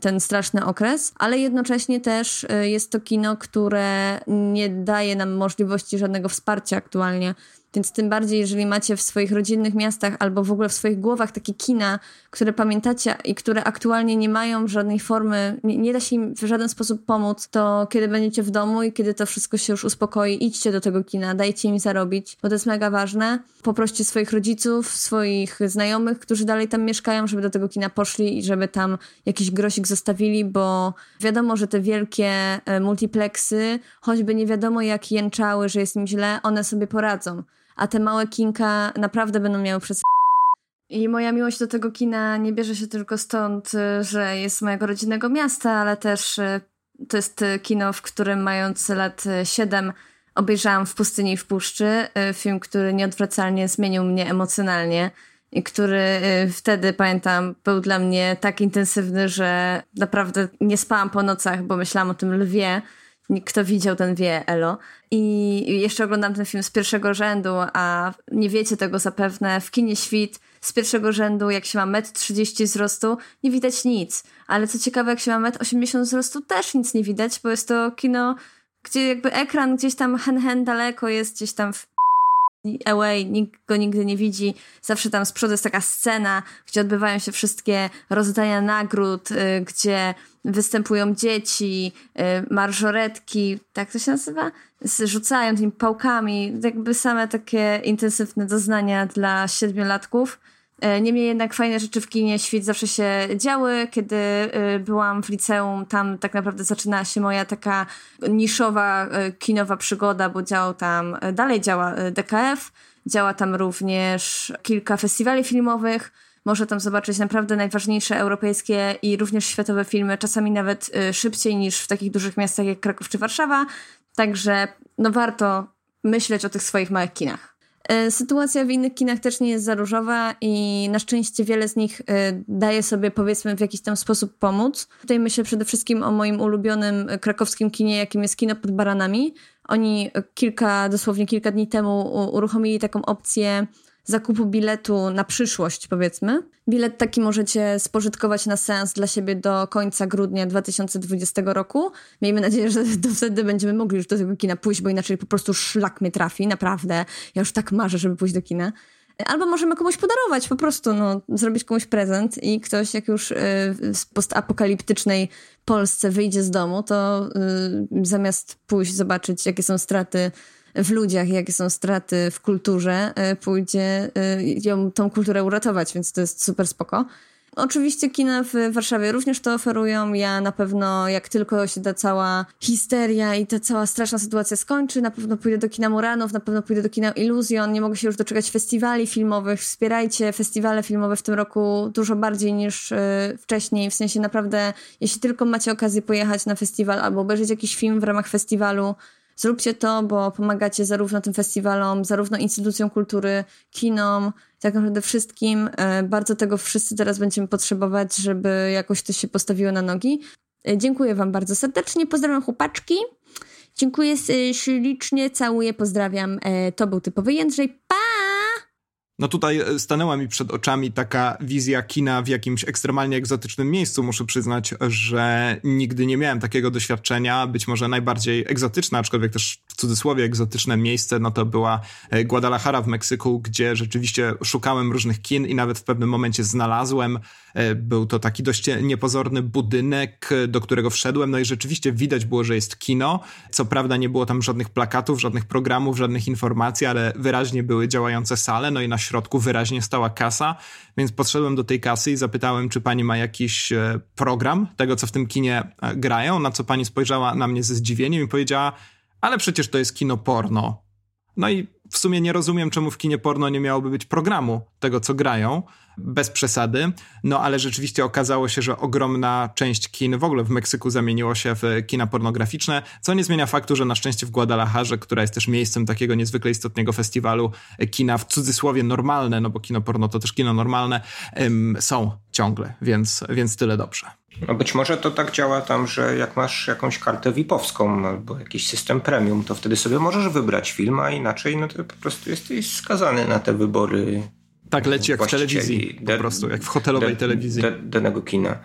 ten straszny okres, ale jednocześnie też y, jest to kino, które nie daje nam możliwości żadnego wsparcia aktualnie Więc tym bardziej, jeżeli macie w swoich rodzinnych miastach albo w ogóle w swoich głowach takie kina, które pamiętacie i które aktualnie nie mają żadnej formy, nie, nie da się im w żaden sposób pomóc, to kiedy będziecie w domu i kiedy to wszystko się już uspokoi, idźcie do tego kina, dajcie im zarobić, bo to jest mega ważne. Poproście swoich rodziców, swoich znajomych, którzy dalej tam mieszkają, żeby do tego kina poszli i żeby tam jakiś grosik zostawili, bo wiadomo, że te wielkie e, multiplexy, choćby nie wiadomo jak jęczały, że jest im źle, one sobie poradzą a te małe kinka naprawdę będą miały przez i moja miłość do tego kina nie bierze się tylko stąd, y, że jest mojego rodzinnego miasta, ale też y, to jest y, kino, w którym mając lat 7 obejrzałam w pustyni i w puszczy. Film, który nieodwracalnie zmienił mnie emocjonalnie i który wtedy, pamiętam, był dla mnie tak intensywny, że naprawdę nie spałam po nocach, bo myślałam o tym lwie, kto widział, ten wie, Elo. I jeszcze oglądam ten film z pierwszego rzędu, a nie wiecie tego zapewne. W kinie Świt z pierwszego rzędu, jak się ma 1,30 m wzrostu, nie widać nic. Ale co ciekawe, jak się ma 1,80 m wzrostu, też nic nie widać, bo jest to kino, gdzie jakby ekran gdzieś tam hen hen daleko jest, gdzieś tam w away, nikt go nigdy nie widzi. Zawsze tam z przodu jest taka scena, gdzie odbywają się wszystkie rozdania nagród, y, gdzie występują dzieci, y, marżoretki, tak to się nazywa? Rzucają tymi pałkami, jakby same takie intensywne doznania dla siedmiolatków. E, niemniej jednak fajne rzeczy w kinie Świt zawsze się działy. Kiedy e, byłam w liceum, tam tak naprawdę zaczynała się moja taka niszowa e, kinowa przygoda, bo działał tam, dalej działa DKF, działa tam również kilka festiwali filmowych. Można tam zobaczyć naprawdę najważniejsze europejskie i również światowe filmy, czasami nawet szybciej niż w takich dużych miastach jak Kraków czy Warszawa. Także no warto myśleć o tych swoich małych kinach. E, sytuacja w innych kinach też nie jest za różowa i na szczęście wiele z nich e, daje sobie powiedzmy w jakiś tam sposób pomóc. Tutaj myślę przede wszystkim o moim ulubionym krakowskim kinie, jakim jest Kino pod Baranami. Oni kilka, dosłownie kilka dni temu uruchomili taką opcję zakupu biletu na przyszłość, powiedzmy. Bilet taki możecie spożytkować na seans dla siebie do końca grudnia 2020 roku. Miejmy nadzieję, że do wtedy będziemy mogli już do tego kina pójść, bo inaczej po prostu szlak mnie trafi, naprawdę. Ja już tak marzę, żeby pójść do kina. Albo możemy komuś podarować, po prostu no, zrobić komuś prezent i ktoś, jak już y, w postapokaliptycznej Polsce wyjdzie z domu, to y, zamiast pójść zobaczyć, jakie są straty w ludziach, jakie są straty w kulturze, e, pójdzie e, ją, tą kulturę uratować, więc to jest super spoko. Oczywiście kina w Warszawie również to oferują. Ja na pewno, jak tylko się ta cała histeria i ta cała straszna sytuacja skończy, na pewno pójdę do kina Muranów, na pewno pójdę do kina Iluzjon. Nie mogę się już doczekać festiwali filmowych. Wspierajcie festiwale filmowe w tym roku dużo bardziej niż yy, wcześniej. W sensie naprawdę, jeśli tylko macie okazję pojechać na festiwal albo obejrzeć jakiś film w ramach festiwalu, Zróbcie to, bo pomagacie zarówno tym festiwalom, zarówno instytucjom kultury, kinom, tak naprawdę wszystkim. E, bardzo tego wszyscy teraz będziemy potrzebować, żeby jakoś to się postawiło na nogi. E, dziękuję Wam bardzo serdecznie. Pozdrawiam chłopaczki. Dziękuję ślicznie, całuję, pozdrawiam. E, to był typowy Jędrzej. Pa! No tutaj e, stanęła mi przed oczami taka wizja kina w jakimś ekstremalnie egzotycznym miejscu. Muszę przyznać, że nigdy nie miałem takiego doświadczenia. Być może najbardziej egzotyczne, aczkolwiek też w cudzysłowie egzotyczne miejsce, no to była e, Guadalajara w Meksyku, gdzie rzeczywiście szukałem różnych kin i nawet w pewnym momencie znalazłem. E, był to taki dość niepozorny budynek, do którego wszedłem, no i rzeczywiście widać było, że jest kino. Co prawda nie było tam żadnych plakatów, żadnych programów, żadnych informacji, ale wyraźnie były działające sale, no i na środku wyraźnie stała kasa, więc podszedłem do tej kasy i zapytałem, czy pani ma jakiś e, program tego, co w tym kinie e, grają, na co pani spojrzała na mnie ze zdziwieniem i powiedziała, ale przecież to jest kino porno. No i w sumie nie rozumiem, czemu w kinie porno nie miałoby być programu tego, co grają, bez przesady. No ale rzeczywiście okazało się, że ogromna część kin w ogóle w Meksyku zamieniło się w kina pornograficzne, co nie zmienia faktu, że na szczęście w Guadalajarze, która jest też miejscem takiego niezwykle istotnego festiwalu kina w cudzysłowie normalne, no bo kino porno to też kino normalne, są ciągle, więc, więc tyle dobrze. No być może to tak działa tam, że jak masz jakąś kartę VIP-owską albo jakiś system premium, to wtedy sobie możesz wybrać film, a inaczej no to po prostu jesteś skazany na te wybory. Tak leci jak w telewizji, po prostu, jak w hotelowej telewizji. danego kina.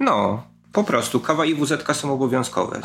No, Po prostu kawa i WZ są obowiązkowe.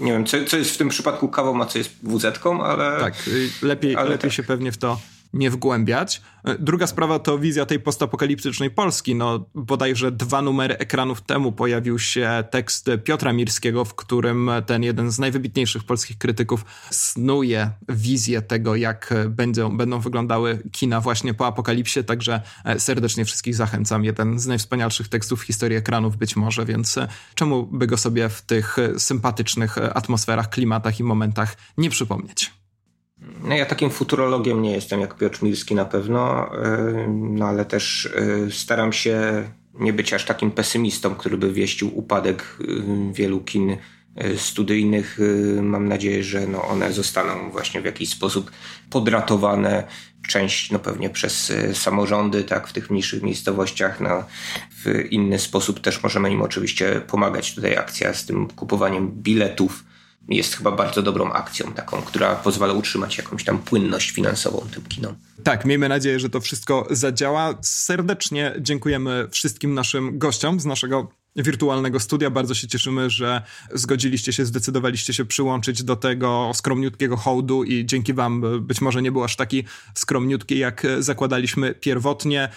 Nie wiem, co, co jest w tym przypadku kawą, a co jest WZ, ale. Tak, y, lepiej, ale lepiej tak. się pewnie w to nie wgłębiać. Druga sprawa to wizja tej postapokaliptycznej Polski. No, bodajże dwa numery ekranów temu pojawił się tekst Piotra Mirskiego, w którym ten jeden z najwybitniejszych polskich krytyków snuje wizję tego, jak będą, będą wyglądały kina właśnie po apokalipsie, także serdecznie wszystkich zachęcam. Jeden z najwspanialszych tekstów w historii ekranów być może, więc czemu by go sobie w tych sympatycznych atmosferach, klimatach i momentach nie przypomnieć? No ja takim futurologiem nie jestem jak Piotr Milski na pewno, e, no ale też e, staram się nie być aż takim pesymistą, który by wieścił upadek e, wielu kin studyjnych. Mam nadzieję, że no one zostaną właśnie w jakiś sposób podratowane. Część no pewnie przez samorządy, tak, w tych mniejszych miejscowościach. No, w inny sposób też możemy im oczywiście pomagać. Tutaj akcja z tym kupowaniem biletów jest chyba bardzo dobrą akcją, taką, która pozwala utrzymać jakąś tam płynność finansową tym kinom. Tak, miejmy nadzieję, że to wszystko zadziała. Serdecznie dziękujemy wszystkim naszym gościom z naszego wirtualnego studia. Bardzo się cieszymy, że zgodziliście się, zdecydowaliście się przyłączyć do tego skromniutkiego hołdu i dzięki wam być może nie był aż taki skromniutki, jak zakładaliśmy pierwotnie.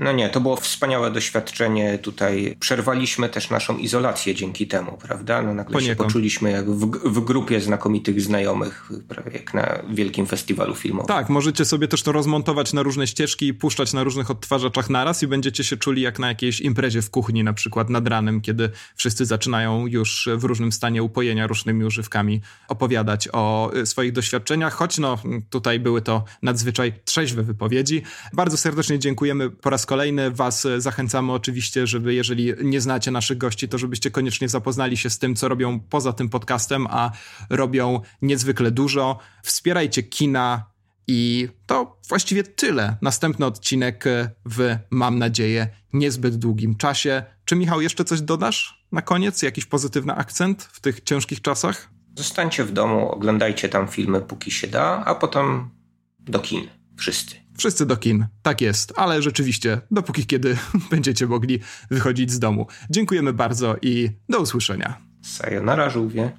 No nie, to było wspaniałe doświadczenie. Tutaj przerwaliśmy też naszą izolację dzięki temu, prawda? No nagle Poniekąd. się poczuliśmy jak w, w, grupie znakomitych znajomych, prawie jak na wielkim festiwalu filmowym. Tak, możecie sobie też to rozmontować na różne ścieżki i puszczać na różnych odtwarzaczach naraz i będziecie się czuli jak na jakiejś imprezie w kuchni, na przykład nad ranem, kiedy wszyscy zaczynają już w różnym stanie upojenia różnymi używkami opowiadać o y, swoich doświadczeniach, choć no tutaj były to nadzwyczaj trzeźwe wypowiedzi. Bardzo serdecznie dziękujemy po raz kolejny Was zachęcamy oczywiście, żeby jeżeli nie znacie naszych gości, to żebyście koniecznie zapoznali się z tym, co robią poza tym podcastem, a robią niezwykle dużo. Wspierajcie kina i to właściwie tyle. Następny odcinek w, mam nadzieję, niezbyt długim czasie. Czy Michał jeszcze coś dodasz na koniec? Jakiś pozytywny akcent w tych ciężkich czasach? Zostańcie w domu, oglądajcie tam filmy, póki się da, a potem do kin. Wszyscy. Wszyscy do kin, tak jest, ale rzeczywiście, dopóki kiedy będziecie mogli wychodzić z domu. Dziękujemy bardzo i do usłyszenia. Sayonara, żółwie.